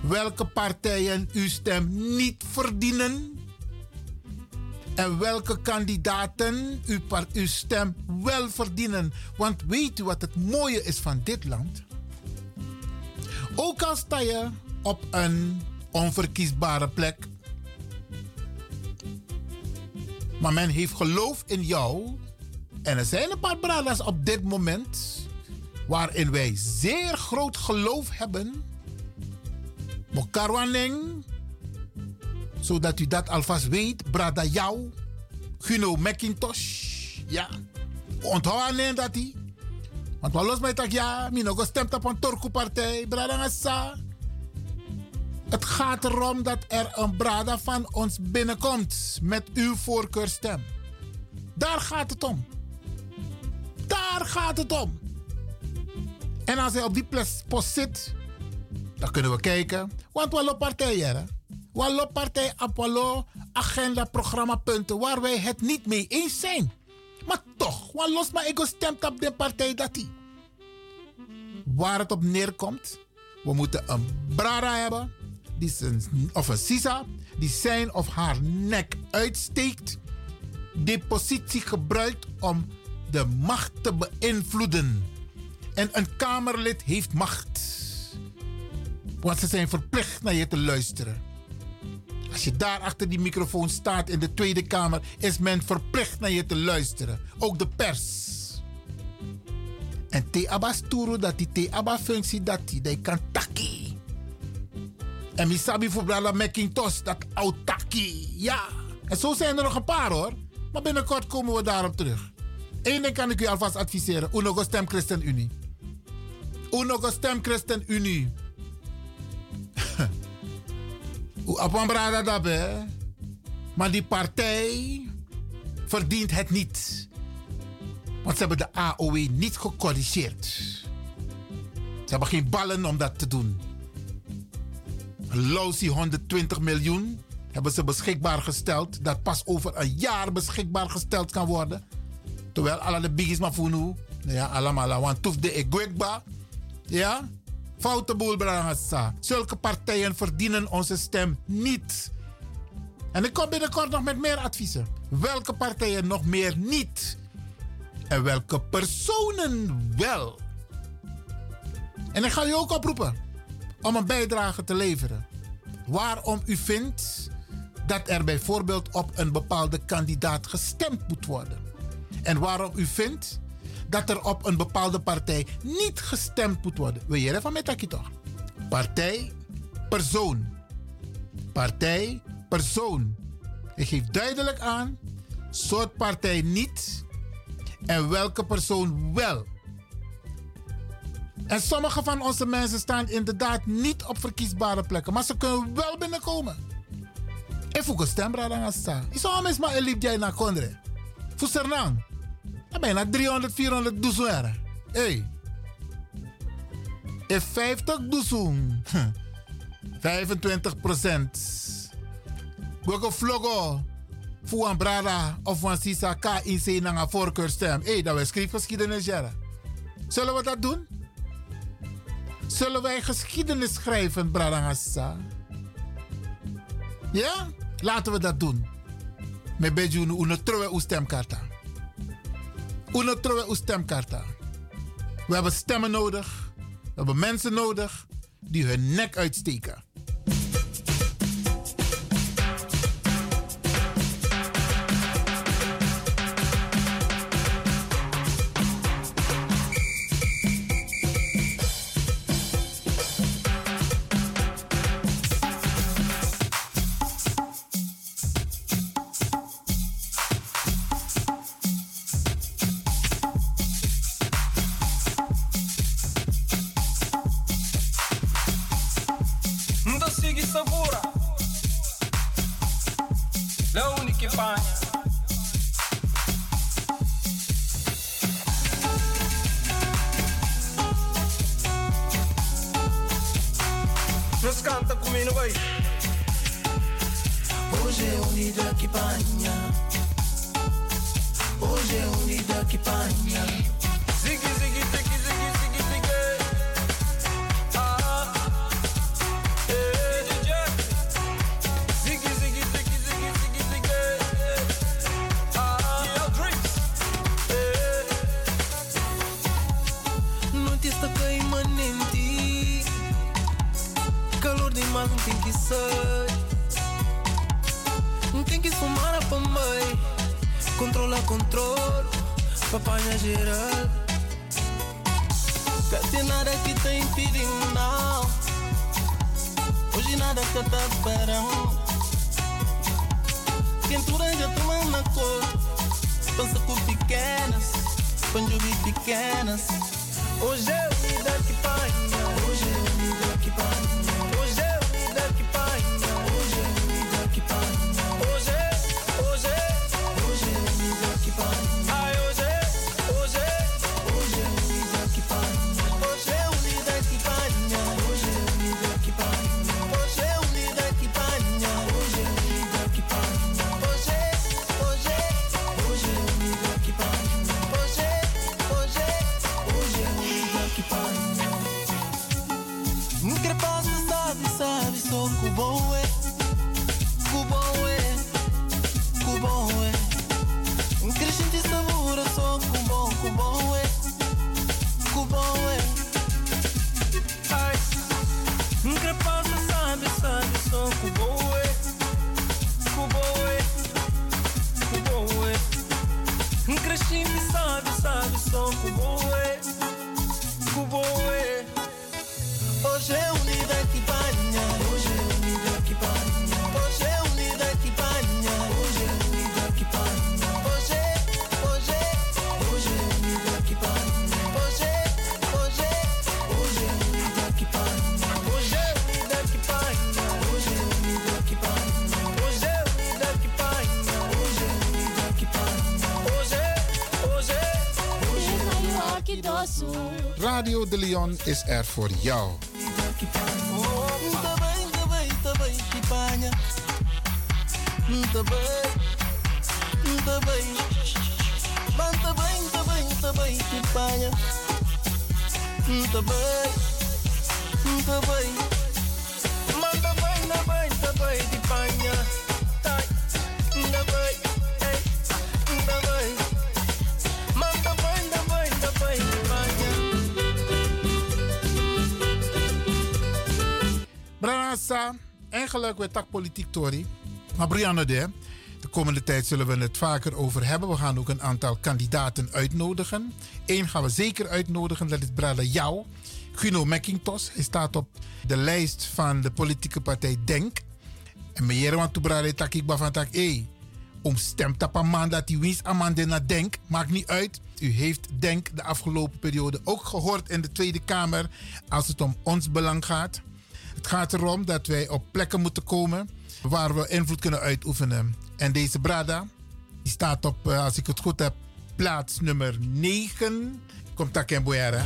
welke partijen uw stem niet verdienen en welke kandidaten uw, uw stem wel verdienen. Want weet u wat het mooie is van dit land? Ook al sta je op een onverkiesbare plek, maar men heeft geloof in jou. En er zijn een paar bradas op dit moment waarin wij zeer groot geloof hebben. Mokarwaning, zodat u dat alvast weet. Brada jou, Guno McIntosh. Ja, onthoud alleen dat hij. Want wat los mij tak ja, mi nog stemt op een Torko-partij. Brada Ngassa. Het gaat erom dat er een brada van ons binnenkomt met uw voorkeurstem. Daar gaat het om. Daar gaat het om. En als hij op die post zit, dan kunnen we kijken. Want we lopen partijen? We lopen partij op agenda, programmapunten waar wij het niet mee eens zijn. Maar toch, wat los maar ik stemt op de partij dat die. Waar het op neerkomt, we moeten een Brara hebben, die of een Sisa, die zijn of haar nek uitsteekt, die positie gebruikt om de macht te beïnvloeden. En een Kamerlid heeft macht. Want ze zijn verplicht naar je te luisteren. Als je daar achter die microfoon staat in de Tweede Kamer, is men verplicht naar je te luisteren. Ook de pers. En te abas dat die te functie dat die, kan taki. En misabi voor Brada McIntosh, dat autaki. Ja. En zo zijn er nog een paar hoor. Maar binnenkort komen we daarop terug. Eén ding kan ik u alvast adviseren. Uno stem ChristenUnie. Uno stem ChristenUnie. *laughs* Apambrada daarbij. Maar die partij verdient het niet. Want ze hebben de AOW niet gecorrigeerd. Ze hebben geen ballen om dat te doen. Lousy 120 miljoen hebben ze beschikbaar gesteld. Dat pas over een jaar beschikbaar gesteld kan worden. Terwijl alle de biggies voor Ja, allemaal. Want toef de egwekba. Ja? Foute boel, Zulke partijen verdienen onze stem niet. En ik kom binnenkort nog met meer adviezen. Welke partijen nog meer niet? En welke personen wel? En ik ga u ook oproepen om een bijdrage te leveren. Waarom u vindt dat er bijvoorbeeld op een bepaalde kandidaat gestemd moet worden. En waarom u vindt dat er op een bepaalde partij niet gestemd moet worden. Wil je even met dat toch? Partij, persoon. Partij, persoon. Ik geef duidelijk aan, soort partij niet en welke persoon wel. En sommige van onze mensen staan inderdaad niet op verkiesbare plekken, maar ze kunnen wel binnenkomen. En voor een stembra dan staan. Ik zou eens maar een liep naar Kondre. Voor Sernang. Naar 300, 400 doezoen. Hey. En 50 doezoen. 25 procent. Welke vloggo voor een brada of een sisa ka in een voorkeurstem. Hé, hey, dat we schrijfgeschiedenis jaren. Zullen we dat doen? Zullen wij geschiedenis schrijven, Bradangassa? Ja? Laten we dat doen. Met uno trowe u stemkarta. Uno trowe u stemkarta. We hebben stemmen nodig. We hebben mensen nodig die hun nek uitsteken. De is er voor jou. Eigenlijk weer tak politiek Tori. Maar Brianne de, de komende tijd zullen we het vaker over hebben. We gaan ook een aantal kandidaten uitnodigen. Eén gaan we zeker uitnodigen, dat is Brada Jou. Guno McIntosh. Hij staat op de lijst van de politieke partij Denk. En meneer want Brada tak ik van tak, hey, om stemt op een man dat hij winst aan naar Denk. Maakt niet uit. U heeft Denk de afgelopen periode ook gehoord in de Tweede Kamer als het om ons belang gaat. Het gaat erom dat wij op plekken moeten komen waar we invloed kunnen uitoefenen. En deze Brada, die staat op, eh, als ik het goed heb, plaats nummer 9. Komt daar Boyara.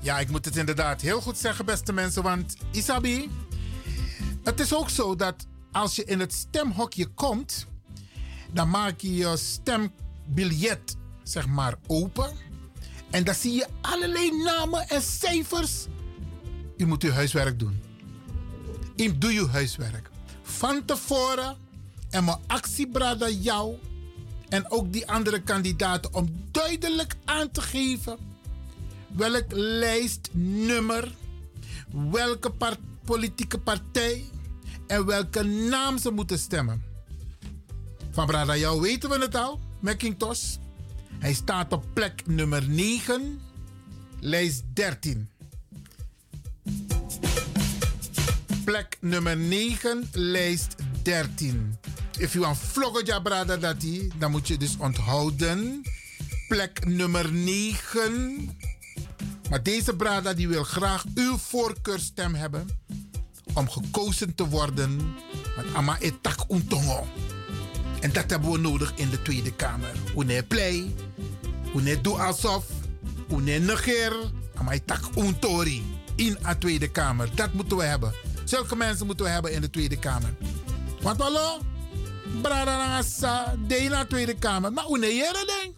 Ja, ik moet het inderdaad heel goed zeggen, beste mensen. Want Isabi, het is ook zo dat als je in het stemhokje komt, dan maak je je stembiljet, zeg maar, open. En dan zie je allerlei namen en cijfers. U moet uw huiswerk doen. U doe uw huiswerk. Van tevoren en mijn actiebrada jou en ook die andere kandidaten om duidelijk aan te geven welk lijstnummer, welke politieke partij en welke naam ze moeten stemmen. Van Brada jou weten we het al, McIntosh. Hij staat op plek nummer 9, lijst 13. Plek nummer 9, lijst 13. If you want vloggen, brada dati, dan moet je dus onthouden. Plek nummer 9. Maar deze brada die wil graag uw voorkeurstem hebben om gekozen te worden. Ama etak untongo. En dat hebben we nodig in de Tweede Kamer. Hoe play, hoe doe alsof, hoe negeer, maar tak untori in de Tweede Kamer. Dat moeten we hebben. Zulke mensen moeten we hebben in de Tweede Kamer. Want hallo, brada nangasa, de in de Tweede Kamer. Maar hoe negeer ding?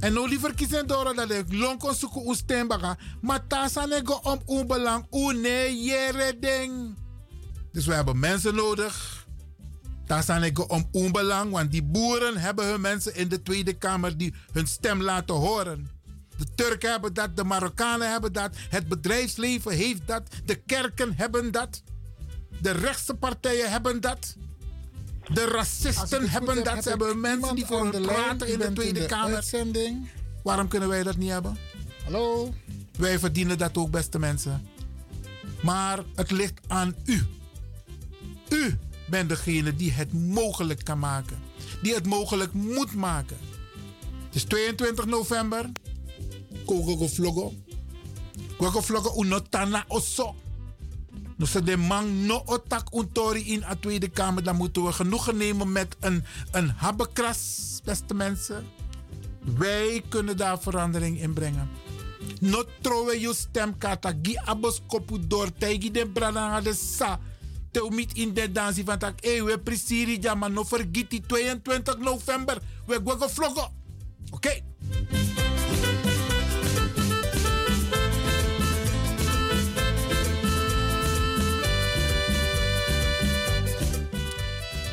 En nou liever kiezen door dat ik long kon zoeken hoe stembaga. Maar tasa nego om onbelang, hoe negeer ding? Dus we hebben mensen nodig daar staan ik om onbelang, want die boeren hebben hun mensen in de Tweede Kamer die hun stem laten horen. De Turken hebben dat, de Marokkanen hebben dat, het bedrijfsleven heeft dat, de kerken hebben dat, de rechtse partijen hebben dat, de racisten hebben dat. Ze hebben mensen die voor hun praten in de Tweede Kamer. Uitzending. Waarom kunnen wij dat niet hebben? Hallo? Wij verdienen dat ook, beste mensen. Maar het ligt aan u. U bent degene die het mogelijk kan maken. Die het mogelijk moet maken. Het is 22 november. Kogo vlogo. Kogo vlogo unotana. Nu ze de man no otak untori in de Tweede Kamer. Dan moeten we genoegen nemen met een, een habbekras, beste mensen. Wij kunnen daar verandering in brengen. No trowe je stemkaart. Gi abos kopu door. Tegi de brada de sa te omit in de dansie van tak. Hey, we presiri ja, maar no vergiet die 22 november. We gaan vloggen. Oké.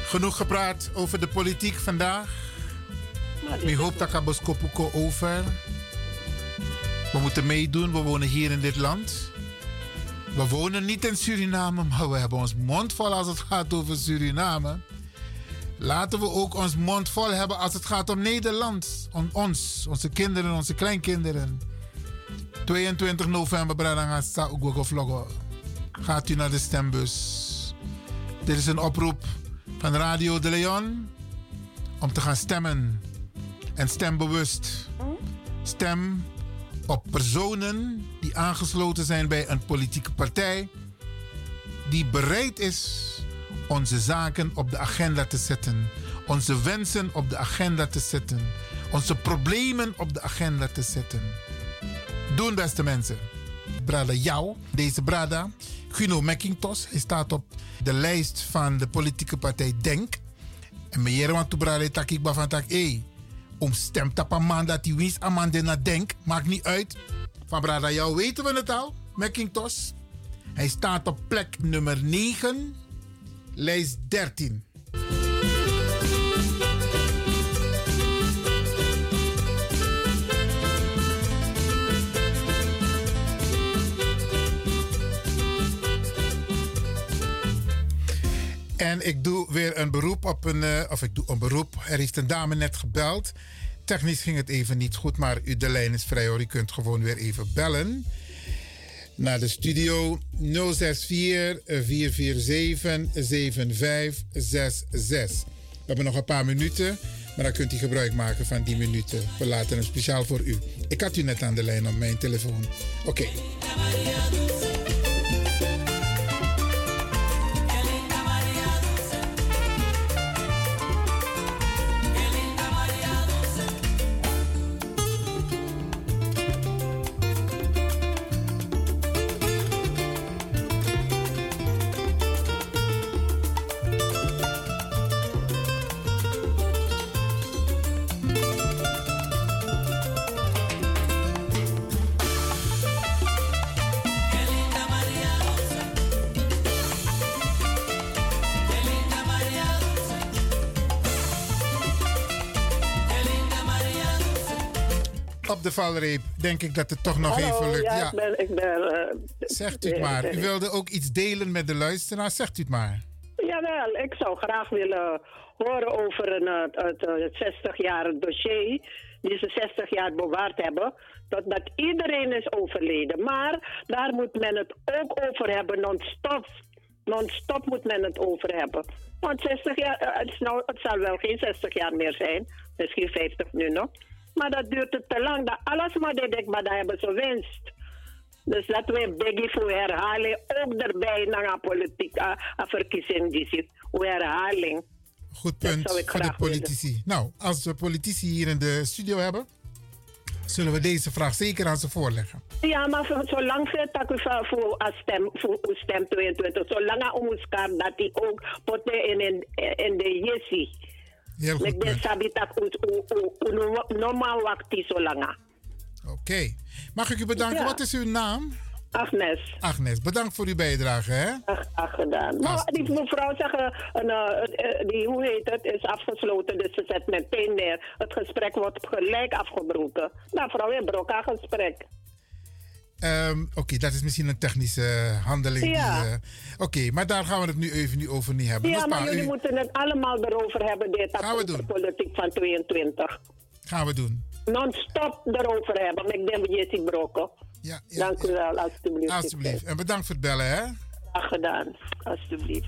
Genoeg gepraat over de politiek vandaag. Ik hoop dat ik Boskopuko over. We moeten meedoen, we wonen hier in dit land. We wonen niet in Suriname, maar we hebben ons mond vol als het gaat over Suriname. Laten we ook ons mond vol hebben als het gaat om Nederland. Om ons, onze kinderen, onze kleinkinderen. 22 november, Bradanga Vloggen. Gaat u naar de stembus. Dit is een oproep van Radio de Leon om te gaan stemmen. En stem bewust. Stem op personen die aangesloten zijn bij een politieke partij die bereid is onze zaken op de agenda te zetten, onze wensen op de agenda te zetten, onze problemen op de agenda te zetten. Doen, beste mensen. Brada jou, deze Brada, Guno McIntosh, hij staat op de lijst van de politieke partij Denk. En meneer want Brada tak ik van tak, hé, om stemt op een man dat hij winst aan man naar Denk, maakt niet uit. Van Brada jou weten we het al, McIntosh. Hij staat op plek nummer 9, lijst 13. En ik doe weer een beroep op een. eh, of ik doe een beroep. Er heeft een dame net gebeld. Technisch ging het even niet goed, maar u, de lijn is vrij hoor. U kunt gewoon weer even bellen. Naar de studio 064 447 7566. We hebben nog een paar minuten, maar dan kunt u gebruik maken van die minuten. We laten hem speciaal voor u. Ik had u net aan de lijn op mijn telefoon. Oké. Denk ik dat het toch nog Hallo, even lukt. Ja, ik ben... Ik ben eh, Zegt u het maar. U wilde ook iets delen met de luisteraar. Zegt u het maar. Jawel, ik zou graag willen horen over een, eh, het, eh, het 60-jarige dossier. Die ze 60 jaar bewaard hebben. Dat, dat iedereen is overleden. Maar daar moet men het ook over hebben, non-stop. Non-stop moet men het over hebben. Want 60 jaar, het, nou, het zal wel geen 60 jaar meer zijn. Misschien 50 nu nog. Maar dat duurt het te lang. Dat alles maar dit ik, maar dat hebben ze winst. Dus dat we beggen voor herhaling ook erbij naar een politieke uh, verkiezing die zit. Herhaling. Goed punt voor de willen. politici. Nou, als we politici hier in de studio hebben, zullen we deze vraag zeker aan ze voorleggen. Ja, maar zolang veel tak voor voor a stem voor stem 22, zolang om ons kan dat die ook poten in in in de jessie. Met de punt. sabi tak u u u u normaal wakti zolang. Oké. Mag ik u bedanken? Ja. Wat is uw naam? Agnes. Agnes, bedankt voor uw bijdrage. Hè? Graag gedaan. Maar die mevrouw zeggen, eh, eh, die, hoe heet het, is afgesloten, dus ze zet meteen neer. Het gesprek wordt gelijk afgebroken. Nou, je broek haar gesprek. Ehm, Oké, dat is misschien een technische handeling. Ja. eh, Oké, maar daar gaan we het nu even nu over niet hebben. Ja, maar jullie u- moeten het allemaal erover hebben, dit Gaan we doen. politiek van 22. Gaan we doen. Non-stop erover hebben, met denk dat Jessie Brokken. Ja, Dank u wel, alstublieft. Alsjeblieft. En bedankt voor het bellen, hè? Graag gedaan, alstublieft.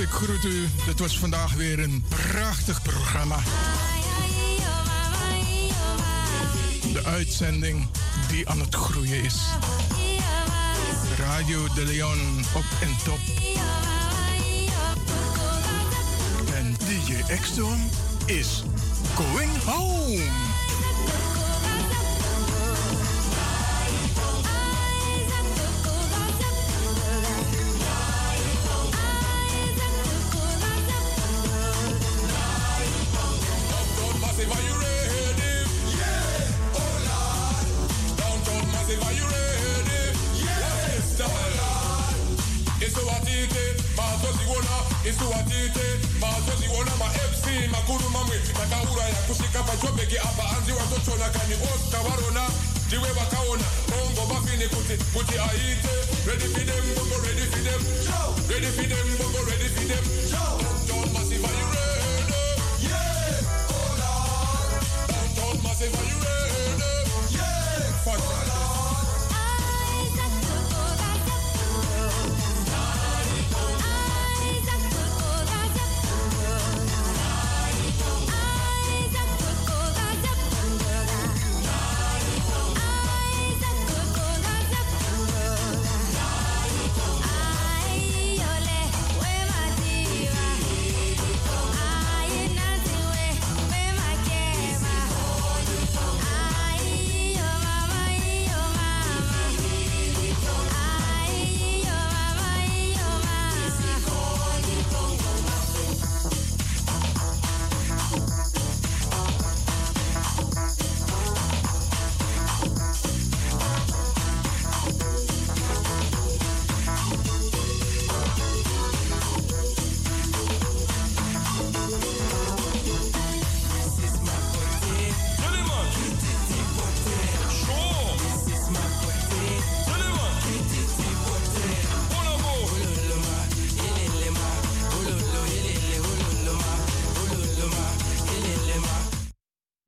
Ik groet u. Het was vandaag weer een prachtig programma. De uitzending die aan het groeien is. Radio De Leon op en top. En DJ Exxon is going home. mabura yakusika apa anzi watotona kani osta varona ndiwe vakaona ongo vafini kuti kuti aite. Ready for them bongo ready for them. Ready for them bongo ready for them.